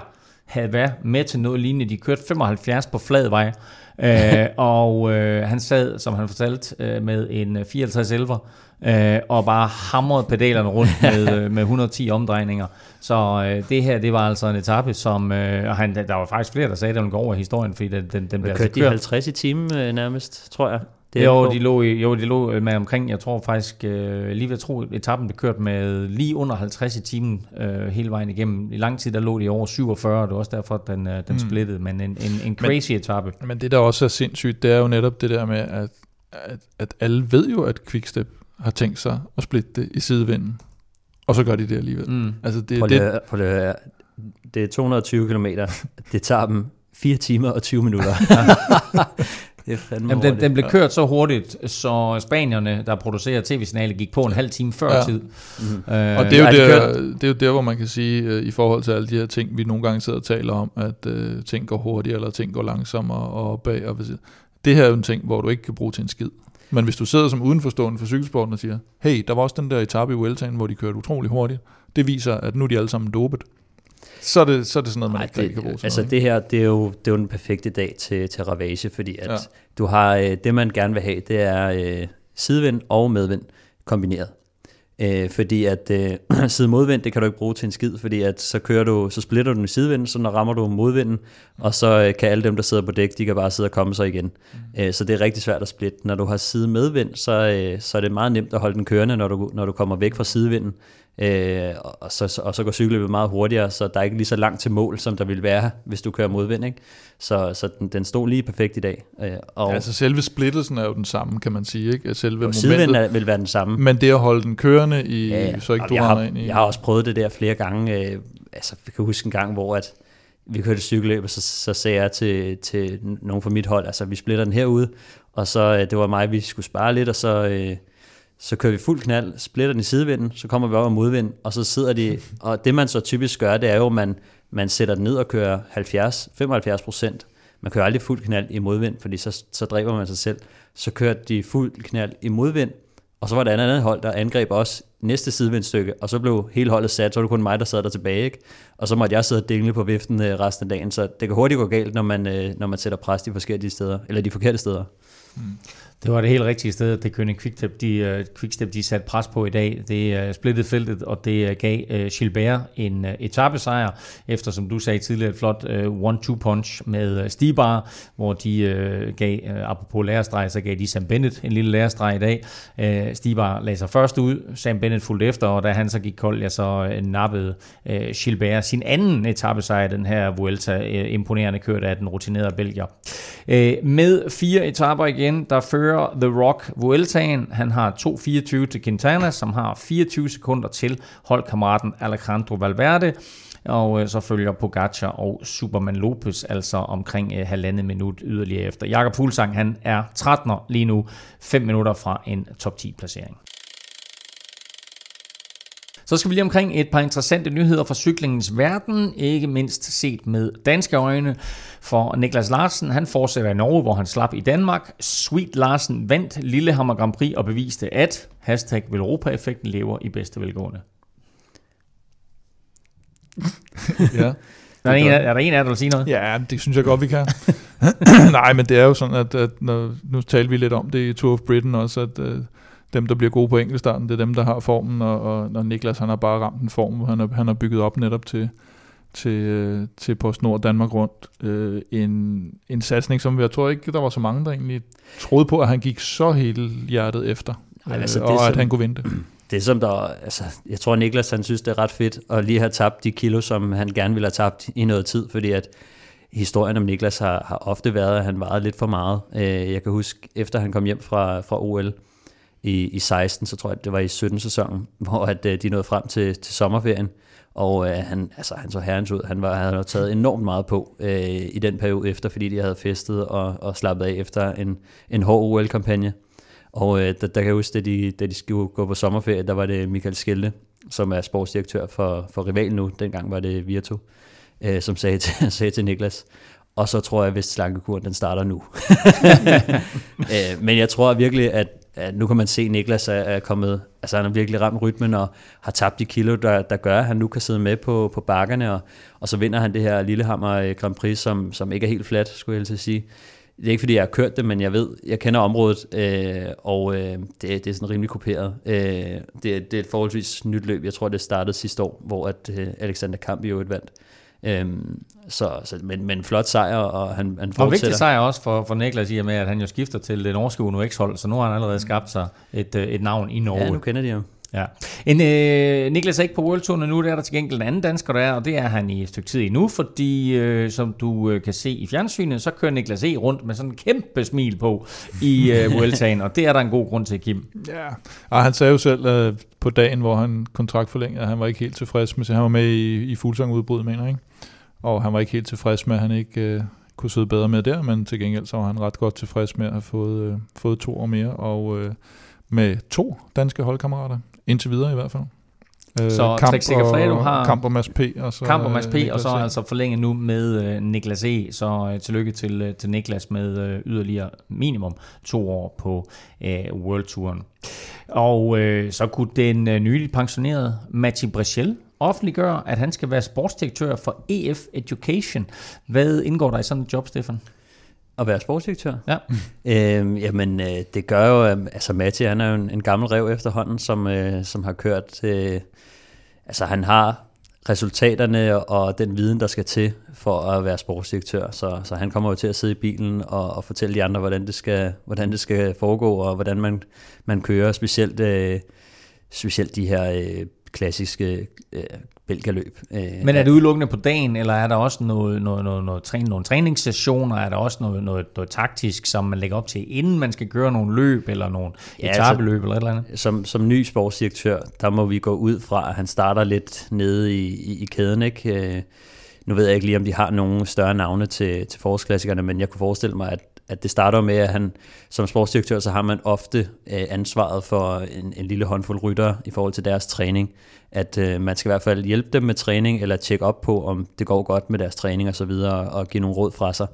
Speaker 2: havde været med til noget lignende. De kørte 75 på flad vej, øh, (laughs) og øh, han sad, som han fortalte, øh, med en 54 11 øh, og bare hamrede pedalerne rundt (laughs) med, øh, med 110 omdrejninger. Så øh, det her, det var altså en etape, som, øh, og han, der var faktisk flere, der sagde, at den ville gå over i historien, fordi den, den, den blev altså
Speaker 4: de
Speaker 2: kørt.
Speaker 4: 50 i timen øh, nærmest, tror jeg. Det er
Speaker 2: jo,
Speaker 4: på.
Speaker 2: de lå, i- jo, de lå øh, med omkring, jeg tror faktisk, øh, lige ved at tro, etappen blev kørt med lige under 50 i timen øh, hele vejen igennem. I lang tid, der lå de over 47, og det var også derfor, at den, øh, den
Speaker 3: Mm.
Speaker 2: splittede, men en, en, en crazy etape.
Speaker 3: Men det, der også er sindssygt, det er jo netop det der med, at, at, at alle ved jo, at Quickstep har tænkt sig at splitte det i sidevinden. Og så gør de det alligevel.
Speaker 2: Mm.
Speaker 3: Altså det,
Speaker 4: Prøv
Speaker 3: det,
Speaker 4: lige, høre- prøv lige, høre. det er 220 km. Det tager dem 4 timer og 20 minutter. (laughs) det er fandme
Speaker 2: Jamen, den,
Speaker 4: hurtigt.
Speaker 2: den blev kørt så hurtigt, så spanierne, der producerer tv-signalet, gik på en halv time før
Speaker 3: Ja.
Speaker 2: tid.
Speaker 4: Mhm.
Speaker 2: Øh,
Speaker 3: Og det er, jo
Speaker 2: de
Speaker 3: der,
Speaker 2: kørte-
Speaker 3: det er jo der, hvor man kan sige, øh, i forhold til alle de her ting, vi nogle gange sidder og taler om, at øh, ting går hurtigere, eller ting går langsommere og bag og. Det her er jo en ting, hvor du ikke kan bruge til en skid. Men hvis du sidder som udenforstående for cykelsporten og siger, hey, der var også den der etape i Vueltaen, hvor de kørte utrolig hurtigt. Det viser, at nu er de alle sammen dopet. Så er det, så er det sådan noget, man
Speaker 4: Nej,
Speaker 3: ikke rigtig kan bruge
Speaker 4: det, altså
Speaker 3: noget,
Speaker 4: det her, det er, jo, det er jo den perfekte dag til, til ravage, fordi at Ja. du har, øh, det man gerne vil have, det er øh, sidevind og medvind kombineret. Øh, fordi at øh, (clears throat) side modvind, det kan du ikke bruge til en skid, fordi at så kører du, så splitter du den i sidevinden, så når rammer du modvinden, og så øh, kan alle dem, der sidder på dæk, de kan bare sidde og komme sig igen. Mm. Øh, så det er rigtig svært at splitte. Når du har side medvind, så, øh, så er det meget nemt at holde den kørende, når du, når du kommer væk fra sidevinden. Øh, og, så, og så går cykelløbet meget hurtigere, så der er ikke lige så langt til mål, som der vil være, hvis du kører modvind. Ikke? Så, så den, den stod lige perfekt i dag. Øh, og
Speaker 3: Ja, altså selve splittelsen er jo den samme, kan man sige. Ikke? At Selve
Speaker 4: og
Speaker 3: momentet.
Speaker 4: er, vil være den samme.
Speaker 3: Men det at holde den kørende, i, ja, ja. så ikke
Speaker 4: Og
Speaker 3: du
Speaker 4: jeg har,
Speaker 3: ind i...
Speaker 4: Jeg har også prøvet det der flere gange. Øh, altså, jeg kan huske en gang, hvor at vi kørte cykelløb, og så, så sagde jeg til, til nogen fra mit hold, altså vi splitter den herude, og så øh, det var mig, vi skulle spare lidt, og så, øh, så kører vi fuld knald, splitter den i sidevinden, så kommer vi over modvind, og så sidder de, (laughs) og det man så typisk gør, det er jo, at man, man sætter den ned og kører 70, 75 procent. Man kører aldrig fuld knald i modvind, fordi så, så dræber man sig selv. Så kørte de fuld knald i modvind, og så var der et andet hold, der angreb os næste sidevindstykke, og så blev hele holdet sat, så var det kun mig, der sad der tilbage, ikke? Og så måtte jeg sidde og dingle på viften øh, resten af dagen, så det kan hurtigt gå galt, når man, øh, når man sætter pres de forskellige steder, eller de forkerte steder.
Speaker 2: Det var det helt rigtige sted, at det Kønne Quickstep, de, øh, uh, Quickstep, de satte pres på i dag. Det uh, splittede feltet, og det uh, gav uh, Gilbert en uh, etappesejr, efter, som du sagde tidligere, et flot uh, one-two punch med uh, Stibar, hvor de uh, gav, uh, apropos lærestreg, så gav de Sam Bennett en lille lærestreg i dag. Uh, Stibar lagde sig først ud, Sam Bennett fulgte efter, og da han så gik kold, ja, så uh, nappede uh, Gilbert sin anden etappesejr, den her Vuelta, uh, imponerende kørt af den rutinerede belgier. Uh, med fire etapper igen, der fører The Rock Vueltaen. Han har 2.24 til Quintana, som har 24 sekunder til holdkammeraten Alejandro Valverde. Og øh, så følger Pogacar og Superman Lopez altså omkring øh, halvandet minut yderligere efter. Jakob Fuglsang, han er 13'er lige nu, 5 minutter fra en top 10 placering. Så skal vi lige omkring et par interessante nyheder fra cyklingens verden, ikke mindst set med danske øjne. For Niklas Larsen, han fortsætter i Norge, hvor han slap i Danmark. Sweet Larsen vandt Lillehammer Grand Prix og beviste, at hashtag Velropa-effekten lever i bedste velgående. (laughs)
Speaker 3: ja. (laughs)
Speaker 2: Er der, en, af- er der en af jer, der vil sige noget?
Speaker 3: Ja, det synes jeg godt, vi kan. (laughs) Nej, men det er jo sådan, at, at når, nu talte vi lidt om det i Tour of Britain også, at uh, dem, der bliver gode på enkeltstarten, det er dem, der har formen, og, og, og Niklas, han har bare ramt en form, hvor han har, han har bygget op netop til, til, øh, til PostNord Danmark rundt. Øh, en, en satsning, som jeg tror ikke, der var så mange, der egentlig troede på, at han gik så hele hjertet efter,
Speaker 4: Ej,
Speaker 3: øh,
Speaker 4: altså, det
Speaker 3: og
Speaker 4: er
Speaker 3: at han kunne vinde det. (clears throat)
Speaker 4: Det som der, altså, jeg tror Niklas han synes det er ret fedt at lige have tabt de kilo, som han gerne ville have tabt i noget tid, fordi at historien om Niklas har, har ofte været, at han vejede lidt for meget. Øh, Jeg kan huske, efter han kom hjem fra, fra OL i, i 16, så tror jeg, det var i 17 sæsonen, (laughs) hvor at, øh, de nåede frem til, til sommerferien, og øh, han, altså, han så herrens ud. Han, var, han havde taget enormt meget på øh, i den periode efter, fordi de havde festet og, og slappet af efter en, en hård OL-kampagne. Og øh, der, der kan jeg huske, da de, da de skulle gå på sommerferie, der var det Michael Skelte, som er sportsdirektør for, for Rival nu, dengang var det Virtu, øh, som sagde til, (laughs) sagde til Niklas, og så tror jeg, at slankekuren den starter nu. (laughs) øh, men jeg tror virkelig, at, at nu kan man se, at Niklas er, er kommet, altså han har virkelig ramt rytmen og har tabt de kilo, der, der gør, at han nu kan sidde med på, på bakkerne, og, og så vinder han det her Lillehammer øh, Grand Prix, som, som ikke er helt flat, skulle jeg helst at sige det er ikke fordi, jeg har kørt det, men jeg ved, jeg kender området, øh, og øh, det, det er sådan rimelig kuperet. Øh, det, det er et forholdsvis nyt løb. Jeg tror, det startede sidste år, hvor at, øh, Alexander Kamp jo et vandt. Øhm, så, så, men, men flot sejr, og han, han
Speaker 2: fortsætter. Og vigtig sejr også for, for Niklas i og med, at han jo skifter til det norske Uno X-hold, så nu har han allerede skabt sig et, øh, et navn i Norge.
Speaker 4: Ja, nu kender de ham.
Speaker 2: Ja. En, øh, Niklas er ikke på World Tour nu, der er der til gengæld en anden dansker, der er, og det er han i et stykke tid endnu, fordi øh, som du øh, kan se i fjernsynet, så kører Niklas E. rundt med sådan en kæmpe smil på i øh, (laughs) Vueltaen, og det er der en god grund til, Kim.
Speaker 3: Ja, og han sagde jo selv øh, på dagen, hvor han kontraktforlængede, at han var ikke helt tilfreds med, han var med i, i fuldsangudbrud, mener jeg, ikke? Og han var ikke helt tilfreds med, at han ikke øh, kunne sidde bedre med der, men til gengæld så var han ret godt tilfreds med at have fået, øh, fået to år mere, og øh, med to danske holdkammerater, indtil videre i hvert fald.
Speaker 2: Øh, så Trek Fredo har
Speaker 3: Kamp og Mads P. Og så,
Speaker 2: Kamp og Mads P. Øh, og så e. altså forlænget nu med uh, Niklas E. Så uh, tillykke til, uh, til Niklas med uh, yderligere minimum to år på uh, World Touren. Og uh, så kunne den uh, nylig pensionerede Mathieu Brechel offentliggøre, at han skal være sportsdirektør for EF Education. Hvad indgår der i sådan et job, Stefan?
Speaker 4: At være sportsdirektør?
Speaker 2: Ja.
Speaker 4: Øhm, jamen, øh, det gør jo, øh, altså Matti, han er jo en, en gammel rev efterhånden, som, øh, som har kørt, øh, altså han har resultaterne og den viden, der skal til for at være sportsdirektør. Så, så han kommer jo til at sidde i bilen og, og fortælle de andre, hvordan det skal, hvordan det skal foregå, og hvordan man, man kører, specielt, øh, specielt de her øh, klassiske øh, bælgerløb.
Speaker 2: Øh, Men er det udelukkende på dagen, eller er der også noget, noget, noget, noget træning, nogle træningssessioner, er der også noget, noget, noget taktisk, som man lægger op til, inden man skal køre nogle løb, eller nogle ja, etabeløb, altså, eller et eller andet?
Speaker 4: Som, som ny sportsdirektør, der må vi gå ud fra, at han starter lidt nede i, i, i kæden, ikke? Øh, nu ved jeg ikke lige, om de har nogle større navne til, til forårsklassikerne, men jeg kunne forestille mig, at, at det starter med, at han som sportsdirektør, så har man ofte øh, ansvaret for en, en lille håndfuld rytter i forhold til deres træning. At øh, man skal i hvert fald hjælpe dem med træning, eller tjekke op på, om det går godt med deres træning og så videre, og give nogle råd fra sig.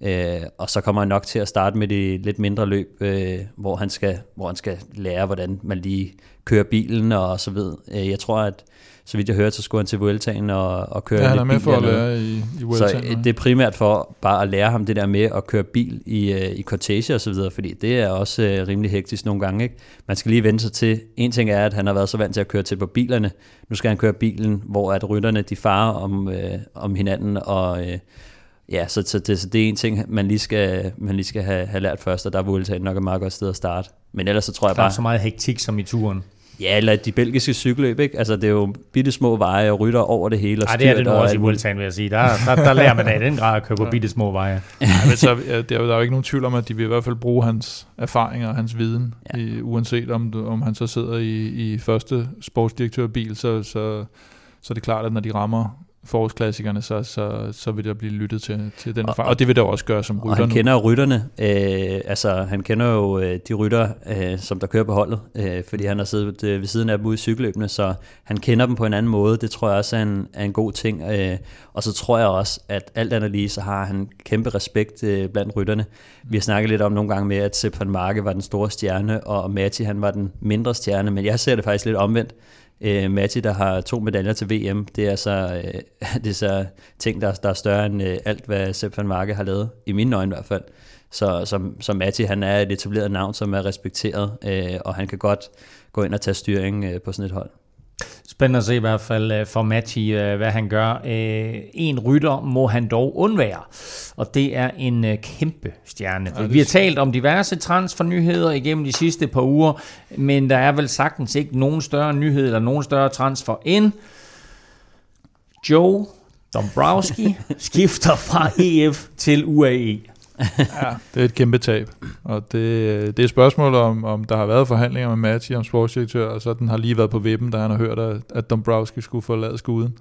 Speaker 4: Øh, og så kommer han nok til at starte med de lidt mindre løb, øh, hvor, han skal, hvor han skal lære, hvordan man lige kører bilen og så videre. Øh, jeg tror, at så vidt jeg hørte, så skulle han til Vueltaen og, og køre
Speaker 3: ja,
Speaker 4: han
Speaker 3: er med for at lære i, i Vueltaen.
Speaker 4: Så øh, det er primært for bare at lære ham det der med at køre bil i, uh, i cortege og så videre, fordi det er også uh, rimelig hektisk nogle gange. Ikke? Man skal lige vende sig til, en ting er, at han har været så vant til at køre til på bilerne. Nu skal han køre bilen, hvor at rytterne de farer om, uh, om hinanden, og uh, ja, så, så, det, så det er en ting, man lige skal, man lige skal have, have lært først, og der er Vueltaen nok et meget godt sted at starte. Men ellers så tror jeg bare...
Speaker 2: så meget hektik som i turen.
Speaker 4: Ja, eller de belgiske cykelløb, ikke? Altså, det er jo bitte små veje og rytter over det hele.
Speaker 2: Nej, det er det nu også i Vueltaen, vil jeg sige. Der, der, der lærer man da i den grad at køre på bitte små veje.
Speaker 3: Ja, men så, ja, der, er jo, der er jo ikke nogen tvivl om, at de vil i hvert fald bruge hans erfaringer og hans viden, ja. i, uanset om, om han så sidder i, i første sportsdirektørbil, så, så, så er det klart, at når de rammer forårsklassikerne, så, så, så vil der blive lyttet til, til den erfaring. Og, og det vil der også gøre som rytter.
Speaker 4: Og han kender jo rytterne. Øh, altså, han kender jo øh, de rytter, øh, som der kører på holdet, øh, fordi han har siddet øh, ved siden af dem ude i cykelløbene, så han kender dem på en anden måde. Det tror jeg også er en, er en god ting. Øh, og så tror jeg også, at alt andet lige, så har han kæmpe respekt øh, blandt rytterne. Vi har snakket lidt om nogle gange med, at Sepp van Marke var den store stjerne, og Matti han var den mindre stjerne, men jeg ser det faktisk lidt omvendt øh, Matti, der har to medaljer til VM, det er så, øh, (laughs) det er så ting, der, der er større end øh, alt, hvad Sepp van Marke har lavet, i mine øjne i hvert fald. Så som, som Matti, han er et etableret navn, som er respekteret, øh, og han kan godt gå ind og tage styring øh, på sådan et hold.
Speaker 2: Spændende at se i hvert fald øh, for Matti, øh, hvad han gør. Øh, en rytter må han dog undvære, og det er en kæmpe stjerne. Ja, Vi har talt om diverse transfernyheder igennem de sidste par uger, men der er vel sagtens ikke nogen større nyhed eller nogen større transfer end Joe Dombrowski (laughs) skifter fra EF til UAE.
Speaker 3: Ja, det er et kæmpe tab. Og det, det er et spørgsmål om, om der har været forhandlinger med Matti om sportsdirektør, og så den har lige været på vippen, da han har hørt, at, at Dombrowski skulle forlade skuden.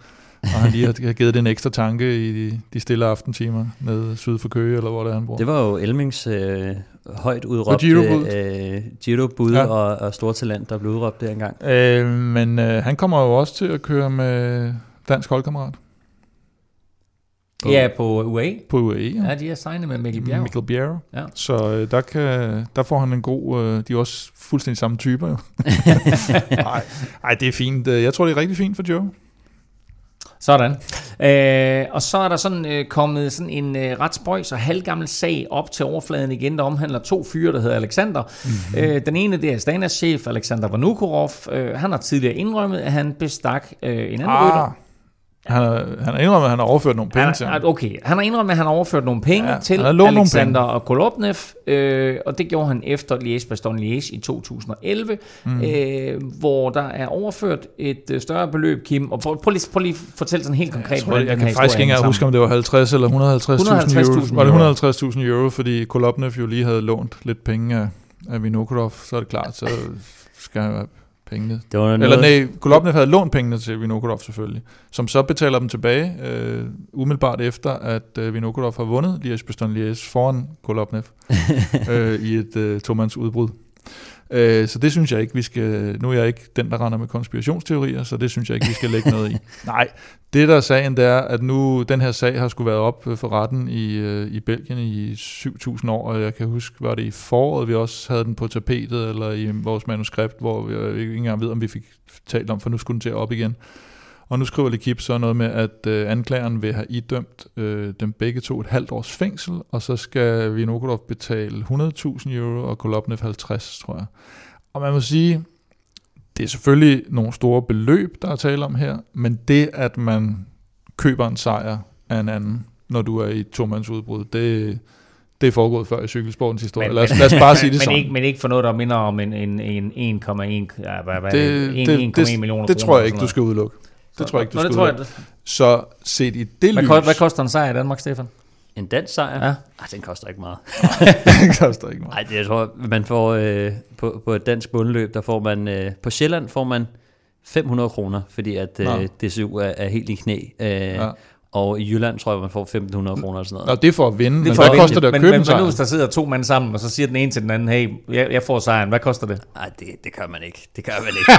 Speaker 3: Og han lige har givet den ekstra tanke i de, de stille aftentimer nede syd for Køge, eller hvor det er, han bor.
Speaker 4: Det var jo Elmings øh, højt udråbt
Speaker 3: Giro-bud.
Speaker 4: øh, Giro-bud
Speaker 3: Ja.
Speaker 4: ja. og, og store talent, der blev udråbt der engang.
Speaker 3: Øh, men øh, han kommer jo også til at køre med dansk holdkammerat På-
Speaker 2: Ja, på UAE.
Speaker 3: på UAE.
Speaker 2: Ja, de er signet med Mikkel Bjerg.
Speaker 3: Mikkel Bjerre.
Speaker 2: Ja.
Speaker 3: Så øh, der, kan, der får han en god... Øh, de er også fuldstændig samme typer, jo. (laughs) Nej, Ej, det er fint. Øh, Jeg tror, det er rigtig fint for Joe.
Speaker 2: Sådan. Øh, og så er der sådan øh, kommet sådan en øh, ret spøjs og halvgammel sag op til overfladen igen, der omhandler to fyre, der hedder Alexander. Mm-hmm. Øh, den ene, det er Stanas chef, Alexander Vanukorov. Øh, han har tidligere indrømmet, at han bestak øh, en anden rytter.
Speaker 3: Han har, han har indrømmet, at han har overført nogle penge til
Speaker 2: Han,
Speaker 3: ham.
Speaker 2: okay, han har indrømmet, at han har overført nogle penge
Speaker 3: Ja,
Speaker 2: til Alexander og Kolobnev, øh, og det gjorde han efter Liège-Bastogne-Liège i 2011, mm. øh, hvor der er overført et øh, større beløb, Kim. Og prøv, prøv, lige, prøv lige at fortælle sådan helt konkret,
Speaker 3: Jeg, tror, jeg
Speaker 2: den
Speaker 3: kan faktisk ikke engang huske, om det var 50 eller 150.000 euro.
Speaker 2: 150.000
Speaker 3: Var det 150.000 euro, fordi Kolobnev jo lige havde lånt lidt penge af, af Vinokurov, så er det klart, så skal han pengene.
Speaker 4: Det var
Speaker 3: Eller nej, Kolobnev havde lånt pengene til Vinokurov selvfølgelig, som så betaler dem tilbage øh, umiddelbart efter, at øh, Vinokurov har vundet Liège-Bastogne-Liège foran Kolobnev (laughs) øh, i et øh, tomands udbrud. Øh, så det synes jeg ikke, vi skal... Nu er jeg ikke den, der render med konspirationsteorier, så det synes jeg ikke, vi skal lægge noget i. (laughs) Nej, det der er sagen, det er, at nu den her sag har skulle været op øh, for retten i, øh, i Belgien i 7.000 år, og jeg kan huske, var det i foråret, vi også havde den på tapetet, eller i vores manuskript, hvor vi ikke engang ved, om vi fik talt om, for nu skulle den til op igen. Og nu skriver Lekip så noget med, at øh, anklageren vil have idømt øh, dem begge to et halvt års fængsel, og så skal Vinokurov betale 100.000 euro, og Kolobnev 50, tror jeg. Og man må sige, det er selvfølgelig nogle store beløb, der er tale om her, men det, at man køber en sejr af en anden, når du er i et tomandsudbrud, det, det er foregået før i cykelsportens historie.
Speaker 2: Men-
Speaker 3: lad, os, lad os bare sige det (laughs)
Speaker 2: men,
Speaker 3: sådan.
Speaker 2: ikke, men ikke for noget, der minder om en, en, en 1,1 ja, hvad, hvad,
Speaker 3: det,
Speaker 2: det,
Speaker 3: det,
Speaker 2: 1,1
Speaker 3: det,
Speaker 2: millioner
Speaker 3: det tror jeg ikke, du skal udelukke. Det tror jeg ikke, du
Speaker 2: Nå, det tror jeg.
Speaker 3: Så set i det
Speaker 2: hvad,
Speaker 3: lys...
Speaker 2: koster, hvad koster en sejr i Danmark, Stefan?
Speaker 4: En dansk sejr?
Speaker 2: Ja.
Speaker 4: Ej, den koster ikke meget. (laughs)
Speaker 3: det koster ikke meget.
Speaker 4: Nej, jeg tror, man får øh, på, på et dansk bundløb, der får man, øh, på Sjælland får man 500 kroner, fordi at øh, DCU er, er helt i knæ. Øh,
Speaker 3: Ja.
Speaker 4: Og i Jylland tror jeg, man får 1500 kroner eller sådan
Speaker 3: Nå,
Speaker 4: noget.
Speaker 3: det er for at vinde, men
Speaker 2: for
Speaker 3: hvad
Speaker 2: at
Speaker 3: koster det at
Speaker 2: men,
Speaker 3: købe
Speaker 2: men,
Speaker 3: en
Speaker 2: men hvis der sidder to mænd sammen, og så siger den ene til den anden, hey, jeg, jeg får sejren, hvad koster det?
Speaker 4: Nej, det, det gør man ikke. Det gør man (laughs) ikke.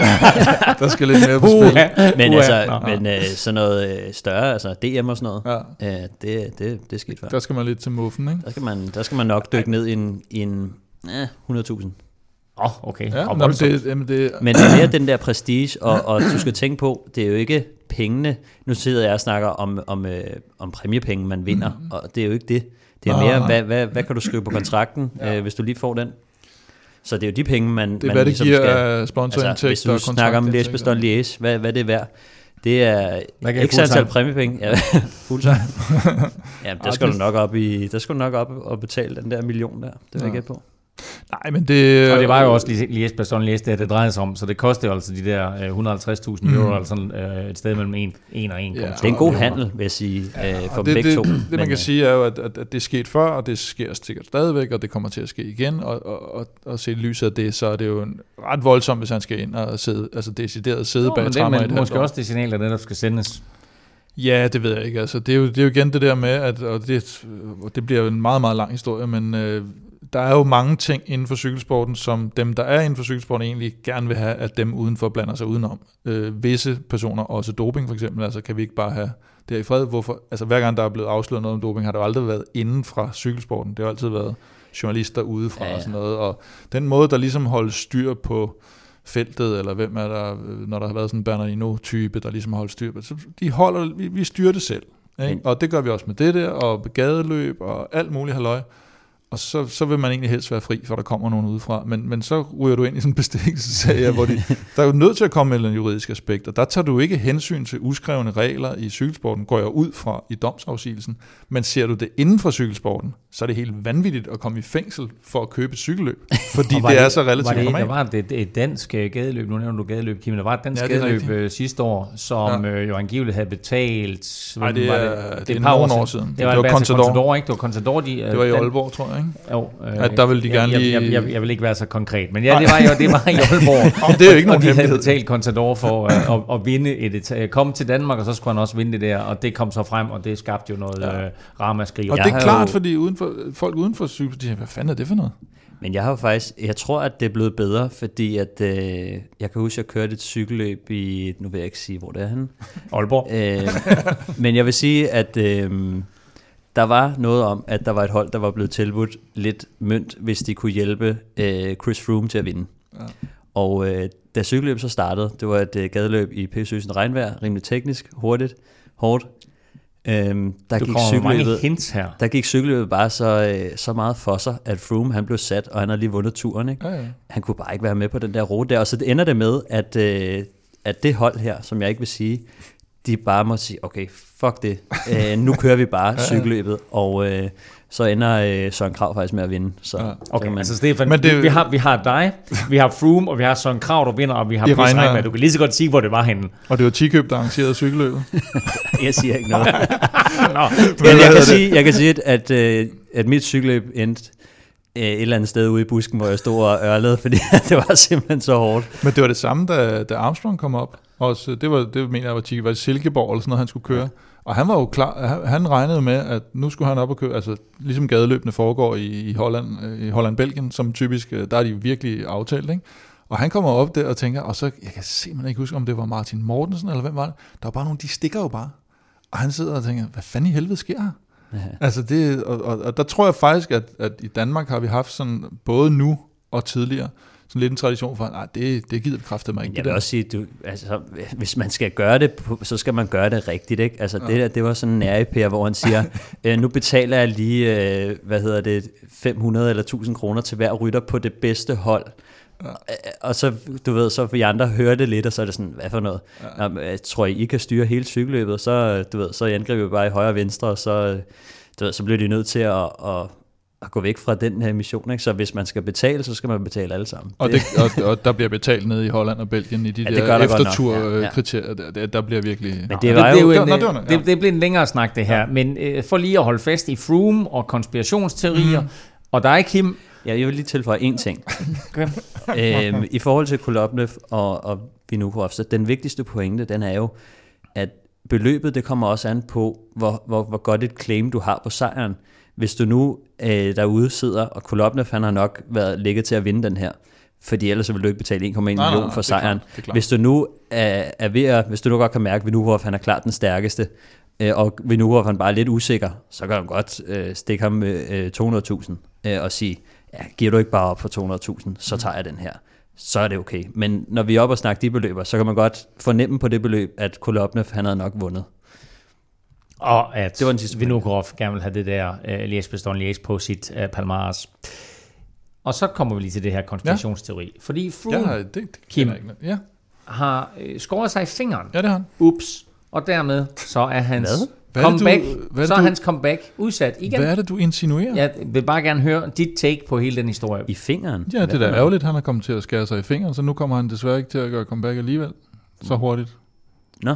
Speaker 3: Der skal lidt mere på spil.
Speaker 4: men
Speaker 2: Uha.
Speaker 4: altså,
Speaker 2: Nå.
Speaker 4: men øh, sådan noget øh, større, altså DM og sådan noget,
Speaker 3: Ja,
Speaker 4: øh, det, det, det er skidt for.
Speaker 3: der skal man lidt til muffen, ikke?
Speaker 4: Der skal man, der skal man nok dykke ned i en, i en eh, 100.000.
Speaker 2: Åh, oh, okay.
Speaker 3: Ja, nå, men det, jamen det,
Speaker 4: Men det er mere den der prestige, og, og du skal tænke på, det er jo ikke pengene. Nu sidder jeg og snakker om, om, øh, om præmiepenge, man vinder, mm. og det er jo ikke det. Det er
Speaker 3: Nej,
Speaker 4: mere, hvad, hvad, hvad kan du skrive på (clears throat) kontrakten, ja. øh, hvis du lige får den. Så det er jo de penge, man,
Speaker 3: det er,
Speaker 4: man
Speaker 3: hvad det
Speaker 4: ligesom
Speaker 3: giver
Speaker 4: skal...
Speaker 3: af sponsorindtægter
Speaker 4: Altså, hvis du
Speaker 3: og
Speaker 4: snakker om Liège. Bastogne Liège, hvad, hvad det er værd, det er ikke
Speaker 2: full
Speaker 4: antal præmiepenge. Ja, (laughs) fuldtime. (laughs) ja, der
Speaker 3: Ah,
Speaker 4: skal du nok op i, der skal du nok op og betale den der million der. Det vil jeg
Speaker 3: Ja.
Speaker 4: gætte på.
Speaker 3: Nej, men det...
Speaker 2: Og det var jo også Lies Bastogne Lies, det, det drejede sig om, så det kostede jo altså de der øh, 150.000 euro,
Speaker 3: Mm.
Speaker 2: altså øh, et sted mellem 1, 1 og 1.
Speaker 3: Ja.
Speaker 4: Det er en god handel, vil jeg sige, øh, for
Speaker 3: det,
Speaker 4: begge
Speaker 3: det,
Speaker 4: to.
Speaker 3: det, man
Speaker 4: Men,
Speaker 3: kan
Speaker 4: øh,
Speaker 3: sige er jo, at, at, at det er sket før, og det sker sikkert stadigvæk, og det kommer til at ske igen, og, og, og, og set lyset af det, så er det jo en ret voldsomt, hvis han skal ind og sidde, altså decideret sidde
Speaker 2: Nå,
Speaker 3: bag
Speaker 2: men det er måske også det signal, der netop skal sendes.
Speaker 3: Ja, det ved jeg ikke. Altså, det, er jo, det er jo igen det der med, at og det, det bliver jo en meget, meget lang historie, men øh, der er jo mange ting inden for cykelsporten, som dem, der er inden for cykelsporten, egentlig gerne vil have, at dem udenfor blander sig udenom. Øh, visse personer, også doping for eksempel, altså kan vi ikke bare have det her i fred. Hvorfor? Altså hver gang der er blevet afsløret noget om doping, har det jo aldrig været inden fra cykelsporten. Det har altid været journalister udefra
Speaker 4: Ja, ja.
Speaker 3: og sådan noget. Og den måde, der ligesom holder styr på feltet, eller hvem er der, øh, når der har været sådan en Bernardino-type, der ligesom holder styr på. Så de holder, vi, vi styrer det selv. Ikke? Og det gør vi også med det der, og gadeløb, og alt muligt halløj. Og så, så vil man egentlig helst være fri, for der kommer nogen udefra. Men, men så ryger du ind i sådan en bestikkelsessag, hvor de, (laughs) der er jo nødt til at komme med en juridisk aspekt, og der tager du ikke hensyn til uskrevne regler i cykelsporten, går jeg ud fra i domsafsigelsen. Men ser du det inden for cykelsporten, så er det helt vanvittigt at komme i fængsel for at købe cykelløb, (laughs) fordi det, det er så relativt
Speaker 2: var det,
Speaker 3: normalt.
Speaker 2: Der var et, et dansk øh, gadeløb, nu nævner du gadeløb, Kim, der var et dansk
Speaker 3: Ja, det er
Speaker 2: gadeløb
Speaker 3: rigtigt.
Speaker 2: øh, sidste år, som ja. øh, jo angiveligt havde betalt...
Speaker 3: Nej, det
Speaker 2: var
Speaker 3: er- det er
Speaker 2: et par
Speaker 3: nogle år siden.
Speaker 2: Det,
Speaker 3: Det
Speaker 2: var,
Speaker 3: var
Speaker 2: det var
Speaker 3: Contador.
Speaker 2: Contador, ikke? Det var Contador, de...
Speaker 3: Det var i Aalborg, tror jeg, ikke?
Speaker 2: Jo, øh,
Speaker 3: Ja, der ville de gerne
Speaker 2: jeg,
Speaker 3: lige-
Speaker 2: jeg, jeg, jeg vil ikke være så konkret, men ja, det var jo det var i Aalborg. (laughs)
Speaker 3: Om det er jo ikke
Speaker 2: og
Speaker 3: nogen
Speaker 2: de havde betalt Contador for øh, at, at vinde et et- komme til Danmark, og så skulle han også vinde det der, og det kom så frem, og det skabte jo noget
Speaker 3: Ja.
Speaker 2: ja. øh, ramaskrig.
Speaker 3: Og
Speaker 4: Jeg
Speaker 3: det er klart,
Speaker 4: jo-
Speaker 3: fordi uden for, folk uden for cykel, de siger, hvad fanden er det for noget?
Speaker 4: Men jeg har jo faktisk, jeg tror, at det er blevet bedre, fordi at, øh, jeg kan huske, at jeg kørte et cykelløb i, nu vil jeg ikke sige, hvor det er henne.
Speaker 2: Aalborg.
Speaker 4: Øh, men jeg vil sige, at øh, der var noget om, at der var et hold, der var blevet tilbudt lidt mønt, hvis de kunne hjælpe øh, Chris Froome til at vinde.
Speaker 3: Ja.
Speaker 4: Og øh, da cykelløbet så startede, det var et øh, gadeløb i P-Søsen regnvejr, rimelig teknisk, hurtigt, hårdt. Øhm, der
Speaker 2: Du
Speaker 4: gik cykelløbet,
Speaker 2: hints her.
Speaker 4: der gik cykelløbet bare så, øh, så meget for sig, at Froome han blev sat, og han havde lige vundet turen. Ikke?
Speaker 3: Ja, ja.
Speaker 4: Han kunne bare ikke være med på den der rute der, og så ender det med, at, øh, at det hold her, som jeg ikke vil sige, de bare må sige, okay, fuck det, øh, nu kører vi bare (laughs) cykelløbet, og øh, så ender øh, Søren Krav faktisk med at vinde. Så,
Speaker 3: Ja.
Speaker 2: Okay,
Speaker 4: man,
Speaker 2: altså Stefan,
Speaker 3: Men det-
Speaker 2: det, vi, har, vi har dig, vi har Froome, og vi har Søren Krav, der vinder, og vi har Chris
Speaker 3: regner-
Speaker 2: Reimers. Du kan lige så godt sige, hvor det var henne.
Speaker 3: Og det var Tikøb, der arrangerede cykelløbet. (laughs)
Speaker 4: jeg siger ikke noget. (laughs)
Speaker 2: Nå,
Speaker 4: Men jeg, kan sige, jeg kan sige, at, at, øh, at mit cykelløb endte øh, et eller andet sted ude i busken, hvor jeg stod og ørlede, fordi det var simpelthen så hårdt.
Speaker 3: Men det var det samme, da, da Armstrong kom op. Også, det, var, det mener jeg var Tikøb, var Silkeborg eller sådan noget, han skulle køre. Og han var jo klar, han, han regnede med, at nu skulle han op og køre, altså ligesom gadeløbene foregår i, i Holland, øh, i Holland-Belgien, som typisk, øh, der er de virkelig aftalt, ikke? Og han kommer op der og tænker, og så, jeg kan simpelthen ikke huske, om det var Martin Mortensen, eller hvem var det? Der var bare nogle, de stikker jo bare. Og han sidder og tænker, hvad fanden i helvede sker her?
Speaker 4: Ja.
Speaker 3: Altså det, og, og, og der tror jeg faktisk, at, at i Danmark har vi haft sådan, både nu og tidligere, sådan lidt en tradition for, nej, det, det gider vi kræfte mig ikke.
Speaker 4: Jeg
Speaker 3: det
Speaker 4: vil også sige, du, altså, hvis man skal gøre det, så skal man gøre det rigtigt. Ikke? Altså, det, der, det var sådan en nærepære, hvor han siger, (laughs) øh, nu betaler jeg lige, øh, hvad hedder det, 500 eller 1000 kroner til hver rytter på det bedste hold. Ja. Og så, du ved, så vi andre hører det lidt, og så er det sådan, hvad for noget? Ja. Nå, jeg tror, I kan styre hele cykelløbet, så, du ved, så angriber vi bare i højre og venstre, og så, du ved, så bliver de nødt til at, at, at gå væk fra den her mission. Ikke? Så hvis man skal betale, så skal man betale alle sammen.
Speaker 3: Og, det, og, og der bliver betalt ned i Holland og Belgien i de
Speaker 4: Ja,
Speaker 3: ja, der
Speaker 4: der nok. Ja, ja.
Speaker 3: efterturkriterier. Der, der, der bliver virkelig...
Speaker 4: Men det var
Speaker 2: det,
Speaker 4: jo...
Speaker 2: det, er en,
Speaker 3: nå, det var- ja.
Speaker 2: det, det bliver en længere snak, det her. Men øh, for lige at holde fast i Froome og konspirationsteorier, mm. og dig, Kim,
Speaker 4: Ja, jeg vil lige tilføje en ting. (laughs)
Speaker 2: Okay.
Speaker 4: øhm, I forhold til Kulopnev og, og Vinokurov, så den vigtigste pointe, den er jo, at beløbet, det kommer også an på, hvor, hvor, hvor godt et claim du har på sejren. Hvis du nu øh, derude sidder, og Kulopnev, han har nok været ligget til at vinde den her, fordi ellers så vil du ikke betale 1,1
Speaker 3: nej,
Speaker 4: million
Speaker 3: nej,
Speaker 4: for
Speaker 3: det er
Speaker 4: sejren.
Speaker 3: klart, klart.
Speaker 4: Hvis du nu er, er ved at, hvis du nu godt kan mærke, at Vinokurov, han er klart den stærkeste, øh, og Vinokurov, han bare er lidt usikker, så kan du godt øh, stikke ham med øh, 200.000 øh, og sige, ja, giver du ikke bare op for 200.000, så tager jeg den her. Så er det okay. Men når vi er oppe og snakker de beløber, så kan man godt fornemme på det beløb, at Kolobnev, han havde nok vundet.
Speaker 2: Og at
Speaker 4: Det var den sidste
Speaker 2: Vinokurov gerne vil have det der uh, Liège Bastogne Liège på sit uh, Palmares. Og så kommer vi lige til det her konspirationsteori. Ja. Fordi Froome
Speaker 3: Ja, det, det
Speaker 2: Kim.
Speaker 3: ikke. Ja,
Speaker 2: har øh, skåret sig i fingeren.
Speaker 3: ja, det har han.
Speaker 2: Ups. Og dermed så er hans
Speaker 4: Hvad?
Speaker 3: Hvad er det, du-
Speaker 2: comeback,
Speaker 3: hvad er det,
Speaker 2: så er
Speaker 3: du-
Speaker 2: hans comeback udsat igen.
Speaker 3: Hvad er det, du insinuerer?
Speaker 2: Jeg vil bare gerne høre dit take på hele den historie.
Speaker 4: I fingeren?
Speaker 3: Ja, det er da ærgerligt, han er kommet til at skære sig i fingeren, så nu kommer han desværre ikke til at gøre comeback alligevel. Så hurtigt.
Speaker 4: Nå.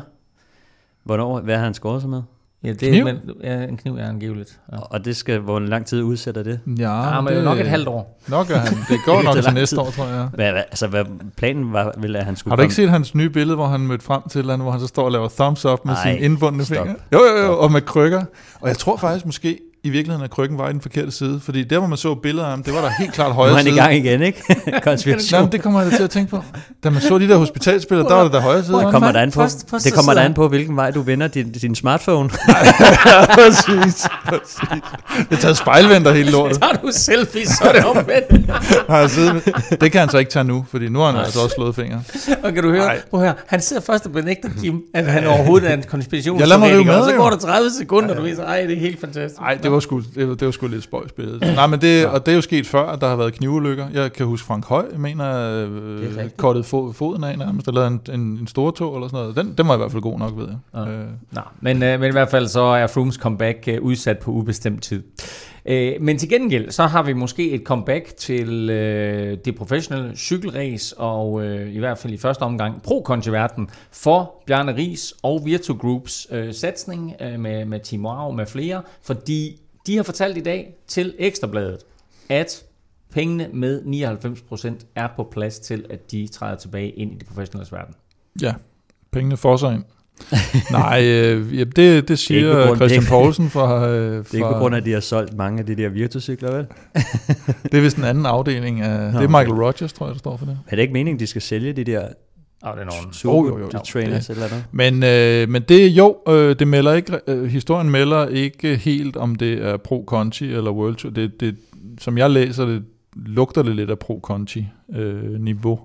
Speaker 4: Hvornår, hvad har han skåret sig med?
Speaker 2: Ja, det
Speaker 3: Kniv?
Speaker 2: Men, ja, en kniv er angiveligt. Ja.
Speaker 4: Og det skal, hvor lang tid udsætter det?
Speaker 3: Ja,
Speaker 2: Ja, men det, nok et halvt år.
Speaker 3: Nok er han. Det går (laughs)
Speaker 4: Ikke
Speaker 3: nok til næste
Speaker 4: tid.
Speaker 3: år, tror jeg.
Speaker 4: Hvad, hvad, altså, hvad planen var, vel, at han skulle
Speaker 3: Har du ikke
Speaker 4: komme?
Speaker 3: set hans nye billede, hvor han mødte frem til eller andet, hvor han så står og laver thumbs up med
Speaker 4: Ej,
Speaker 3: sine indbundne
Speaker 4: stop.
Speaker 3: fingre? Jo, jo, jo, og med krykker. Og jeg tror faktisk måske i virkeligheden, at krykken var i den forkerte side. Fordi der, hvor man så billeder af ham, det var der helt klart
Speaker 4: Nu
Speaker 3: højre
Speaker 4: er han i
Speaker 3: side.
Speaker 4: gang igen, ikke? (laughs) Konspiration.
Speaker 3: Men det kommer jeg da til at tænke på. Da man så de der hospitalsbilleder, der var det der højre side.
Speaker 4: Det kommer der an på,
Speaker 2: Først- først
Speaker 4: det kommer der an på, hvilken vej du vender din, din smartphone. (laughs) (laughs)
Speaker 3: præcis, præcis. Jeg har taget spejlventer hele lortet.
Speaker 2: Tager du selfie, så er det omvendt.
Speaker 3: Har jeg siddet med. Det kan han så ikke tage nu, fordi nu har han altså også slået fingre.
Speaker 2: Og kan du høre, prøv høre, han sidder først og benægter Kim, at han overhovedet er en konspiration.
Speaker 3: Ja, lad mig rive med,
Speaker 2: og så går der 30 sekunder, du viser, ej, det er helt fantastisk.
Speaker 3: Det det var sgu, det var, det var sgu lidt spøjsbilledet. Nej, men det, og det er jo sket før, at der har været knivulykker. Jeg kan huske Frank Høj, jeg mener, øh, kortet fod, foden af nærmest, eller en, en, en stor tog eller sådan noget. Den, den var i hvert fald god nok, ved jeg. Ja. Øh.
Speaker 2: Nå, men, øh, men i hvert fald så er Frooms comeback øh, udsat på ubestemt tid. Øh, men til gengæld, så har vi måske et comeback til øh, det professionelle cykelrace, og øh, i hvert fald i første omgang pro verden for Bjarne Ries og Virtu Groups øh, satsning øh, med, med Team Wow med flere, fordi de har fortalt i dag til Ekstrabladet, at pengene med 99% er på plads til, at de træder tilbage ind i det professionelle verden.
Speaker 3: Ja, pengene får sig ind. Nej, øh, ja, det, det siger det grund, Christian Poulsen fra,
Speaker 4: øh, fra... (laughs) Det er ikke på grund af, at de har solgt mange af de der virtucykler, vel?
Speaker 3: det er vist en anden afdeling af... Nå, det er Michael Rogers, tror jeg, der står for det.
Speaker 4: Er det ikke meningen, de skal sælge de der
Speaker 2: Det er nogen
Speaker 4: super oh, jo, jo, jo. trainers
Speaker 3: det. eller noget. Men, øh, men det jo, øh, det melder ikke, øh, historien melder ikke helt, om det er Pro Conti eller World Tour. Det, det, som jeg læser det, lugter det lidt af Pro Conti øh, niveau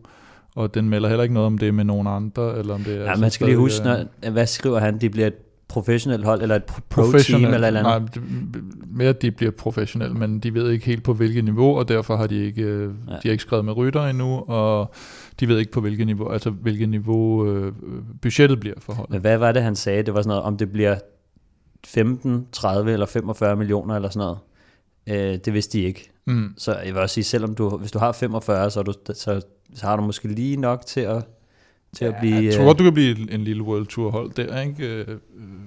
Speaker 3: og den melder heller ikke noget om det med nogen andre, eller om det er...
Speaker 4: Ja, man skal lige huske, når, hvad skriver han, de bliver et professionelt hold, eller et pro-team, eller eller andet? Nej,
Speaker 3: mere at de bliver professionelle, men de ved ikke helt på hvilket niveau, og derfor har de ikke, øh, ja. de har ikke skrevet med rytter endnu, og de ved ikke på hvilket niveau, altså hvilket niveau øh, budgettet bliver for holdet.
Speaker 4: Men hvad var det, han sagde? Det var sådan noget, om det bliver 15, 30 eller 45 millioner eller sådan noget. Øh, det vidste de ikke. Mm. Så jeg vil også sige, selvom du, hvis du har 45, så, du, så så har du måske lige nok til at, til ja, at blive...
Speaker 3: Jeg tror godt, du kan blive en lille World Tour hold der, ikke? Øh,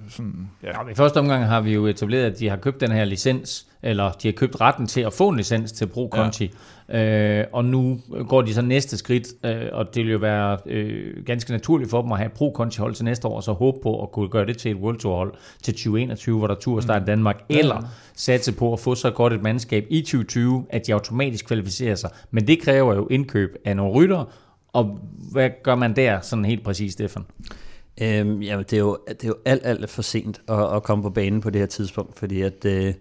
Speaker 2: sådan, ja. Ja, I første omgang har vi jo etableret, at de har købt den her licens, eller de har købt retten til at få en licens til Pro Conti. Ja. Øh, og nu går de så næste skridt, øh, og det vil jo være øh, ganske naturligt for dem at have Pro Conti hold til næste år, og så håbe på at kunne gøre det til et World Tour hold til 2021, hvor der tur start i mm. Danmark, ja. eller satse på at få så godt et mandskab i 2020, at de automatisk kvalificerer sig. Men det kræver jo indkøb af nogle rytter, og hvad gør man der sådan helt præcis, Stefan?
Speaker 4: Øhm, jamen, det er, jo, det er jo alt, alt for sent at, at komme på banen på det her tidspunkt, fordi at øh,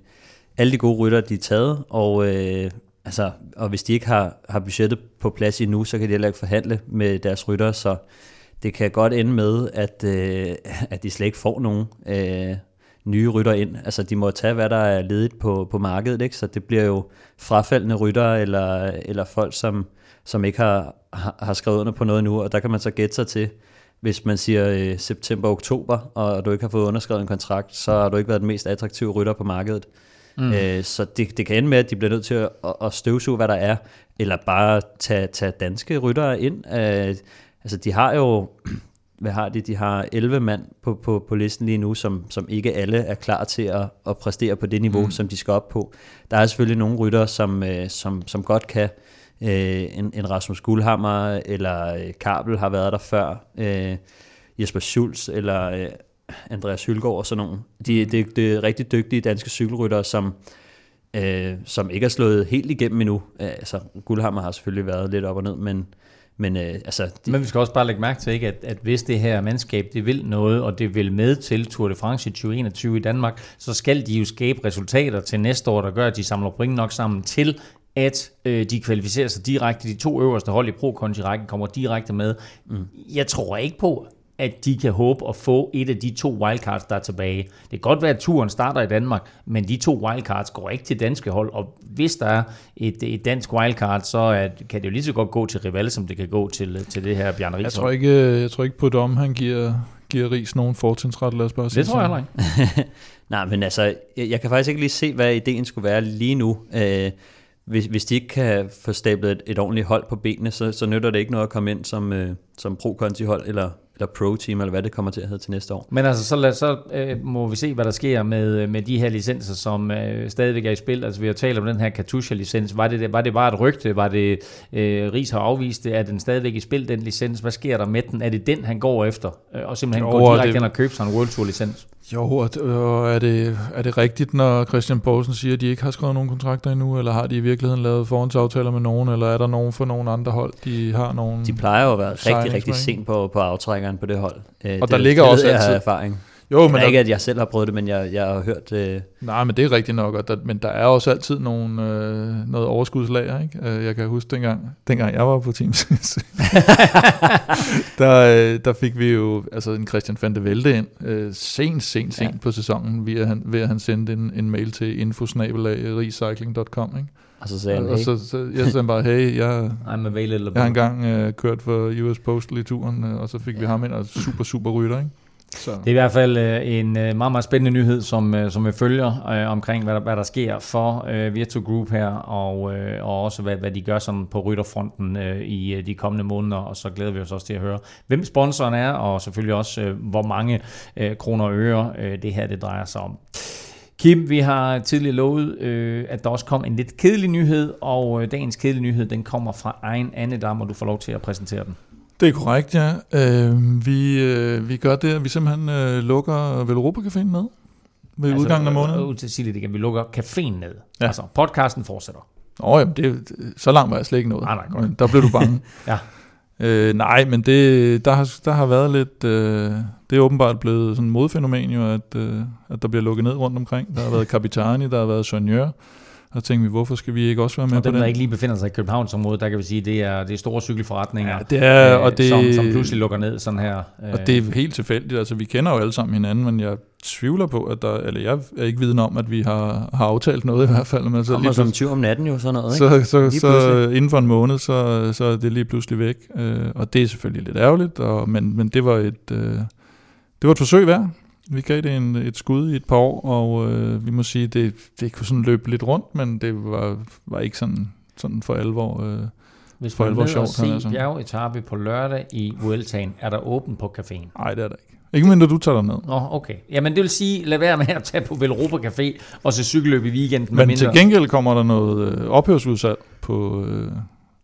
Speaker 4: alle de gode rytter, de er taget, og, øh, altså, og hvis de ikke har, har budgettet på plads endnu, så kan de heller ikke forhandle med deres rytter, så det kan godt ende med, at, øh, at de slet ikke får nogen øh, nye rytter ind. Altså, de må tage, hvad der er ledigt på, på markedet, ikke? så det bliver jo frafaldende rytter, eller, eller folk, som, som ikke har, har skrevet under på noget nu, og der kan man så gætte sig til, hvis man siger øh, september-oktober, og du ikke har fået underskrevet en kontrakt, så har du ikke været den mest attraktive rytter på markedet. Mm. Øh, så det, det kan ende med, at de bliver nødt til at, at støvsuge, hvad der er, eller bare tage, tage danske ryttere ind. Øh, altså, de har jo, (clears throat) hvad har de? De har 11 mand på, på, på listen lige nu, som, som ikke alle er klar til at, at præstere på det niveau, mm. som de skal op på. Der er selvfølgelig nogle ryttere, som, øh, som, som godt kan, øh, Øh, en, en Rasmus Guldhammer eller øh, Kabel har været der før, øh, Jesper Schulz eller øh, Andreas Hylgaard og sådan nogle. De, det, det er rigtig dygtige danske cykelryttere, som, øh, som ikke er slået helt igennem endnu. Øh, altså, Guldhammer har selvfølgelig været lidt op og ned, men, men, øh, altså,
Speaker 2: de... Men vi skal også bare lægge mærke til, ikke, at, at hvis det her mandskab det vil noget, og det vil med til Tour de France i 2021 i Danmark, så skal de jo skabe resultater til næste år, der gør, at de samler point nok sammen til, at øh, de kvalificerer sig direkte. De to øverste hold i pro rækken kommer direkte med. Mm. Jeg tror ikke på, at de kan håbe at få et af de to wildcards, der er tilbage. Det kan godt være, at turen starter i Danmark, men de to wildcards går ikke til danske hold, og hvis der er et, et dansk wildcard, så er, kan det jo lige så godt gå til Rival, som det kan gå til, til det her Bjarne Ries.
Speaker 3: Jeg tror ikke, jeg tror ikke på dom, han giver, giver Ries nogen fortrinsret, lad os bare
Speaker 2: sige Det tror jeg heller ikke. (laughs)
Speaker 4: Nej, men altså, jeg, jeg kan faktisk ikke lige se, hvad ideen skulle være lige nu. Øh, hvis, hvis de ikke kan få stablet et, et ordentligt hold på benene, så, så nytter det ikke noget at komme ind som, øh, som pro-conti-hold eller, eller pro-team, eller hvad det kommer til at hedde til næste år.
Speaker 2: Men altså, så, lad, så øh, må vi se, hvad der sker med, med de her licenser, som øh, stadigvæk er i spil. Altså, vi har talt om den her Katusha-licens. Var det, var det bare et rygte? Var det, øh, Ries har afvist det? Er den stadigvæk i spil, den licens? Hvad sker der med den? Er det den, han går efter? Øh, og simpelthen jo, går direkte det... ind og køber sig en World Tour-licens?
Speaker 3: Jo, og er det, er det rigtigt, når Christian Poulsen siger, at de ikke har skrevet nogen kontrakter endnu, eller har de i virkeligheden lavet forhåndsaftaler med nogen, eller er der nogen for nogen andre hold, de har nogen
Speaker 4: De plejer jo at være rigtig, rigtig sent på, på aftrækkeren på det hold.
Speaker 3: Øh, og det, der ligger det også altid, erfaring.
Speaker 4: Jo, men der, ikke, at jeg selv har prøvet det, men jeg, jeg har hørt... Øh...
Speaker 3: Nej, men det er rigtigt nok, og der, men der er også altid nogle, øh, noget overskudslager. Ikke? Øh, jeg kan huske dengang, dengang jeg var på Teams, (laughs) (laughs) der, øh, der fik vi jo altså en Christian van de Velde ind, øh, sent, sent, sent ja. på sæsonen, ved at han, ved at han sendte en, en mail til infosnabelag.recycling.com. Ikke?
Speaker 4: Og så sagde han,
Speaker 3: hey. Og så, så jeg sagde bare, hey, jeg,
Speaker 4: I'm available.
Speaker 3: jeg har engang øh, kørt for US Postal i turen, øh, og så fik ja. vi ham ind, og super, super rytter, ikke?
Speaker 2: Så. Det er i hvert fald øh, en øh, meget, meget spændende nyhed, som, øh, som vi følger øh, omkring, hvad der, hvad der sker for øh, Virtu Group her, og, øh, og også hvad, hvad de gør sådan på rytterfronten øh, i øh, de kommende måneder, og så glæder vi os også til at høre, hvem sponsoren er, og selvfølgelig også, øh, hvor mange øh, kroner og øre øh, det her det drejer sig om. Kim, vi har tidligere lovet, øh, at der også kom en lidt kedelig nyhed, og øh, dagens kedelige nyhed, den kommer fra egen andedam, og du får lov til at præsentere den.
Speaker 3: Det er korrekt, ja. Øh, vi, øh, vi gør det, at vi simpelthen øh, lukker Velropa Caféen ned ved altså, udgangen af måneden.
Speaker 2: Øh, til sige det igen, vi lukker caféen ned. Ja. Altså, podcasten fortsætter.
Speaker 3: Åh, oh, jamen, det, så langt var jeg slet ikke noget.
Speaker 2: Nej, nej, godt. Men
Speaker 3: der blev du bange. (laughs)
Speaker 2: ja.
Speaker 3: Øh, nej, men det, der, har, der har været lidt... Øh, det er åbenbart blevet sådan en modfænomen jo, at, øh, at der bliver lukket ned rundt omkring. Der har været Capitani, der har været Sonjør, og tænkte vi, hvorfor skal vi ikke også være med
Speaker 2: og
Speaker 3: dem,
Speaker 2: på den? der ikke lige befinder sig i Københavnsområdet, der kan vi sige, det er, det er store cykelforretninger, ja,
Speaker 3: det er, øh, og det,
Speaker 2: som, som pludselig lukker ned sådan her.
Speaker 3: Øh. Og det er helt tilfældigt, altså vi kender jo alle sammen hinanden, men jeg tvivler på, at der, eller jeg er ikke viden om, at vi har, har aftalt noget i hvert fald.
Speaker 4: Men så Kommer som 20 om natten jo sådan noget,
Speaker 3: ikke? Så, så, så inden for en måned, så, så er det lige pludselig væk, øh, og det er selvfølgelig lidt ærgerligt, og, men, men det var et... Øh, det var et forsøg værd. Vi gav det en, et skud i et par år, og øh, vi må sige, det, det kunne sådan løbe lidt rundt, men det var, var ikke sådan, sådan for alvor øh,
Speaker 2: Hvis for alvor sjovt. Hvis man altså. bjergetappe på lørdag i Vueltaen, er der åben på caféen?
Speaker 3: Nej, det er der ikke. Ikke mindre du tager dig ned.
Speaker 2: Nå, okay. Jamen det vil sige, lad være med at tage på Velropa Café og se cykelløb i weekenden.
Speaker 3: Men mindre. til gengæld kommer der noget øh, ophørsudsalg på øh,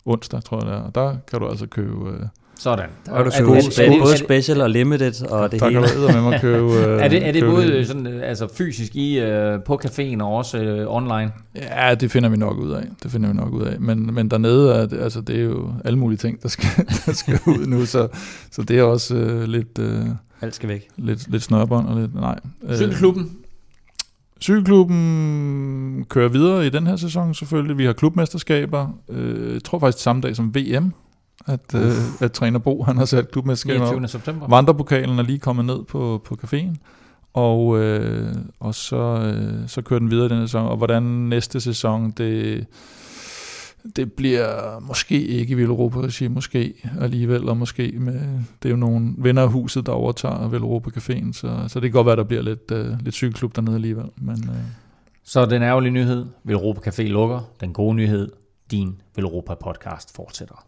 Speaker 3: onsdag, tror jeg det er. Og der kan du altså købe... Øh,
Speaker 2: sådan.
Speaker 4: Der er du er, er, er, både special og limited og det hele.
Speaker 3: Der kan du med mig købe. (laughs)
Speaker 2: er det, er det både sådan, altså fysisk i uh, på caféen og også uh, online?
Speaker 3: Ja, det finder vi nok ud af. Det finder vi nok ud af. Men, men dernede er det, altså, det er jo alle mulige ting, der skal, (laughs) der skal ud nu, så, så det er også uh, lidt... Uh,
Speaker 4: Alt skal væk.
Speaker 3: Lidt, lidt snørbånd og lidt... Nej.
Speaker 2: Cykelklubben?
Speaker 3: Cykelklubben kører videre i den her sæson selvfølgelig. Vi har klubmesterskaber. Uh, jeg tror faktisk samme dag som VM at, øh, at træner Bo han har sat klubmesterskabet
Speaker 2: 29. september.
Speaker 3: Vandrepokalen er lige kommet ned på, på caféen, og, øh, og så, øh, så kører den videre den sæson. Og hvordan næste sæson, det, det bliver måske ikke i Villeuropa sige måske alligevel, og måske med, det er jo nogle venner af huset, der overtager Villeuropa Caféen, så, så det kan godt være, der bliver lidt, øh, lidt cykelklub dernede alligevel. Men, øh.
Speaker 2: Så den ærgerlige nyhed, Villeuropa Café lukker. Den gode nyhed, din Villeuropa podcast fortsætter.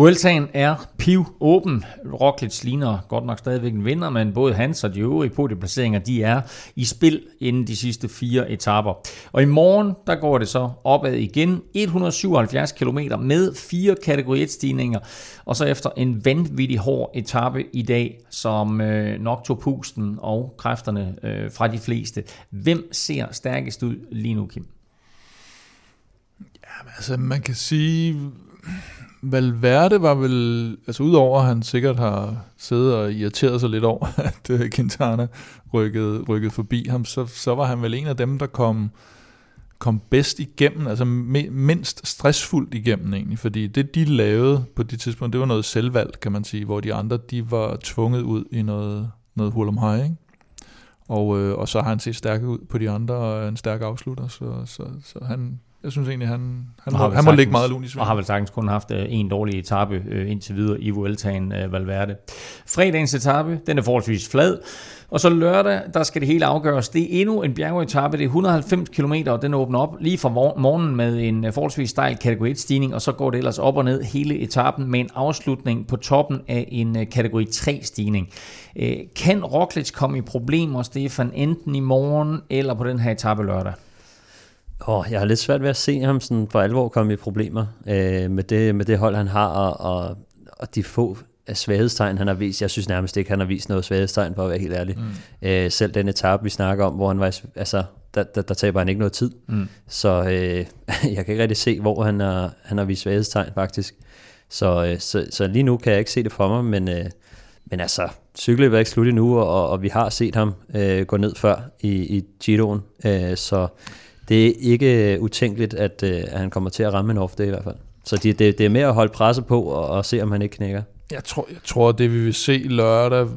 Speaker 2: Vueltaen er piv åben. Roglic ligner godt nok stadigvæk en vinder, men både hans og de øvrige podieplaceringer, de er i spil inden de sidste fire etaper. Og i morgen, der går det så opad igen. 177 km med fire kategori 1 stigninger. Og så efter en vanvittig hård etape i dag, som øh, nok tog pusten og kræfterne øh, fra de fleste. Hvem ser stærkest ud lige nu, Kim?
Speaker 3: Ja, altså man kan sige Valverde var vel, altså udover at han sikkert har siddet og irriteret sig lidt over, (laughs) at øh, Quintana rykkede, rykkede forbi ham, så, så var han vel en af dem, der kom, kom bedst igennem, altså mindst stressfuldt igennem egentlig, fordi det de lavede på det tidspunkt, det var noget selvvalg, kan man sige, hvor de andre, de var tvunget ud i noget, noget hul om hej, ikke? Og, øh, og så har han set stærk ud på de andre, og en stærk afslutter, så, så, så han, jeg synes egentlig, han, han, må, han sagtens, må ligge meget lun i
Speaker 2: Og har vel sagtens kun haft øh, en dårlig etape øh, indtil videre i Vueltaen øh, Valverde. Fredagens etape, den er forholdsvis flad. Og så lørdag, der skal det hele afgøres. Det er endnu en bjergetappe, det er 190 km, og den åbner op lige fra morgenen med en forholdsvis stejl kategori 1-stigning, og så går det ellers op og ned hele etappen med en afslutning på toppen af en kategori 3-stigning. Kan Roglic komme i problemer, Stefan, enten i morgen eller på den her etape lørdag?
Speaker 4: Oh, jeg har lidt svært ved at se ham sådan for alvor komme i problemer øh, med, det, med det hold, han har, og, og, og de få svaghedstegn, han har vist. Jeg synes nærmest ikke, han har vist noget svaghedstegn, for at være helt ærlig. Mm. Øh, selv den etape, vi snakker om, hvor han var, altså, der, der, der taber han ikke noget tid. Mm. Så øh, (laughs) jeg kan ikke rigtig se, hvor han har, han har vist svaghedstegn, faktisk. Så, øh, så, så lige nu kan jeg ikke se det for mig, men, øh, men altså, cykelløbet er ikke slut endnu, og, og vi har set ham øh, gå ned før i, i Giroen, øh, så det er ikke utænkeligt, at, øh, at han kommer til at ramme en off i hvert fald. Så det, det, det er mere at holde presset på og, og se, om han ikke knækker.
Speaker 3: Jeg tror, jeg tror, det vi vil se lørdag,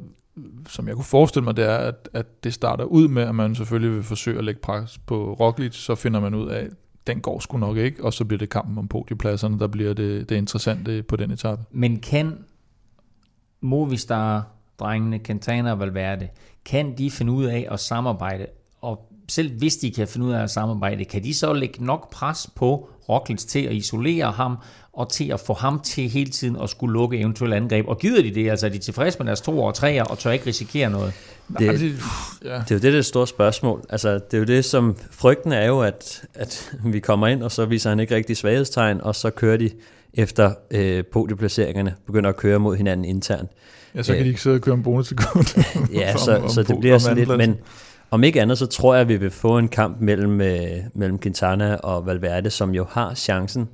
Speaker 3: som jeg kunne forestille mig, det er, at, at det starter ud med, at man selvfølgelig vil forsøge at lægge pres på Roglic, så finder man ud af, den går sgu nok ikke, og så bliver det kampen om podiepladserne, der bliver det, det interessante på den etape.
Speaker 2: Men kan Movistar, drengene, Quintana og Valverde, kan de finde ud af at samarbejde, og selv hvis de kan finde ud af at samarbejde, kan de så lægge nok pres på Roglic til at isolere ham, og til at få ham til hele tiden at skulle lukke eventuelle angreb. Og gider de det? Altså er de tilfredse med deres to og treer, og tør ikke risikere noget?
Speaker 4: Det, det, det er jo det, det er det store spørgsmål. Altså, det er jo det, som frygten er jo, at, at vi kommer ind, og så viser han ikke rigtig svaghedstegn, og så kører de efter øh, podieplaceringerne, begynder at køre mod hinanden internt.
Speaker 3: Ja, så kan de ikke sidde og køre en bonussekund. (laughs)
Speaker 4: ja, så, om, så det bliver sådan lidt, men om ikke andet, så tror jeg, at vi vil få en kamp mellem, øh, mellem Quintana og Valverde, som jo har chancen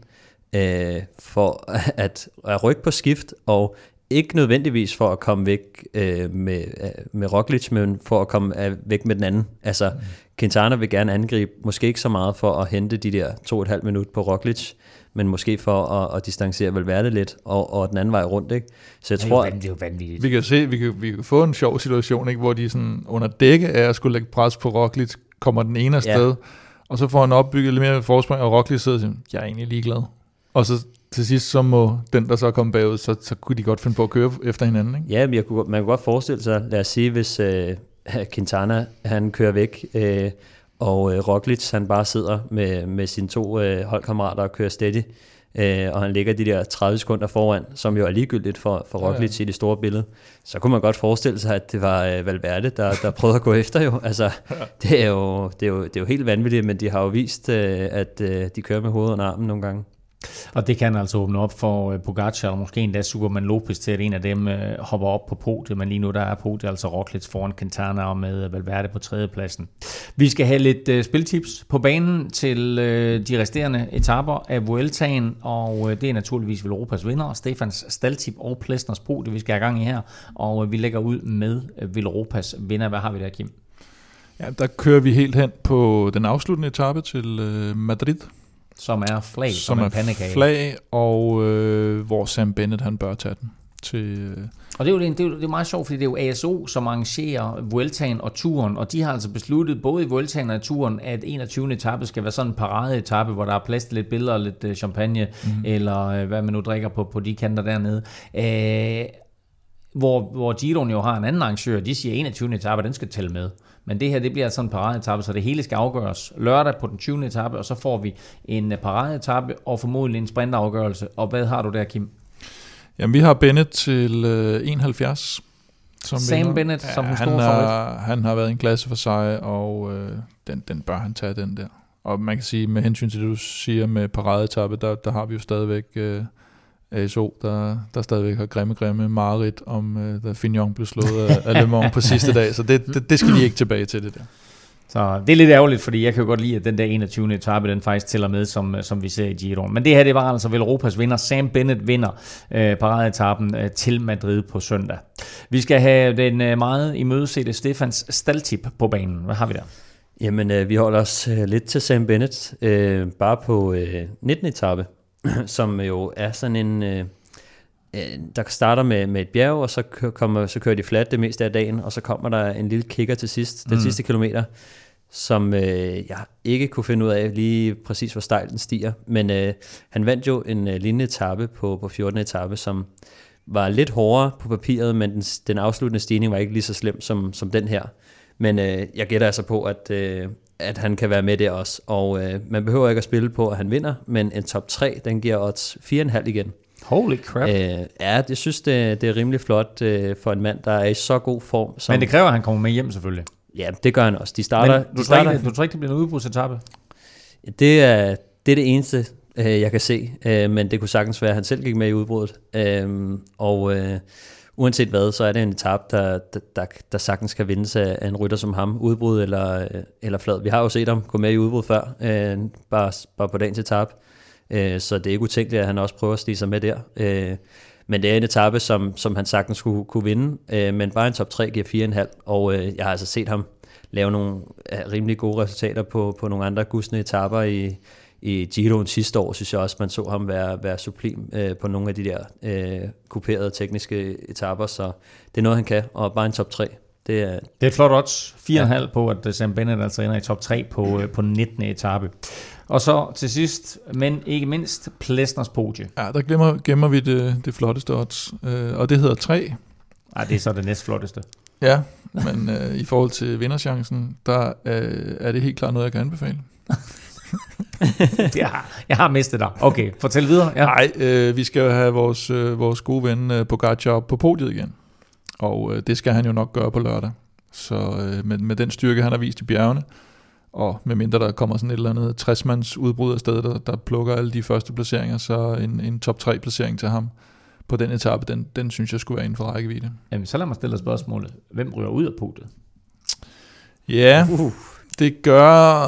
Speaker 4: øh, for (laughs) at, at rykke på skift, og ikke nødvendigvis for at komme væk øh, med, øh, med Roglic, men for at komme øh, væk med den anden. Altså, mm. Quintana vil gerne angribe, måske ikke så meget for at hente de der to og et halvt minut på Roglic, men måske for at, at distancere Valverde lidt, og, og den anden vej rundt. Ikke?
Speaker 2: Så jeg det tror, det er jo vanvittigt.
Speaker 3: Vi kan se, vi kan, vi kan få en sjov situation, ikke, hvor de sådan under dække af at skulle lægge pres på Roglic, kommer den ene afsted, ja. og så får han opbygget lidt mere forspring, og Roglic sidder og siger, jeg er egentlig ligeglad. Og så til sidst, så må den, der så kommer bagud, så, så kunne de godt finde på at køre efter hinanden. Ikke?
Speaker 4: Ja, men jeg kunne, man kunne godt forestille sig, lad os sige, hvis uh, Quintana han kører væk, uh, og uh, Roglic han bare sidder med, med sine to uh, holdkammerater og kører steady, uh, og han ligger de der 30 sekunder foran, som jo er ligegyldigt for, for Roglic ja, ja. i det store billede, så kunne man godt forestille sig, at det var uh, Valverde, der, der prøvede at gå efter jo. Altså, (laughs) det, er jo, det, er jo, det er jo helt vanvittigt, men de har jo vist, uh, at uh, de kører med hovedet under armen nogle gange.
Speaker 2: Og det kan altså åbne op for øh, Pogacar, og måske endda Superman Lopez til, at en af dem uh, hopper op på podiet, men lige nu der er podiet altså Roglic foran Quintana og med øh, Valverde på tredjepladsen. Vi skal have lidt spiltips på banen til de resterende etaper af Vueltaen, og det er naturligvis Velropas vinder, Stefans Staltip og Plesners podie, vi skal have gang i her, og vi lægger ud med uh, vinder. Hvad har vi der, Kim?
Speaker 3: Ja, der kører vi helt hen på den afsluttende etape til Madrid,
Speaker 2: som er flag,
Speaker 3: som, som er pandekage. flag, og øh, hvor Sam Bennett han bør tage den. Til, øh.
Speaker 2: Og det er, jo, det, er jo, det er meget sjovt, fordi det er jo ASO, som arrangerer Vueltaen og turen, og de har altså besluttet, både i Vueltaen og i turen, at 21. etape skal være sådan en paradeetape, hvor der er plads til lidt billeder og lidt øh, champagne, mm. eller øh, hvad man nu drikker på, på de kanter dernede. Æh, hvor, hvor Giroen jo har en anden arrangør, de siger, at 21. etape, den skal tælle med. Men det her, det bliver sådan en paradeetappe, så det hele skal afgøres lørdag på den 20. etape, og så får vi en paradeetappe og formodentlig en sprintafgørelse. Og hvad har du der, Kim?
Speaker 3: Jamen, vi har Bennett til øh, 71.
Speaker 2: Som Sam vinder. Bennett ja, som en
Speaker 3: stor han Han har været en klasse for sig, og øh, den, den bør han tage, den der. Og man kan sige, med hensyn til det, du siger med paradeetappe, der, der har vi jo stadigvæk... Øh, ASO, der, der stadigvæk har grimme, grimme marit om, uh, da Fignon blev slået af, af Le Mans på sidste dag. Så det, det, det skal de ikke tilbage til, det der.
Speaker 2: Så det er lidt ærgerligt, fordi jeg kan jo godt lide, at den der 21. etape, den faktisk tæller med, som, som vi ser i Giroen. Men det her, det var altså vel Europas vinder. Sam Bennett vinder øh, paradeetappen øh, til Madrid på søndag. Vi skal have den øh, meget imødesete Stefans Staltip på banen. Hvad har vi der?
Speaker 4: Jamen, øh, vi holder os øh, lidt til Sam Bennett, øh, bare på øh, 19. etape. (clears throat) som jo er sådan en... Øh, øh, der starter med, med et bjerg, og så, kører, kommer, så kører de flat det meste af dagen, og så kommer der en lille kicker til sidst, den mm. sidste kilometer, som øh, jeg ikke kunne finde ud af lige præcis, hvor stejl den stiger. Men øh, han vandt jo en øh, lignende etape på, på 14. etape, som var lidt hårdere på papiret, men den, den afsluttende stigning var ikke lige så slem som, som den her. Men øh, jeg gætter altså på, at, øh, at han kan være med der også. Og øh, man behøver ikke at spille på, at han vinder, men en top 3, den giver odds 4,5 igen.
Speaker 2: Holy crap.
Speaker 4: Øh, ja, jeg synes, det, det er rimelig flot øh, for en mand, der er i så god form.
Speaker 2: Som, men det kræver, at han kommer med hjem selvfølgelig.
Speaker 4: Ja, det gør han også. De starter,
Speaker 2: men du,
Speaker 4: de starter,
Speaker 2: ikke, du tror ikke, det bliver en udbrudsetappe?
Speaker 4: Det er, det er det eneste, øh, jeg kan se. Øh, men det kunne sagtens være, at han selv gik med i udbruddet. Øh, og... Øh, uanset hvad, så er det en etap, der, der, der, der sagtens kan vindes af, en rytter som ham, udbrud eller, øh, eller flad. Vi har jo set ham gå med i udbrud før, øh, bare, bare på dagens etap. Øh, så det er ikke utænkeligt, at han også prøver at stige sig med der. Øh, men det er en etape, som, som han sagtens skulle kunne vinde, øh, men bare en top 3 giver 4,5, og øh, jeg har altså set ham lave nogle øh, rimelig gode resultater på, på nogle andre gusne etaper i, i Giroen sidste år, synes jeg også, man så ham være, være sublim øh, på nogle af de der øh, kuperede tekniske etaper, så det er noget, han kan, og bare en top 3.
Speaker 2: Det er, det er et flot odds. 4,5 ja. på, at Sam Bennett altså ender i top 3 på, øh, på 19. etape. Og så til sidst, men ikke mindst, Plesners podie.
Speaker 3: Ja, der gemmer, gemmer vi det, det flotteste odds, øh, og det hedder 3.
Speaker 2: Nej, det er så det næst flotteste.
Speaker 3: Ja, men øh, i forhold til vinderchancen, der øh, er det helt klart noget, jeg kan anbefale. (laughs) (laughs)
Speaker 2: jeg, har, jeg har mistet dig. Okay, fortæl videre.
Speaker 3: Ja. Nej, øh, vi skal jo have vores, øh, vores gode ven øh, Pogacar op på podiet igen. Og øh, det skal han jo nok gøre på lørdag. Så øh, med, med den styrke, han har vist i bjergene, og med mindre der kommer sådan et eller andet 60-mands udbrud af stedet, der, der plukker alle de første placeringer, så en, en top 3 placering til ham på den etape, den, den synes jeg skulle være inden for rækkevidde.
Speaker 2: Jamen, så lad mig stille dig spørgsmålet. Hvem ryger ud af podiet?
Speaker 3: Ja, uh. det gør...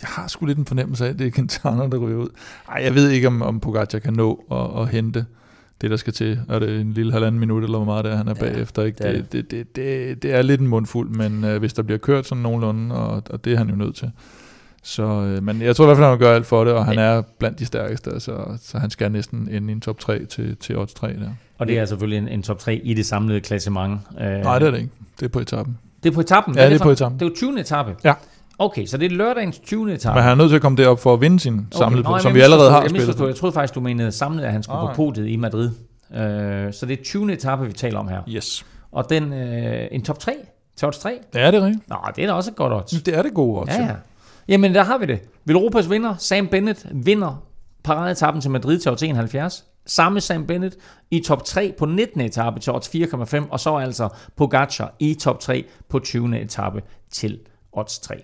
Speaker 3: Jeg har sgu lidt en fornemmelse af, at det er Quintana, der ryger ud. Ej, jeg ved ikke, om, om Pogacar kan nå at, at hente det, der skal til. Er det en lille halvanden minut, eller hvor meget det er, han er ja, bagefter? Ikke? Det, det, det, det, det er lidt en mundfuld, men øh, hvis der bliver kørt sådan nogenlunde, og, og det er han jo nødt til. Så, øh, men jeg tror i hvert fald, han gøre alt for det, og han er blandt de stærkeste, så, så han skal næsten ind i en top 3 til, til odds 3 der.
Speaker 2: Og det er selvfølgelig en, en top 3 i det samlede klassement.
Speaker 3: Øh, Nej, det er det ikke. Det er på etappen.
Speaker 2: Det er på etappen?
Speaker 3: Ja, det er, det er på etappen.
Speaker 2: Det er jo 20. etape?
Speaker 3: Ja.
Speaker 2: Okay, så det er lørdagens 20. etape.
Speaker 3: Men han er nødt til at komme derop for at vinde sin okay. samlede Nå, som vi allerede har jeg spillet.
Speaker 2: Jeg troede faktisk, du menede samlet, at han skulle oh, på podiet i Madrid. Uh, så det er 20. etape, vi taler om her.
Speaker 3: Yes.
Speaker 2: Og den, uh, en top 3? Top 3?
Speaker 3: Ja, det er rigtigt.
Speaker 2: Nå, det er da også et godt odds.
Speaker 3: Det er det gode odds.
Speaker 2: Ja, ja. Jamen, der har vi det. Europas vinder, Sam Bennett, vinder paradeetappen til Madrid til 71. Samme Sam Bennett i top 3 på 19. etape til odds 4,5, og så altså Pogacar i top 3 på 20. etape til odds 3.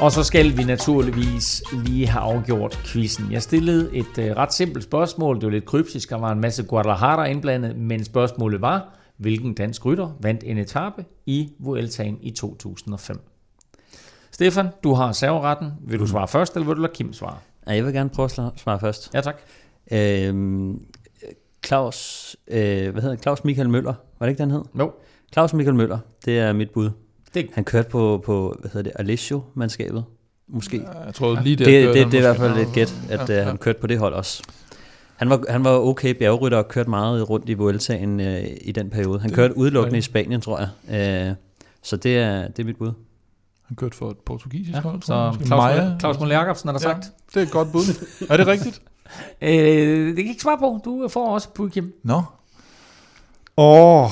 Speaker 2: Og så skal vi naturligvis lige have afgjort quizzen. Jeg stillede et uh, ret simpelt spørgsmål. Det var lidt kryptisk, der var en masse Guadalajara indblandet, men spørgsmålet var, hvilken dansk rytter vandt en etape i Vueltaen i 2005. Stefan, du har serveretten. Vil du svare først, eller vil du lade Kim svare?
Speaker 4: Ja, jeg vil gerne prøve at svare først.
Speaker 2: Ja, tak.
Speaker 4: Øhm, Claus, øh, hvad hedder Claus Michael Møller, var det ikke, den hed?
Speaker 2: Jo.
Speaker 4: Claus Michael Møller, det er mit bud. Det... Han kørte på, på hvad hedder det, Alessio-mandskabet, måske.
Speaker 3: Ja, jeg tror lige
Speaker 4: det, det, det, det, det er i hvert fald lidt gæt, at ja, ja. han kørte på det hold også. Han var, han var okay bjergrytter og kørte meget rundt i Vueltaen øh, i den periode. Han det, kørte udelukkende i Spanien, tror jeg. Øh, så det er, det er mit bud.
Speaker 3: Han kørte for et portugisisk ja, hold,
Speaker 2: tror Så Claus, Claus Møller Jacobsen har der ja, sagt.
Speaker 3: Det er et godt bud. er det rigtigt?
Speaker 2: Øh, det kan ikke svare på. Du får også bud, Kim.
Speaker 3: Nå. Åh. Oh.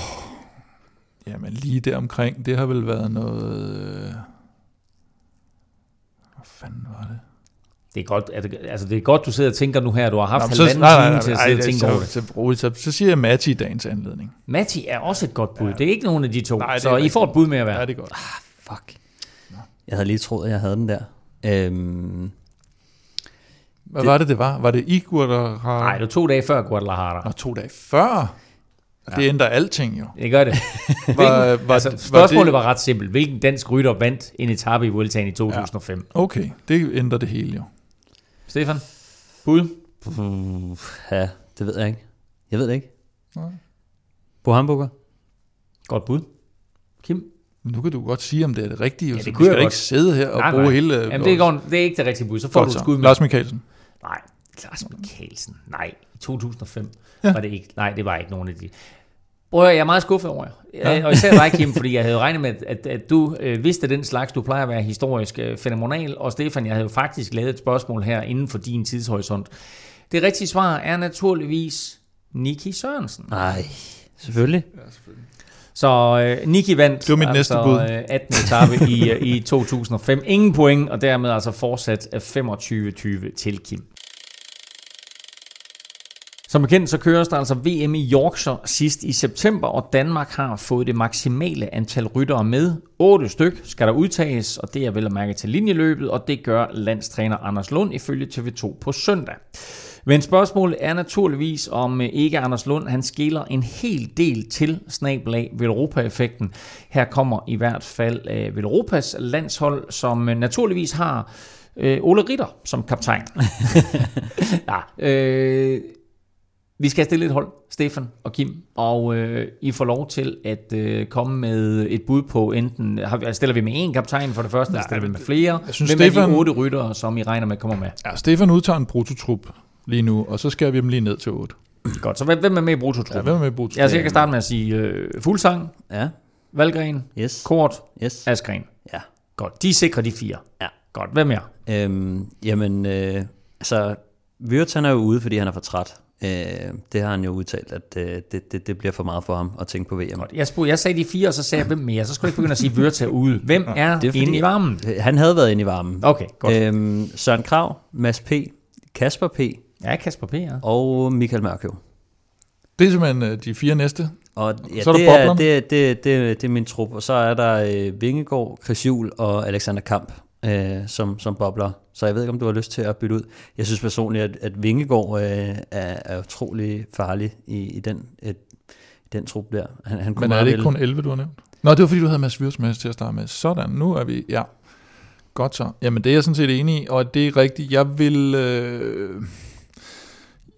Speaker 3: Jamen lige der omkring, det har vel været noget... Øh, hvad fanden var det?
Speaker 2: Det er godt, altså det er godt, du sidder og tænker nu her, du har haft halvanden time nej, nej, nej, til at sidde og tænke over det.
Speaker 3: Så, så, så, så siger jeg Matti i dagens anledning.
Speaker 2: Matti er også et godt bud. Ja. Det er ikke nogen af de to, nej, så I får et bud med at være.
Speaker 3: Ja, det er godt.
Speaker 4: Ah, fuck. Jeg havde lige troet, at jeg havde den der. Øhm,
Speaker 3: Hvad det, var det, det var? Var det i Guadalajara?
Speaker 2: Nej, det var to dage før Guadalajara.
Speaker 3: Nå, to dage før? Ja. Det ændrer alting jo.
Speaker 2: Det gør det. (laughs) var, var, altså, spørgsmålet var, det... var ret simpelt. Hvilken dansk rytter vandt en etape i Vueltaen i 2005?
Speaker 3: Ja. Okay, det ændrer det hele jo.
Speaker 2: Stefan? Bud?
Speaker 4: Uh, ja, det ved jeg ikke. Jeg ved det ikke. Nej. På Hamburger?
Speaker 2: Godt bud. Kim?
Speaker 3: Nu kan du godt sige, om det er det rigtige. Ja, det kunne vi skal ikke sidde her og nej, bruge nej. hele...
Speaker 2: Jamen, det er, det er ikke det rigtige bud. Så får godt, du et skud
Speaker 3: med. Lars Mikkelsen.
Speaker 2: Nej, Lars Mikkelsen. Nej, i 2005 ja. var det ikke. Nej, det var ikke nogen af de. Bror, jeg er meget skuffet over jer. Ja. Og især dig, Kim, fordi jeg havde regnet med, at, at du øh, vidste den slags. Du plejer at være historisk øh, fænomenal. Og Stefan, jeg havde jo faktisk lavet et spørgsmål her inden for din tidshorisont. Det rigtige svar er naturligvis Niki Sørensen.
Speaker 4: Nej, selvfølgelig.
Speaker 3: Ja, selvfølgelig.
Speaker 2: Så øh, Niki vandt
Speaker 3: det var mit altså, næste bud.
Speaker 2: Øh, 18. etape i, øh, i 2005. Ingen point, og dermed altså fortsat 25-20 til Kim. Som bekendt så køres der altså VM i Yorkshire sidst i september, og Danmark har fået det maksimale antal ryttere med. 8 styk skal der udtages, og det er vel at mærke til linjeløbet, og det gør landstræner Anders Lund ifølge TV2 på søndag. Men spørgsmålet er naturligvis, om ikke Anders Lund, han skiller en hel del til snablag Velropa-effekten. Her kommer i hvert fald øh, Velropas landshold, som øh, naturligvis har øh, Ole Ritter som kaptajn. (laughs) ja, øh, vi skal stille et hold, Stefan og Kim, og øh, I får lov til at øh, komme med et bud på enten, har, stiller vi med én kaptajn for det første, eller stiller vi med flere?
Speaker 3: Jeg synes,
Speaker 2: Hvem
Speaker 3: Stefan,
Speaker 2: er de otte ryttere, som I regner med kommer med?
Speaker 3: ja, Stefan udtager en prototrup lige nu, og så skal vi dem lige ned til 8.
Speaker 2: Godt, så hvem hvem er med i
Speaker 3: Ja,
Speaker 2: brutotruppen?
Speaker 3: hvem er med i prototrup?
Speaker 2: Ja, så jeg kan starte med at sige øh, Fuglsang,
Speaker 4: Ja,
Speaker 2: Valgren,
Speaker 4: yes,
Speaker 2: Kort,
Speaker 4: yes.
Speaker 2: Askren.
Speaker 4: Ja.
Speaker 2: Godt, de sikrer de fire.
Speaker 4: Ja.
Speaker 2: Godt, hvem mere?
Speaker 4: Øhm, jamen, øh, altså, Wirtz han er jo ude, fordi han er for træt. Øh, det har han jo udtalt, at øh, det, det, det bliver for meget for ham at tænke på VM.
Speaker 2: Godt. Jeg, spurgte, jeg sagde de fire, og så sagde jeg, hvem mere? Så skulle jeg ikke begynde at sige, er ude. (laughs) Hvem er,
Speaker 4: Det er fordi-
Speaker 2: inde i varmen?
Speaker 4: Han havde været inde i varmen.
Speaker 2: Okay, godt. Øh.
Speaker 4: Øhm, Søren Krav, Mads P., Kasper P.
Speaker 2: Ja, Kasper P. Ja.
Speaker 4: og Michael Mørkøv.
Speaker 3: Det er simpelthen øh, de fire næste.
Speaker 4: Og ja,
Speaker 3: Så er der
Speaker 4: det, er, det, det, det, det er min trup. Og så er der øh, Vingegaard, Chris Juhl og Alexander Kamp øh, som, som bobler. Så jeg ved ikke, om du har lyst til at bytte ud. Jeg synes personligt, at, at Vingegaard øh, er, er utrolig farlig i, i den, et, i den trup der. Han, han kunne
Speaker 3: Men er det ikke kun 11, du har nævnt? Nå, det var fordi, du havde Mads Wirtz med til at starte med. Sådan, nu er vi... Ja, godt så. Jamen, det er jeg sådan set enig i, og det er rigtigt. Jeg vil... Øh,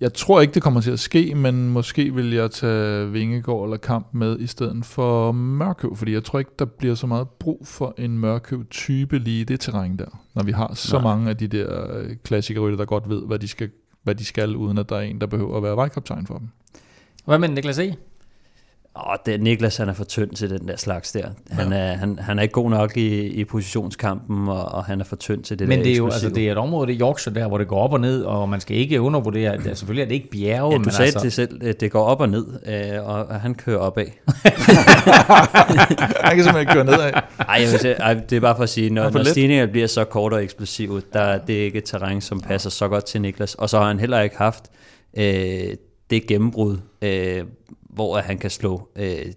Speaker 3: jeg tror ikke, det kommer til at ske, men måske vil jeg tage Vingegaard eller Kamp med i stedet for Mørkøv, fordi jeg tror ikke, der bliver så meget brug for en Mørkøv-type lige i det terræn der, når vi har så
Speaker 4: Nej.
Speaker 3: mange af de der øh, klassikerrytter, der godt ved, hvad de skal hvad de skal, uden at der er en, der behøver at være vejkaptajn for dem.
Speaker 2: Hvad med Niklas E?
Speaker 4: Åh, det, Niklas han er for tynd til den der slags der. Han, er, han, han er ikke god nok i, i positionskampen, og, og han er for tynd til det
Speaker 2: Men
Speaker 4: der
Speaker 2: det er jo
Speaker 4: eksplosive.
Speaker 2: altså, det er et område, det er Yorkshire der, hvor det går op og ned, og man skal ikke undervurdere, at det, selvfølgelig er det ikke bjerge,
Speaker 4: Ja,
Speaker 2: men
Speaker 4: du sagde
Speaker 2: altså,
Speaker 4: det selv, det går op og ned, øh, og han kører opad.
Speaker 3: Han kan simpelthen ikke køre nedad.
Speaker 4: Ej, jeg vil sige, ej, det er bare for at sige, når,
Speaker 3: Ja,
Speaker 4: når
Speaker 3: let.
Speaker 4: stigningerne bliver så korte og eksplosive, der er det ikke et terræn, som passer så godt til Niklas. Og så har han heller ikke haft øh, det gennembrud, øh, hvor at han kan slå... Øh,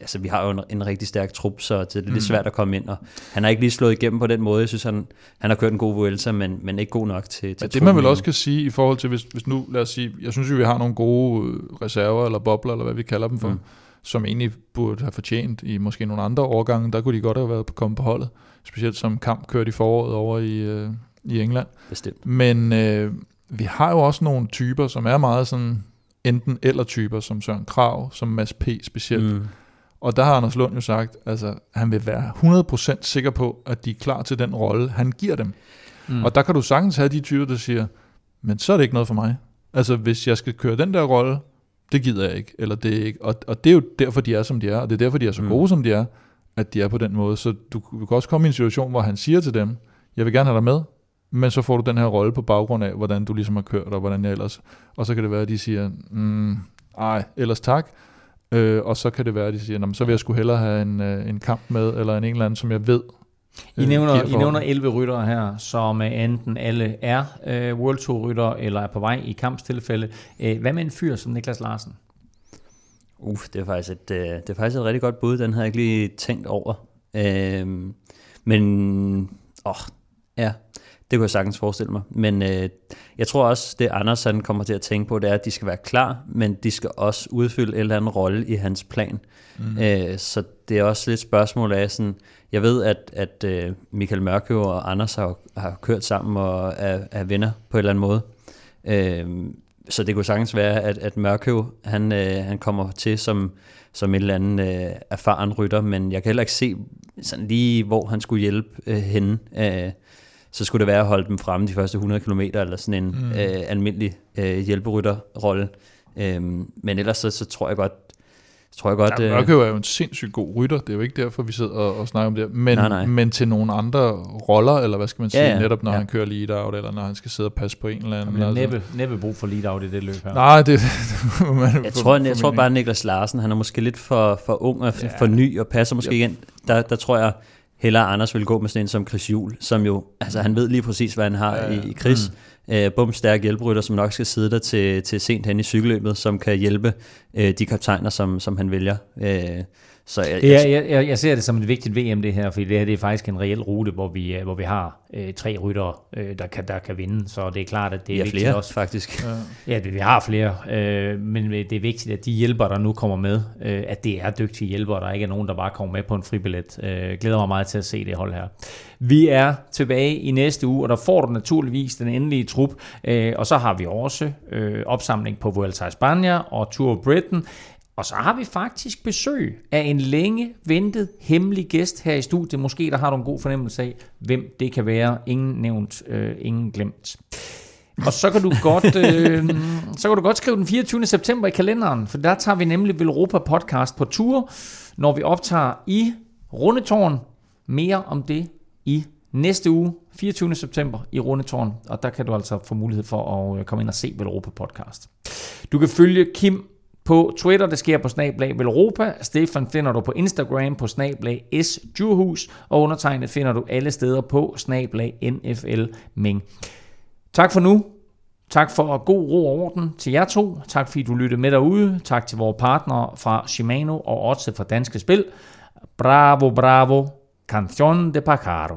Speaker 4: altså, vi har jo en, en rigtig stærk trup, så det er lidt
Speaker 3: Mm.
Speaker 4: svært at komme ind. Og han har ikke lige slået igennem på den måde. Jeg synes, han, han har kørt en god Vuelta, men, men ikke god nok til, til
Speaker 3: Men det man vel også kan sige i forhold til, hvis, hvis nu, lad os sige, jeg synes jo, vi har nogle gode øh, reserver, eller bobler, eller hvad vi kalder dem for,
Speaker 4: mm.
Speaker 3: som egentlig burde have fortjent i måske nogle andre årgange, der kunne de godt have været kommet på holdet. Specielt som kamp kørte i foråret over i, øh, i England.
Speaker 4: Bestemt.
Speaker 3: Men øh, vi har jo også nogle typer, som er meget sådan enten eller typer, som Søren Krav, som Mads P. specielt. Mm.
Speaker 4: Mm.
Speaker 3: Og der har Anders Lund jo sagt, altså han vil være 100% sikker på, at de er klar til den rolle, han giver dem. Mm. Og der kan du sagtens have de typer, der siger, men så er det ikke noget for mig. Altså hvis jeg skal køre den der rolle, det gider jeg ikke. Eller det er ikke. Og, og det er jo derfor, de er, som de er. Og det er derfor, de er så
Speaker 4: Mm.
Speaker 3: gode, som de er, at de er på den måde. Så du, du kan også komme i en situation, hvor han siger til dem, jeg vil gerne have dig med, men så får du den her rolle på baggrund af, hvordan du ligesom har kørt, og hvordan jeg ellers... Og så kan det være, at de siger, mm, ej, ellers tak. Øh, og så kan det være, at de siger, "Nå, men så vil jeg skulle hellere have en, øh, en kamp med, eller en, en eller anden, som jeg ved.
Speaker 2: I
Speaker 3: øh,
Speaker 2: nævner, I nævner 11 ryttere her, som øh, enten alle er øh, World Tour ryttere eller er på vej i kampstilfælde. Øh, hvad med en fyr som Niklas Larsen?
Speaker 4: Uff, det er, faktisk et, øh, det er faktisk et rigtig godt bud. Den havde jeg ikke lige tænkt over. Øhm, men, åh, ja, det kunne jeg sagtens forestille mig. Men øh, jeg tror også, det Anders han kommer til at tænke på, det er, at de skal være klar, men de skal også udfylde en eller anden rolle i hans plan. Mm. Øh, så det er også lidt spørgsmål af sådan, jeg ved, at, at øh, Michael Mørkøv og Anders har, har kørt sammen og er, er venner på en eller anden måde. Øh, så det kunne sagtens være, at, at Mørkøv, han, øh, han kommer til som, som en eller anden øh, erfaren rytter, men jeg kan heller ikke se sådan lige, hvor han skulle hjælpe øh, henne. Øh, så skulle det være at holde dem fremme de første 100 km, eller sådan en mm. øh, almindelig øh, hjælperytterrolle. Øh, men ellers så, så tror jeg godt, tror jeg godt...
Speaker 3: Ja,
Speaker 4: øh,
Speaker 3: Mørkøv er jo en sindssygt god rytter, det er jo ikke derfor, vi sidder og, og snakker om det, men,
Speaker 4: Nej, nej.
Speaker 3: men til nogle andre roller, eller hvad skal man sige,
Speaker 4: Ja, ja.
Speaker 3: netop når
Speaker 4: Ja.
Speaker 3: han kører lead out, eller når han skal sidde og passe på en eller anden.
Speaker 2: Men
Speaker 3: altså.
Speaker 2: næppe, næppe brug for lead-out i det løb her.
Speaker 3: Nej, det, (laughs) man,
Speaker 4: Jeg tror, jeg tror bare, Niklas Larsen, han er måske lidt for, for ung og
Speaker 3: Ja.
Speaker 4: for ny, og passer måske igen. Der, der tror jeg, hellere Anders vil gå med sådan en som Chris Juhl, som jo, altså han ved lige præcis, hvad han har
Speaker 3: Ja,
Speaker 4: ja, i, Chris. Mm. Øh, bum, stærk hjælperytter, som nok skal sidde der til, til sent hen i cykelløbet, som kan hjælpe øh, de kaptajner, som, som han vælger. Øh,
Speaker 2: Så jeg, ja, jeg, jeg, jeg ser det som et vigtigt VM det her, fordi det her det er faktisk en reel rute, hvor vi, øh, hvor vi har øh, tre ryttere, øh, der, kan, der kan vinde. Så det er klart, at det er
Speaker 4: vi
Speaker 2: vigtigt
Speaker 4: flere,
Speaker 2: også.
Speaker 4: faktisk.
Speaker 2: Ja, ja det, vi har flere, øh, men det er vigtigt, at de hjælpere, der nu kommer med, øh, at det er dygtige hjælpere, der ikke er nogen, der bare kommer med på en fribillet. Øh, glæder mig meget til at se det hold her. Vi er tilbage i næste uge, og der får du naturligvis den endelige trup, øh, og så har vi også øh, opsamling på Vuelta a España og Tour of Britain. Og så har vi faktisk besøg af en længe ventet hemmelig gæst her i studiet. Måske der har du en god fornemmelse af, hvem det kan være. Ingen nævnt, øh, ingen glemt. Og så kan du (laughs) godt, øh, så kan du godt skrive den 24. september i kalenderen, for der tager vi nemlig Velropa podcast på tur, når vi optager i Rundetårn. Mere om det i næste uge, 24. september i Rundetårn, og der kan du altså få mulighed for at øh, komme ind og se Velropa podcast. Du kan følge Kim på Twitter, det sker på Snablag Velropa. Stefan finder du på Instagram på Snablag S. Djurhus, og undertegnet finder du alle steder på Snablag NFL Ming. Tak for nu. Tak for god ro og orden til jer to. Tak fordi du lyttede med derude. Tak til vores partnere fra Shimano og også fra Danske Spil. Bravo, bravo. Canción de Pacaro.